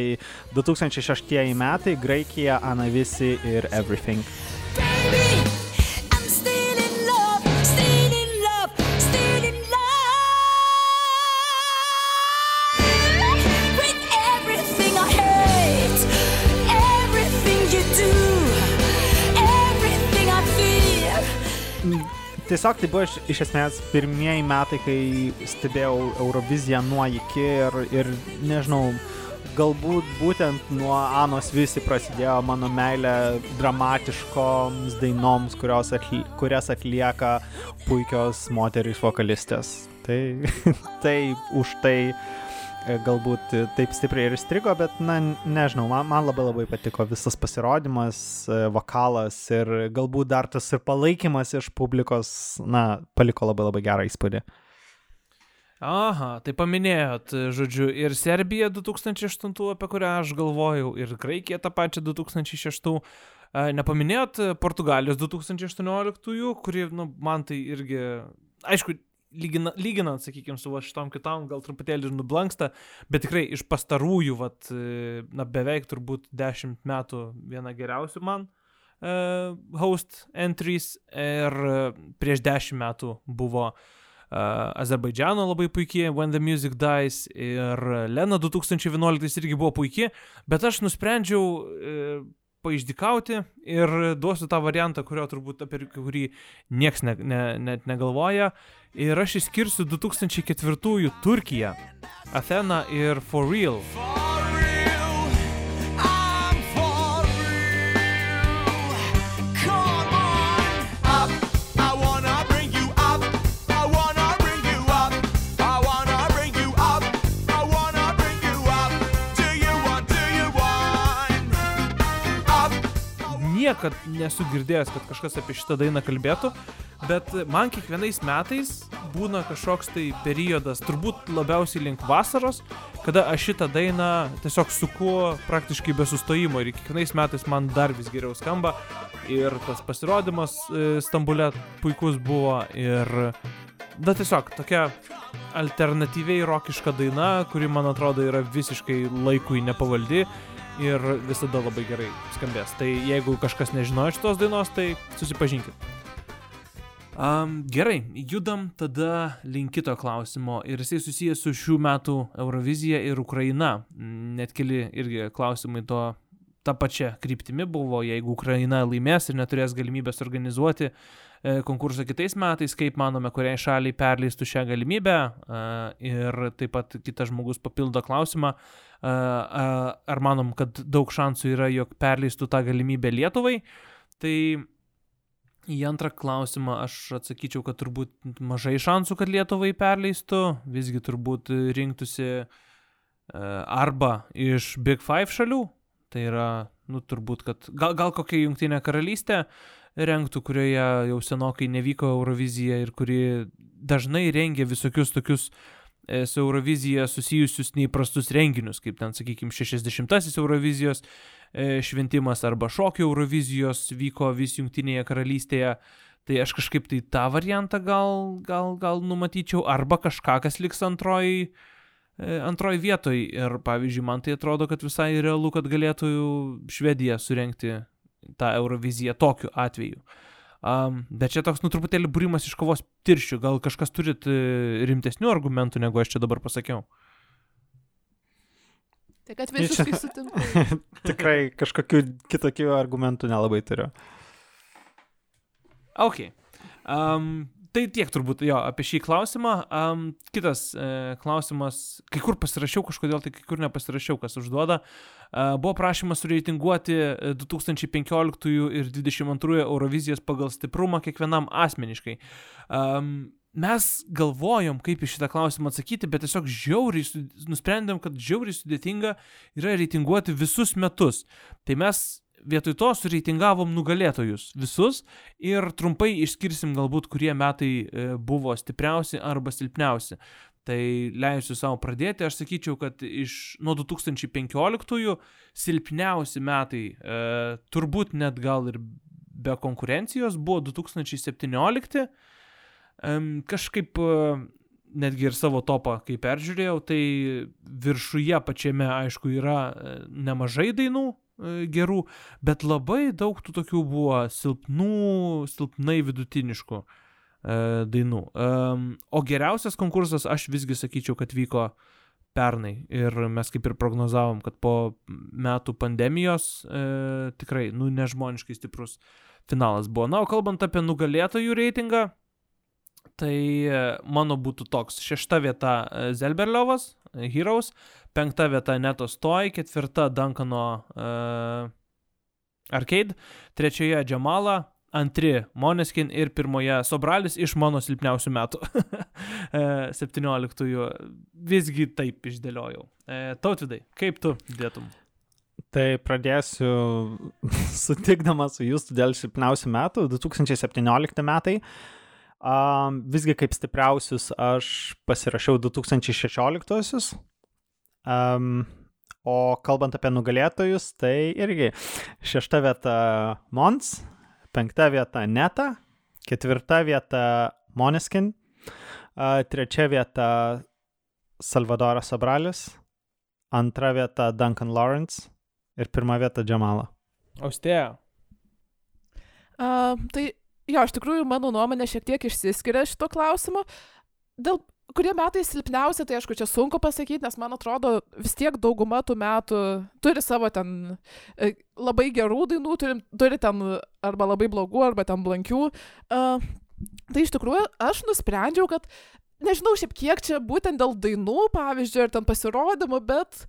2006 metai Graikija, Anavisi ir Everything. Baby, Tiesiog tai buvo iš, iš esmės pirmieji metai, kai stebėjau Euroviziją nuo iki ir, ir nežinau, galbūt būtent nuo Anos visi prasidėjo mano meilė dramatiškoms dainoms, atli, kurias atlieka puikios moterys vokalistės. Tai, tai už tai galbūt taip stipriai ir strigo, bet, na, nežinau, man, man labai labai patiko visas pasirodymas, e, vokalas ir galbūt dar tas ir palaikymas iš publikos, na, paliko labai labai gerą įspūdį. Aha, tai paminėjot, žodžiu, ir Serbija 2008, apie kurią aš galvojau, ir Graikija tą pačią 2006. A, Nepaminėjot Portugalijos 2018, kuri, nu, man tai irgi, aišku, lygina, lyginant, sakykime, su va šitom kitom, gal truputėlį ir nublanksta, bet tikrai iš pastarųjų, vat, e, na, beveik turbūt 10 metų viena geriausių man uh, host entries ir e, prieš 10 metų buvo uh, Azerbaidžiano labai puikiai When the Music Dies ir Lena 2011 irgi buvo puikiai, bet aš nusprendžiau uh, paišdikauti ir duosiu tą variantą, kurio turbūt apie kurį nieks ne, ne, net negalvoja. Ir aš išskirsiu 2004 Turkiją, Athena ir For Real. Niekad nesu girdėjęs, kad kažkas apie šitą dainą kalbėtų, bet man kiekvienais metais būna kažkoks tai periodas, turbūt labiausiai link vasaros, kada aš šitą dainą tiesiog suku praktiškai be sustojimo ir kiekvienais metais man dar vis geriau skamba. Ir tas pasirodymas e, Stambulė puikus buvo ir, na tiesiog tokia alternatyviai rokiška daina, kuri man atrodo yra visiškai laikui nepavaldi ir visada labai gerai skambės. Tai jeigu kažkas nežinojo šitos dainos, tai susipažinkit. Um, gerai, judam tada link kito klausimo ir jisai susijęs su šių metų Eurovizija ir Ukraina. Net keli irgi klausimai to tą pačią kryptimį buvo, jeigu Ukraina laimės ir neturės galimybės organizuoti e, konkursą kitais metais, kaip manome, kuriai šaliai perleistų šią galimybę. E, ir taip pat kitas žmogus papildo klausimą, ar manom, kad daug šansų yra, jog perleistų tą galimybę Lietuvai. Tai į antrą klausimą aš atsakyčiau, kad turbūt mažai šansų, kad Lietuvai perleistų, visgi turbūt rinktųsi e, arba iš Big Five šalių, tai yra, nu turbūt, kad gal, gal kokia jungtinė karalystė rengtų, kurioje jau senokai nevyko Eurovizija ir kuri dažnai rengia visokius tokius e, su Eurovizija susijusius neįprastus renginius, kaip ten, sakykime, 60-asis Eurovizijos e, šventimas arba šokio Eurovizijos vyko vis jungtinėje karalystėje. Tai aš kažkaip tai tą variantą gal, gal, gal numatyčiau, arba kažką, kas liks antroji, e, antroji vietoj. Ir pavyzdžiui, man tai atrodo, kad visai realu, kad galėtų Švedija surenkti tą Euroviziją tokiu atveju. Um, bet čia toks, nu, truputėlį būrimas iš kovos tirščių. Gal kažkas turit e, rimtesnių argumentų, negu aš čia dabar pasakiau. Tai kad visiškai sutinku. Tikrai kažkokių kitokių argumentų nelabai turiu. Ok. Um, tai tiek turbūt jo apie šį klausimą. Um, kitas e, klausimas, kai kur pasirašiau kažkodėl, tai kai kur nepasirašiau, kas užduoda. E, buvo prašymas sureitinguoti e, 2015 ir 2022 Eurovizijos pagal stiprumą kiekvienam asmeniškai. Um, mes galvojom, kaip į šitą klausimą atsakyti, bet tiesiog žiauriai nusprendėm, kad žiauriai sudėtinga yra reitinguoti visus metus. Tai mes vietoj to sureitingavom nugalėtojus visus ir trumpai išskirsim galbūt, kurie metai e, buvo stipriausi arba silpniausi. Tai leisiu savo pradėti, aš sakyčiau, kad iš nuo 2015 silpniausi metai, e, turbūt net gal ir be konkurencijos, buvo 2017. Em, kažkaip e, netgi ir savo topą, kai peržiūrėjau, tai viršuje pačiame, aišku, yra e, nemažai dainų e, gerų, bet labai daug tų tokių buvo silpnų, silpnai vidutiniškų e, dainų. O geriausias konkursas aš visgi sakyčiau, kad vyko pernai ir mes kaip ir prognozavom, kad po metų pandemijos e, tikrai, nu, nežmoniškai stiprus finalas buvo. Na, o kalbant apie nugalėtojų reitingą, tai e, mano būtų toks. Šešta vieta e, Zelberliovas, e, Heroes, penkta vieta Neto Stoj, ketvirta Duncano uh, Arcade, trečioje Džamala, antri Moneskin ir pirmoje Sobralis iš mano silpniausių metų. E, 17-ųjų visgi taip išdėliojau. Tautvidai, kaip tu dėtum? Tai pradėsiu sutikdamas su jūsų dėl silpniausių metų, 2017 metai. Um, visgi kaip stipriausius aš pasirašiau 2016. Um, o kalbant apie nugalėtojus, tai irgi šešta vieta Mons, penkta vieta Neta, ketvirta vieta Moneskin, uh, trečia vieta Salvadoras Sobralis, antra vieta Duncan Lawrence ir pirma vieta Džamala. Austėja. Uh, tai jo, iš tikrųjų, mano nuomonė šiek tiek išsiskiria šito klausimu. Dėl kurie metai silpniausia, tai aišku, čia sunku pasakyti, nes man atrodo, vis tiek dauguma tų metų turi savo ten e, labai gerų dainų, turi, turi ten arba labai blogų, arba ten blankių. Uh, tai iš tikrųjų aš nusprendžiau, kad nežinau šiaip kiek čia būtent dėl dainų, pavyzdžiui, ar ten pasirodymų, bet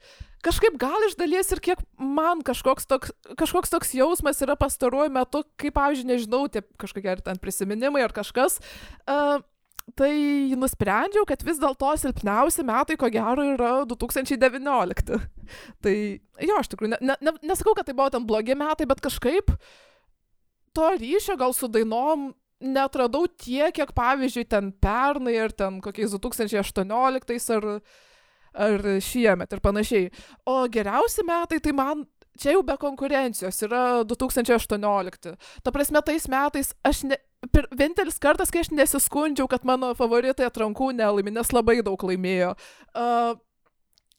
kažkaip gal iš dalies ir kiek man kažkoks toks, kažkoks toks jausmas yra pastaruoju metu, kaip, pavyzdžiui, nežinau, tie kažkokie ar ten prisiminimai ar kažkas. Uh, Tai nusprendžiau, kad vis dėlto silpniausi metai, ko gero, yra 2019. Tai jo, iš tikrųjų, ne, ne, nesakau, kad tai buvo ten blogi metai, bet kažkaip to ryšio gal su dainom netradau tiek, kiek pavyzdžiui ten pernai ar ten kokiais 2018 ar, ar šiemet ir panašiai. O geriausi metai tai man čia jau be konkurencijos yra 2018. Ta prasme, tais metais aš ne... Pir, vienintelis kartas, kai aš nesiskundžiau, kad mano favoritai atrankų nelaimė, nes labai daug laimėjo. Uh,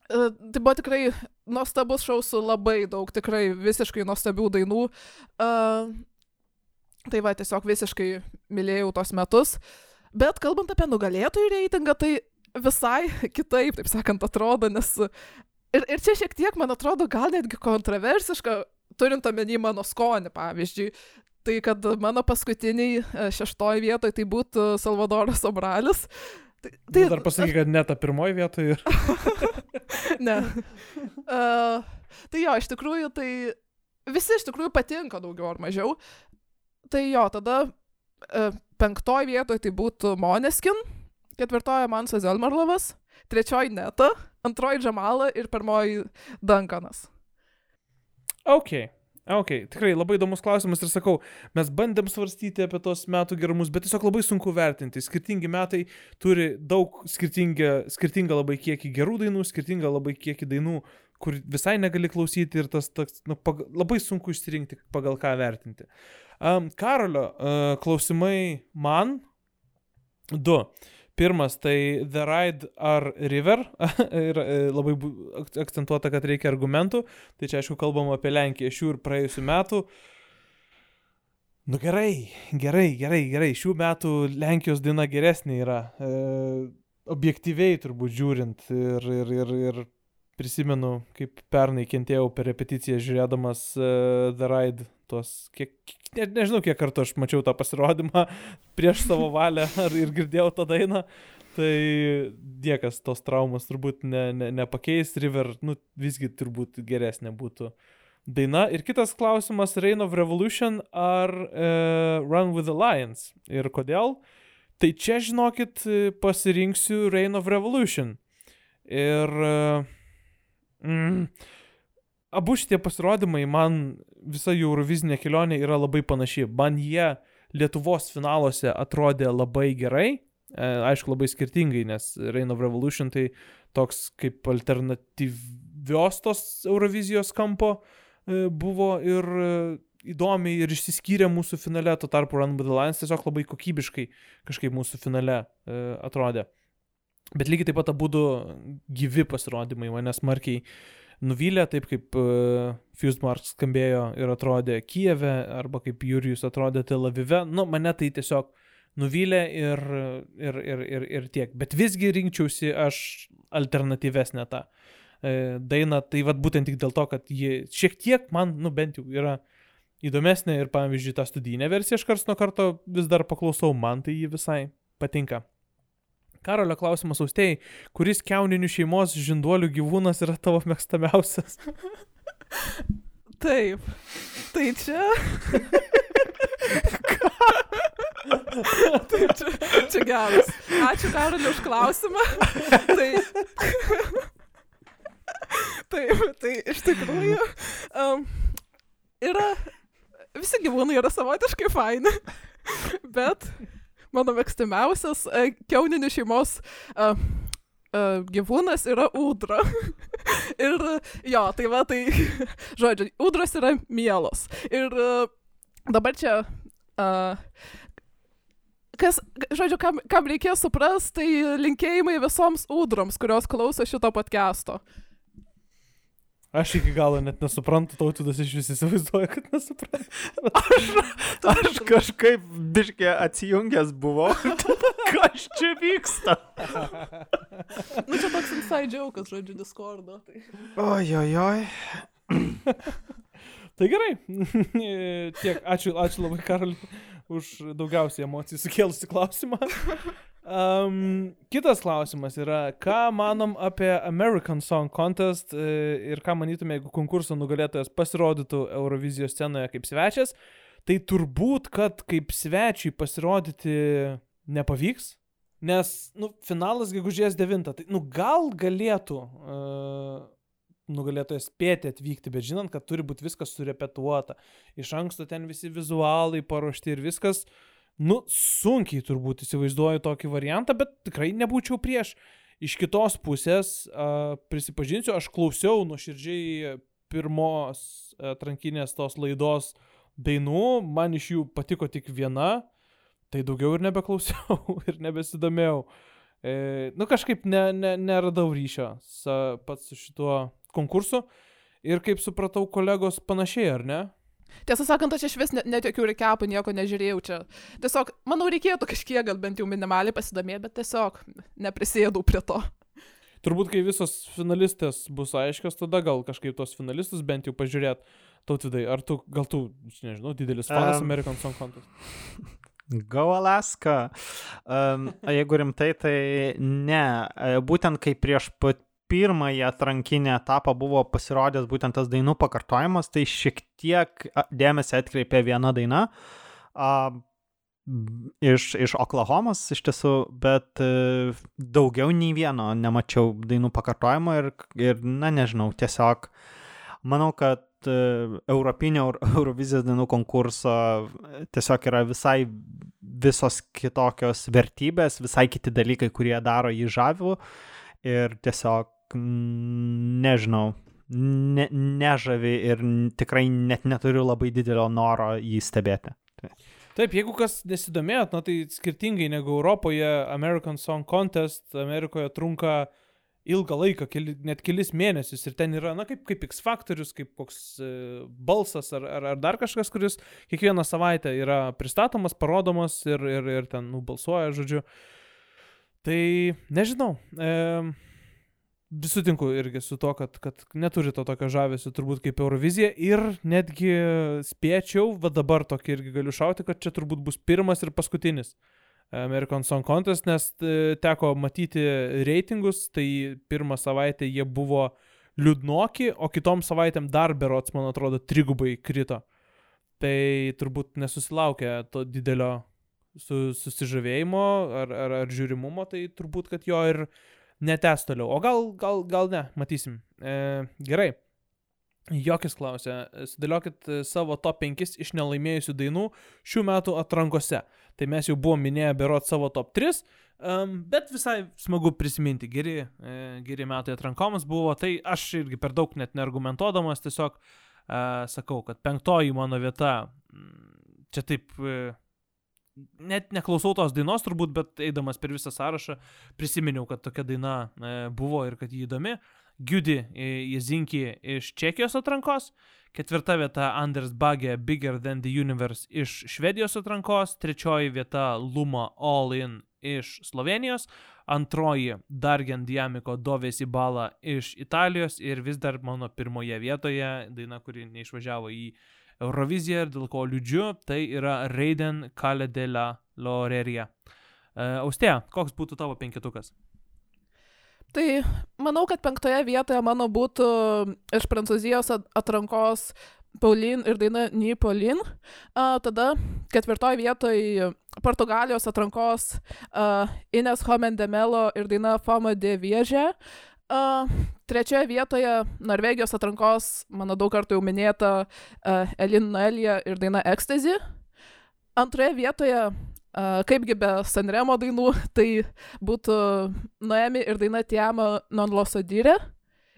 uh, tai buvo tikrai nuostabus šau su labai daug, tikrai visiškai nuostabių dainų. Uh, tai va, tiesiog visiškai mylėjau tos metus. Bet kalbant apie nugalėtojų reitingą, tai visai kitaip, taip sakant, atrodo, nes ir, ir čia šiek tiek, man atrodo, gal netgi kontroversiška, turint omeny mano skonį, pavyzdžiui. Tai kad mano paskutiniai e, šeštoji vietoje tai būtų Salvadoras Obralis. Tai, Tai dar pasakyk, kad net ta pirmoji vietoje. ne. Uh, tai jo, iš tikrųjų, tai visi iš tikrųjų patinka daugiau ar mažiau. Tai jo, tada uh, penktoji vietoje tai būtų Moneskin, ketvirtoji Mansas Elmarlovas, trečioji Neta, antroji Džamala ir pirmoji Dankanas. Ok. Ok, tikrai labai įdomus klausimas ir sakau, mes bandėm svarstyti apie tos metų gerumus, bet tiesiog labai sunku vertinti. Skirtingi metai turi daug skirtingą, labai kiekį gerų dainų, skirtingą labai kiekį dainų, kur visai negali klausyti ir tas, tas nu, pag, labai sunku išsirinkti, pagal ką vertinti. Um, Karolio uh, klausimai man du. Pirmas tai The Ride ar River. ir e, labai akcentuota, kad reikia argumentų. Tai čia aišku kalbam apie Lenkiją šių ir praėjusių metų. Nu gerai, gerai, gerai, gerai. Šių metų Lenkijos daina geresnė yra. E, objektyviai turbūt žiūrint. Ir, ir, ir, ir prisimenu, kaip pernai kentėjau per repeticiją žiūrėdamas uh, The Ride. Tuos, kiek, ne, nežinau, kiek kartų aš mačiau tą pasirodymą prieš savo valią ar ir girdėjau tą dainą. Tai niekas tos traumas turbūt ne, ne, nepakeis. River, nu, visgi turbūt geresnė būtų daina. Ir kitas klausimas - Reign of Revolution ar uh, Run with the Lions. Ir kodėl? Tai čia, žinokit, e, pasirinksiu Reign of Revolution. Ir... Uh, mm, abu šitie pasirodymai, man visa jų Eurovizinė kelionė yra labai panaši. Man jie Lietuvos finaluose atrodė labai gerai. E, aišku, labai skirtingai, nes Reign of Revolution tai toks kaip alternatyvios tos Eurovizijos kampo e, buvo ir e, įdomiai ir išsiskyrė mūsų finale, tuo tarpu Run the Lions tiesiog labai kokybiškai kažkaip mūsų finale atrodė. Bet lygiai taip pat abu gyvi pasirodymai mane smarkiai nuvylė, taip kaip uh, Fused Mark skambėjo ir atrodė Kijeve, arba kaip Jurijus atrodė Tel Avive. Nu, mane tai tiesiog nuvylė ir, ir, ir, ir, ir tiek. Bet visgi rinkčiausi aš alternatyvesnę tą e, dainą. Tai vad būtent tik dėl to, kad ji šiek tiek man, nu bent jau yra įdomesnė ir pavyzdžiui tą studijinę versiją aš kars nuo karto vis dar paklausau, man tai ji visai patinka. Karolio klausimas austėjai, kuris keuninių šeimos žinduolių gyvūnas yra tavo mėgstamiausias? Taip. Tai čia. Taip, čia, čia geras. Ačiū Karoliu už klausimą. Tai. Taip, tai iš tikrųjų. Um, yra. Visi gyvūnai yra savotiškai faini. Bet mano mėgstamiausias uh, keuninių šeimos uh, uh, gyvūnas yra ūdra. Ir jo, tai va, tai, žodžiu, ūdros yra mielos. Ir uh, dabar čia, uh, kas, žodžiu, kam, kam reikės suprast, tai linkėjimai visoms ūdroms, kurios klauso šito podcast'o. Aš iki galo net nesuprantu, tautvydas iš vis įsivaizduoja, kad nesuprantu. Aš kažkaip biškė atsijungęs buvau. Kas čia vyksta? Nu, čia toks inside joke, žodžiu, Discordo. Tai. Oi, oi, oi. Tai gerai. Tiek, ačiū, ačiū labai Karaliu už daugiausiai emocijų sukėlusi klausimą. Um, kitas klausimas yra, ką manom apie American Song Contest e, ir ką manytume, jeigu konkurso nugalėtojas pasirodytų Eurovizijos scenoje kaip svečias. Tai turbūt, kad kaip svečiui pasirodyti nepavyks, nes, nu, finalas gegužės 9, tai, nu, gal galėtų uh, nugalėtojas spėti atvykti, bet žinant, kad turi būti viskas surepetuota, iš anksto ten visi vizualai paruošti ir viskas, nu, sunkiai turbūt įsivaizduoju tokį variantą, bet tikrai nebūčiau prieš. Iš kitos pusės, a, prisipažinsiu, aš klausiau nuoširdžiai pirmos atrankinės tos laidos dainų, man iš jų patiko tik viena, tai daugiau ir nebeklausiau ir nebesidomėjau. E, nu kažkaip ne, ne, neradau ryšio sa, pats su šituo konkursu ir kaip supratau, kolegos panašiai, ar ne? Tiesą sakant, aš iš vis net, net jokių rekapų nieko nežiūrėjau čia. Tiesiog, manau, reikėtų kažkiek gal bent jau minimaliai pasidomėti, bet tiesiog neprisėdau prie to. Turbūt, kai visos finalistės bus aiškios, tada gal kažkaip tos finalistus bent jau pažiūrėt. Tautvidai, ar tu, gal tu, nežinau, didelis fanas um, American Song Contest? Go Alaska. Um, jeigu rimtai, tai ne. E, Būtent kai prieš pat pirmąjį atrankinį etapą buvo pasirodęs būtent tas dainų pakartojimas, tai šiek tiek a, dėmesį atkreipė viena daina. A, Iš, iš Oklahomos iš tiesų, bet e, daugiau nei vieno nemačiau dainų pakartojimo ir, ir na nežinau, tiesiog manau, kad e, Europinio Euro- Eurovizijos dainų konkurso e, tiesiog yra visai visos kitokios vertybės, visai kiti dalykai, kurie daro jį žaviu ir tiesiog nežinau, ne, nežavi ir tikrai net neturiu labai didelio noro jį stebėti. Taip, jeigu kas nesidomėjot, na tai skirtingai negu Europoje, American Song Contest Amerikoje trunka ilgą laiką, keli, net kelis mėnesius ir ten yra, na kaip, kaip X faktorius, kaip koks e, balsas ar, ar, ar dar kažkas, kuris kiekvieną savaitę yra pristatomas, parodomas ir, ir, ir ten nubalsuoja, žodžiu. Tai nežinau. E, Sutinku irgi su to, kad, kad neturi to tokio žavesio turbūt kaip Eurovizija ir netgi spėčiau, va dabar tokį irgi galiu šauti, kad čia turbūt bus pirmas ir paskutinis American Song Contest, nes e, teko matyti reitingus, tai pirmą savaitę jie buvo liūdnoki, o kitom savaitėm dar berots, man atrodo, trigubai krito. Tai turbūt nesusilaukė to didelio su, susižavėjimo ar, ar, ar žiūrimumo, tai turbūt, kad jo ir netęs toliau. O gal, gal, gal ne, matysim. E, gerai. Jokis klausė, sudėliokit e, savo top 5 iš nelaimėjusių dainų šių metų atrankose. Tai mes jau buvom minėję berot savo top 3, um, bet visai smagu prisiminti, geri, e, geri metai atrankomas buvo, tai aš irgi per daug net neargumentuodamas tiesiog e, sakau, kad penktoji mano vieta, čia taip, e, net neklausau tos dainos turbūt, bet eidamas per visą sąrašą prisiminiau, kad tokia daina e, buvo ir kad ji įdomi. Giudi Jezinki iš Čekijos atrankos, ketvirta vieta Anders Bagė Bigger Than the Universe iš Švedijos atrankos, trečioji vieta Luma All In iš Slovenijos, antroji Dargen Diamiko Dovės į balą iš Italijos ir vis dar mano pirmoje vietoje daina, kuri neišvažiavo į Euroviziją ir dėl ko liūdžiu, tai yra Raiden Kale de la Loreria. Uh, Austėja, koks būtų tavo penketukas? Tai manau, kad penktoje vietoje mano būtų iš Prancūzijos at- atrankos Paulin ir daina Ni Paulin. A, tada ketvirtoje vietoje Portugalijos atrankos a, Ines Homendemelo ir daina Fama de Viežė. A, trečioje vietoje Norvegijos atrankos, mano daug kartų jau minėta, a, Elin Noelija ir daina Ecstasy. Antroje vietoje, a, kaipgi be Sanremo dainų, tai būtų Noemi ir daina Tiama Non Lo Sodire.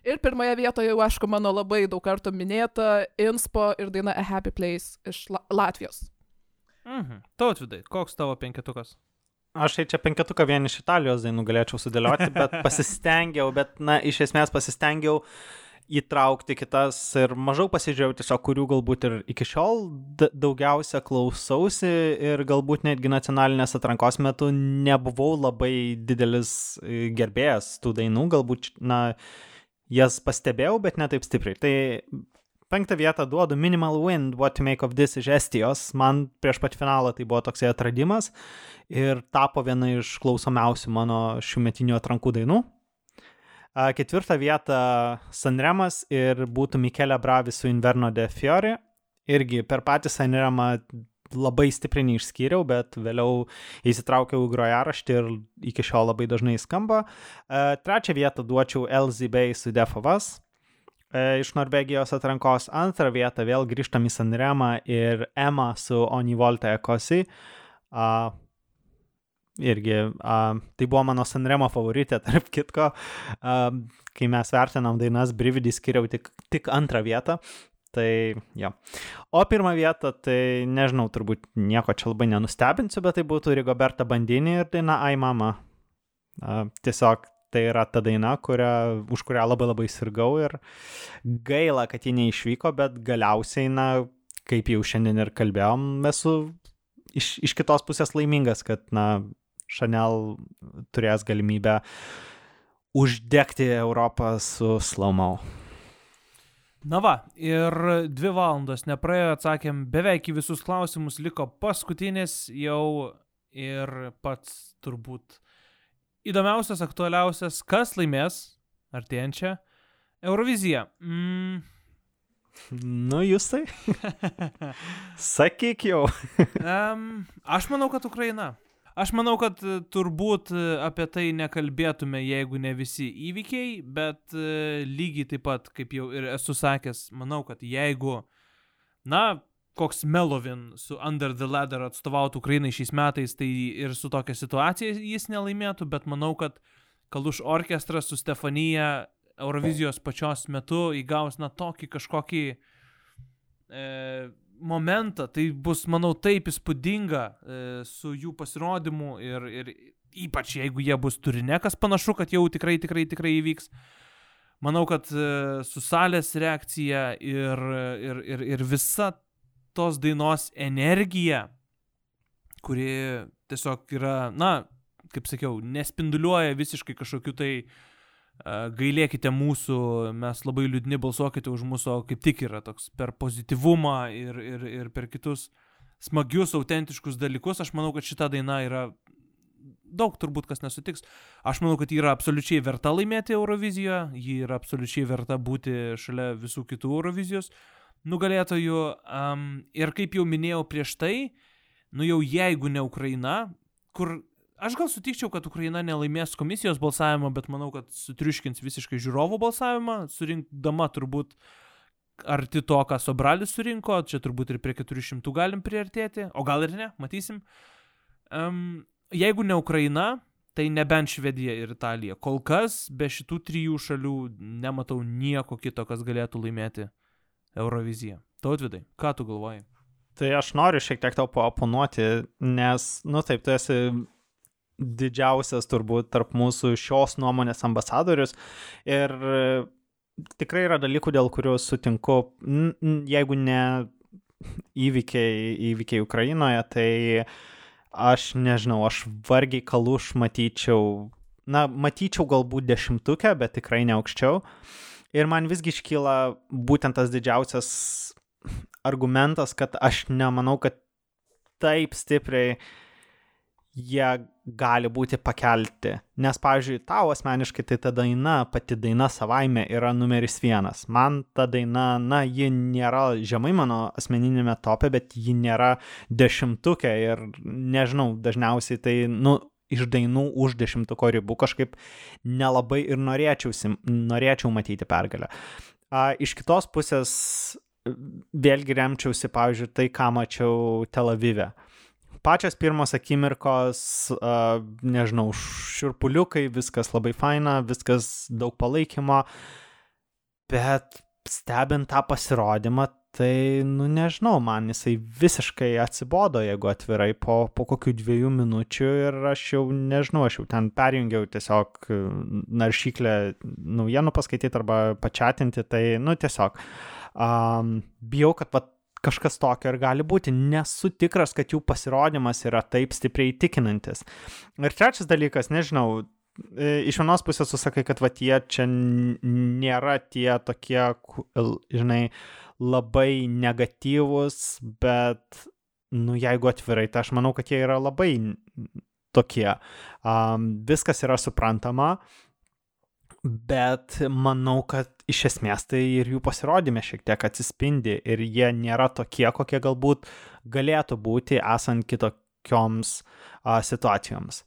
Ir pirmoje vietoje jau, aišku, mano labai daug kartų minėta Inspo ir daina A Happy Place iš La Latvijos. Mhm. Tautvidai, koks tavo penketukas? Aš tai čia penketuką vien iš Italijos dainų galėčiau sudėlioti, bet pasistengiau, bet, na, iš esmės pasistengiau įtraukti kitas ir mažiau pasižiūrėjau tiesiog, kurių galbūt ir iki šiol daugiausia klausausi ir galbūt netgi nacionalinės atrankos metu nebuvau labai didelis e, gerbėjas tų dainų, galbūt, na, jas pastebėjau, bet ne taip stipriai. Tai penktą vietą duodu Minimal Wind, What to Make of This iš Estijos. Man prieš pat finalą tai buvo toksai atradimas ir tapo viena iš klausomiausių mano šiųmetinių atrankų dainų. Ketvirtą vietą Sanremas ir būtų Mikelė Bravi su Inverno de Fiore. Irgi per patį Sanremą labai stipriai neišskyriau, bet vėliau įsitraukiau į grojaraštį ir iki šiol labai dažnai skamba. Trečią vietą duočiau LZB su Defovas. E, iš Norvegijos atrankos. Antrą vietą vėl grįžtam į Sanremą ir Emma su Onivolta Ekosi. A, irgi, a, tai buvo mano Sanremo favoritė, tarp kitko. A, kai mes vertinam dainas, Brividį skiriau tik, tik antrą vietą. Tai jo. O pirmą vietą, tai nežinau, turbūt nieko čia labai nenustebinsiu, bet tai būtų Rigoberta Bandinį ir daina Ai Mama. A, tiesiog tai yra ta daina, kurią, už kurią labai labai sirgau ir gaila, kad ji neišvyko, bet galiausiai, na, kaip jau šiandien ir kalbėjom, esu iš, iš kitos pusės laimingas, kad, na, Chanel turės galimybę uždegti Europą su Slaumau. Na va, ir dvi valandos nepraėjo, atsakėm beveik į visus klausimus, liko paskutinis jau ir pats turbūt įdomiausias, aktualiausias, kas laimės artėjančią Euroviziją. Mm. Nu, jūs tai? Sakyk jau. Um, aš manau, kad Ukraina. Aš manau, kad e, turbūt e, apie tai nekalbėtume, jeigu ne visi įvykiai, bet e, lygiai taip pat, kaip jau ir esu sakęs, manau, kad jeigu, na, koks Melovin su Under the Ladder atstovautų Ukrainai šiais metais, tai ir su tokia situacija jis nelaimėtų, bet manau, kad Kaluš orkestras su Stefanija Eurovizijos pačios metu įgaus, na, tokį kažkokį e, momentą, tai bus, manau, taip įspūdinga e, su jų pasirodymu ir, ir ypač jeigu jie bus turine, kas panašu, kad jau tikrai, tikrai, tikrai įvyks. Manau, kad e, su salės reakcija ir, ir, ir, ir visa tos dainos energija, kuri tiesiog yra, na, kaip sakiau, nespinduliuoja visiškai kažkokiu tai uh, gailėkite mūsų, mes labai liūdni balsuokite už mūsų, o kaip tik yra toks per pozityvumą ir, ir, ir per kitus smagius, autentiškus dalykus. Aš manau, kad šita daina yra daug turbūt kas nesutiks. Aš manau, kad ji yra absoliučiai verta laimėti Eurovizijoje, ji yra absoliučiai verta būti šalia visų kitų Eurovizijos nugalėtojų. Um, ir kaip jau minėjau prieš tai, nu jau jeigu ne Ukraina, kur aš gal sutikčiau, kad Ukraina nelaimės komisijos balsavimą, bet manau, kad sutriuškins visiškai žiūrovų balsavimą, surinkdama turbūt arti to, ką Sobralis surinko, čia turbūt ir prie 400 galim priartėti, o gal ir ne, matysim. Um, jeigu ne Ukraina, tai nebent Švedija ir Italija. Kol kas be šitų trijų šalių nematau nieko kito, kas galėtų laimėti Euroviziją. Tautvidai, ką tu galvoji? Tai aš noriu šiek tiek tau paoponuoti, nes, nu taip, tu esi didžiausias turbūt tarp mūsų šios nuomonės ambasadorius ir e, tikrai yra dalykų, dėl kurių sutinku, jeigu ne įvykiai, įvykiai Ukrainoje, tai aš nežinau, aš vargiai kaluš matyčiau, na, matyčiau galbūt dešimtukę, bet tikrai ne aukščiau. Ir man visgi iškyla būtent tas didžiausias argumentas, kad aš nemanau, kad taip stipriai jie gali būti pakelti. Nes, pavyzdžiui, tau asmeniškai tai ta daina, pati daina savaime yra numeris vienas. Man ta daina, na, ji nėra žemai mano asmeninėme tope, bet ji nėra dešimtukė ir nežinau, dažniausiai tai, nu, iš dainų už dešimtuko ribų kažkaip nelabai ir norėčiau, norėčiau matyti pergalę. A, iš kitos pusės vėlgi remčiausi, pavyzdžiui, tai, ką mačiau Tel Avive. Pačios pirmos akimirkos, uh, nežinau, širpuliukai, viskas labai faina, viskas daug palaikymo, bet stebint tą pasirodymą, tai, nu nežinau, man jisai visiškai atsibodo, jeigu atvirai, po, po kokių dviejų minučių ir aš jau nežinau, aš jau ten perjungiau tiesiog naršyklę naujienų paskaityti arba pačiatinti, tai, nu tiesiog um, bijau, kad vat, kažkas tokio ir gali būti. Nesu tikras, kad jų pasirodymas yra taip stipriai įtikinantis. Ir trečias dalykas, nežinau, e, iš vienos pusės tu sakai, kad va tie čia nėra tie tokie, žinai, labai negatyvūs, bet, nu, jeigu atvirai, tai aš manau, kad jie yra labai tokie. Um, viskas yra suprantama, bet manau, kad iš esmės tai ir jų pasirodymė šiek tiek atsispindi ir jie nėra tokie, kokie galbūt galėtų būti esant kitokioms a, situacijoms.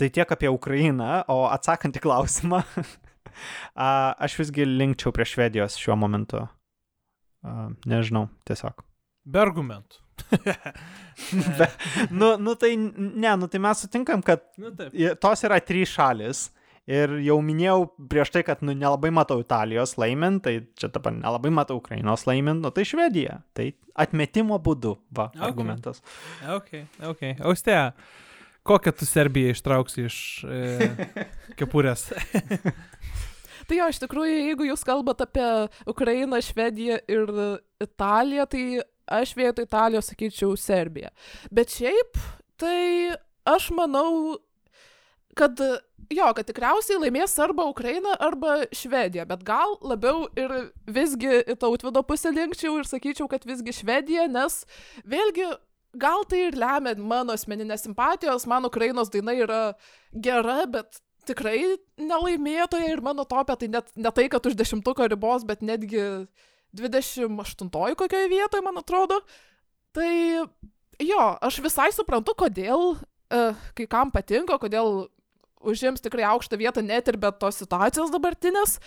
Tai tiek apie Ukrainą, o atsakant į klausimą, aš visgi linkčiau prie Švedijos šiuo momentu. Nežinau, tiesiog. Be argumentų. Be, nu, nu tai, ne, nu tai mes sutinkam, kad Nu taip. tos yra trys šalis. Ir jau minėjau prieš tai, kad nu, nelabai matau Italijos laimint, tai čia dabar nelabai matau Ukrainos laimint, nu tai Švedija. Tai atmetimo būdu, va, Ok. okay. argumentas. Ok, ok. Austėja, kokią tu Serbiją ištrauksi iš e, kepurės? Tai jo, iš tikrųjų, jeigu jūs kalbate apie Ukrainą, Švediją ir Italiją, tai aš vietoj Italijos sakyčiau Serbiją. Bet šiaip, tai aš manau, kad jo, kad tikriausiai laimės arba Ukraina, arba Švedija, bet gal labiau ir visgi į tautvido pusę linkčiau ir sakyčiau, kad visgi Švedija, nes vėlgi gal tai ir lemia mano asmeninės simpatijos, man Ukrainos daina yra gera, bet tikrai nelaimėtoja ir mano topė tai net ne tai, kad už dešimtuko ribos, bet netgi 28 kokioje vietoje, man atrodo. Tai jo, aš visai suprantu, kodėl uh, kai kam patinka, kodėl užims tikrai aukštą vietą net ir be tos situacijos dabartinės.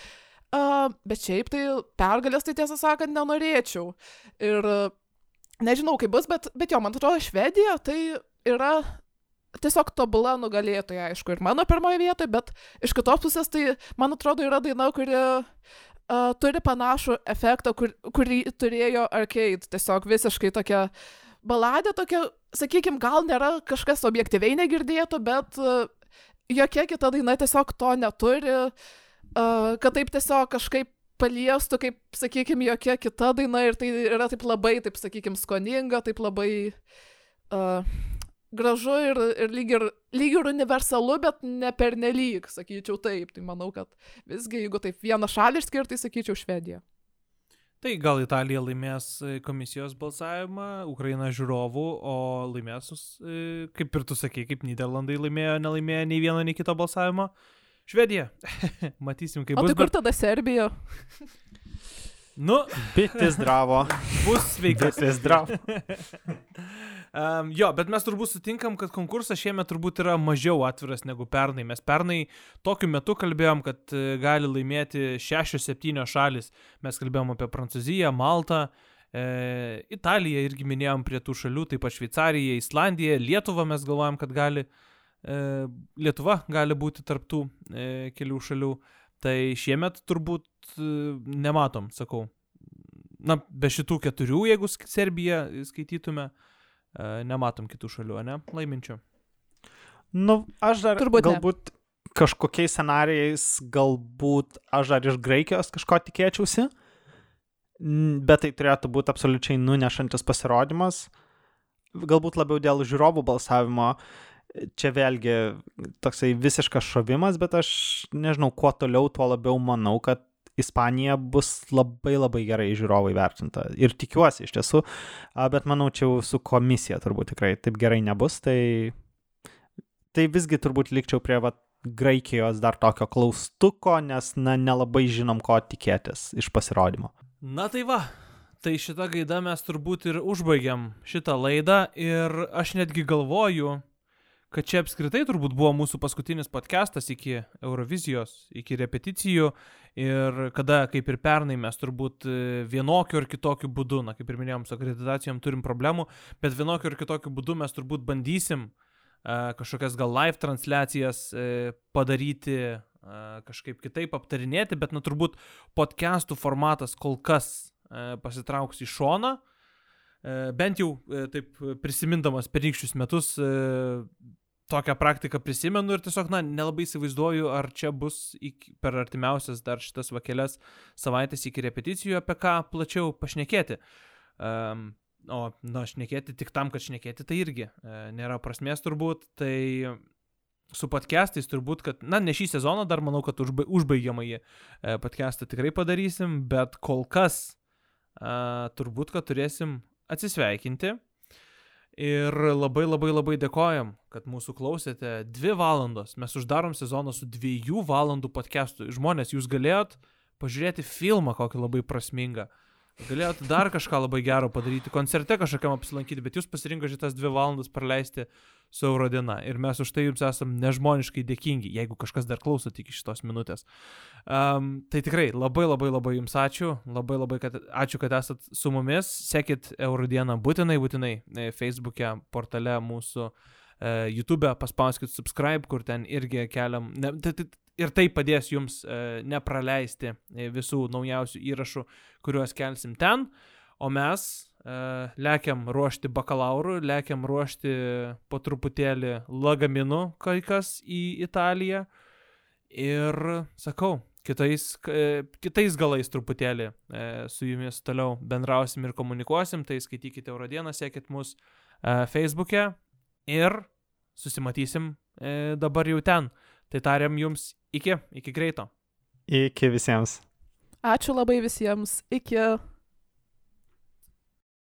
Uh, bet šiaip tai pergalės, tai tiesą sakant, nenorėčiau. Ir uh, nežinau, kaip bus, bet, bet jo, man atrodo, Švedija tai yra tiesiog tobula nugalėtoja, aišku, ir mano pirmoje vietoje, bet iš kitos pusės tai, man atrodo, yra daina, kuri uh, turi panašų efektą, kur, kurį turėjo Arcade. Tiesiog visiškai tokia baladė, tokia, sakykime, gal nėra kažkas objektyviai negirdėto, bet uh, jokia kita daina tiesiog to neturi, uh, kad taip tiesiog kažkaip paliestų, kaip, sakykime, jokia kita daina ir tai yra taip labai, taip sakykime, skoninga, taip labai uh, gražu ir, ir, lyg ir lyg ir universalu, bet ne pernelyg, sakyčiau taip. Tai manau, kad visgi, jeigu taip vieną šalį išskirti, sakyčiau Švediją. Tai gal Italija laimės e, komisijos balsavimą, Ukraina žiūrovų, o laimės, e, kaip ir tu sakei, kaip Niderlandai laimėjo, nelaimėjo nei vieno, nei kito balsavimo. Švedija. Matysim, kaip O bus. tai kur tada Serbija? Nu, Bitis dravo. bus sveikas. Bitis dravo. Um, jo, bet mes turbūt sutinkam, kad konkursas šiemet turbūt yra mažiau atviras negu pernai. Mes pernai tokiu metu kalbėjom, kad e, gali laimėti 6-7 šalis. Mes kalbėjom apie Prancūziją, Maltą, e, Italiją irgi minėjom prie tų šalių, taip pat Šveicariją, Islandiją, Lietuvą mes galvojam, kad gali, e, Lietuva gali būti tarptų e, kelių šalių. Tai šiemet turbūt e, nematom, sakau. Na, be šitų keturių, jeigu Serbiją skaitytume, e, nematom kitų šalių, ne? Laiminčių. Nu, aš dar Turbūt ne. galbūt kažkokiais scenarijais, galbūt aš dar iš Graikijos kažko tikėčiausi, bet tai turėtų būti absoliučiai nunešantis pasirodymas. Galbūt labiau dėl žiūrovų balsavimo. Čia vėlgi toksai visiškas šovimas, bet aš nežinau, kuo toliau, tuo labiau manau, kad Ispanija bus labai labai gerai žiūrovai vertinta. Ir tikiuosi iš tiesų, bet manau, čia jau su komisija turbūt tikrai taip gerai nebus, tai tai visgi turbūt likčiau prie vat, Graikijos dar tokio klaustuko, nes na, nelabai žinom, ko tikėtis iš pasirodymo. Na tai va, tai šitą gaidą mes turbūt ir užbaigiam šitą laidą ir aš netgi galvoju, kad čia apskritai turbūt buvo mūsų paskutinis podcastas iki Eurovizijos, iki repeticijų ir kada, kaip ir pernai, mes turbūt e, vienokiu ar kitokiu būdu, na kaip ir minėjom, su akreditacijom turim problemų, bet vienokiu ar kitokiu būdu mes turbūt bandysim a, kažkokias gal live transliacijas e, padaryti, kažkaip kitaip aptarinėti, bet na turbūt podcastų formatas kol kas e, pasitrauks į šoną. E, bent jau e, taip prisimindamas pernykščius metus e, tokią praktiką prisimenu ir tiesiog, na, nelabai įsivaizduoju, ar čia bus iki, per artimiausias dar šitas vakelias savaitės iki repeticijų apie ką plačiau pašnekėti. Um, o, na, šnekėti tik tam, kad šnekėti, tai irgi e, nėra prasmės turbūt. Tai su podcastais turbūt, kad, na, ne šį sezoną dar manau, kad užba, užbaigiamąjį e, podcastą tikrai padarysim, bet kol kas e, turbūt, kad turėsim atsisveikinti. Ir labai labai labai dėkojam, kad mūsų klausėte dvi valandos. Mes uždarom sezoną su dviejų valandų podcastu. Žmonės, jūs galėjot pažiūrėti filmą kokį labai prasmingą. Galėjote dar kažką labai gero padaryti, koncerte kažkokiam apsilankyti, bet jūs pasirinkote šitas dvi valandas praleisti su Eurodiena. Ir mes už tai jums esam nežmoniškai dėkingi, jeigu kažkas dar klauso tik iš šitos minutės. Um, tai tikrai labai labai labai jums ačiū, labai labai kad, ačiū, kad esat su mumis, sekit Eurodieną būtinai, būtinai e, Facebook'e, portale mūsų, e, YouTube'e, paspauskit subscribe, kur ten irgi keliam, ne, tai, tai, ir tai padės jums e, nepraleisti visų naujausių įrašų, kuriuos kelsim ten, o mes lekiam ruošti bakalaurų, lekiam ruošti po truputėlį lagaminų kai kas į Italiją ir sakau, kitais, e, kitais galais truputėlį e, su jumis toliau bendrausim ir komunikuosim, tai skaitykite Eurodieną, sekit mus e, Facebook'e ir susimatysim e, dabar jau ten. Tai tariam jums iki, iki greito. Iki visiems. Ačiū labai visiems. Iki.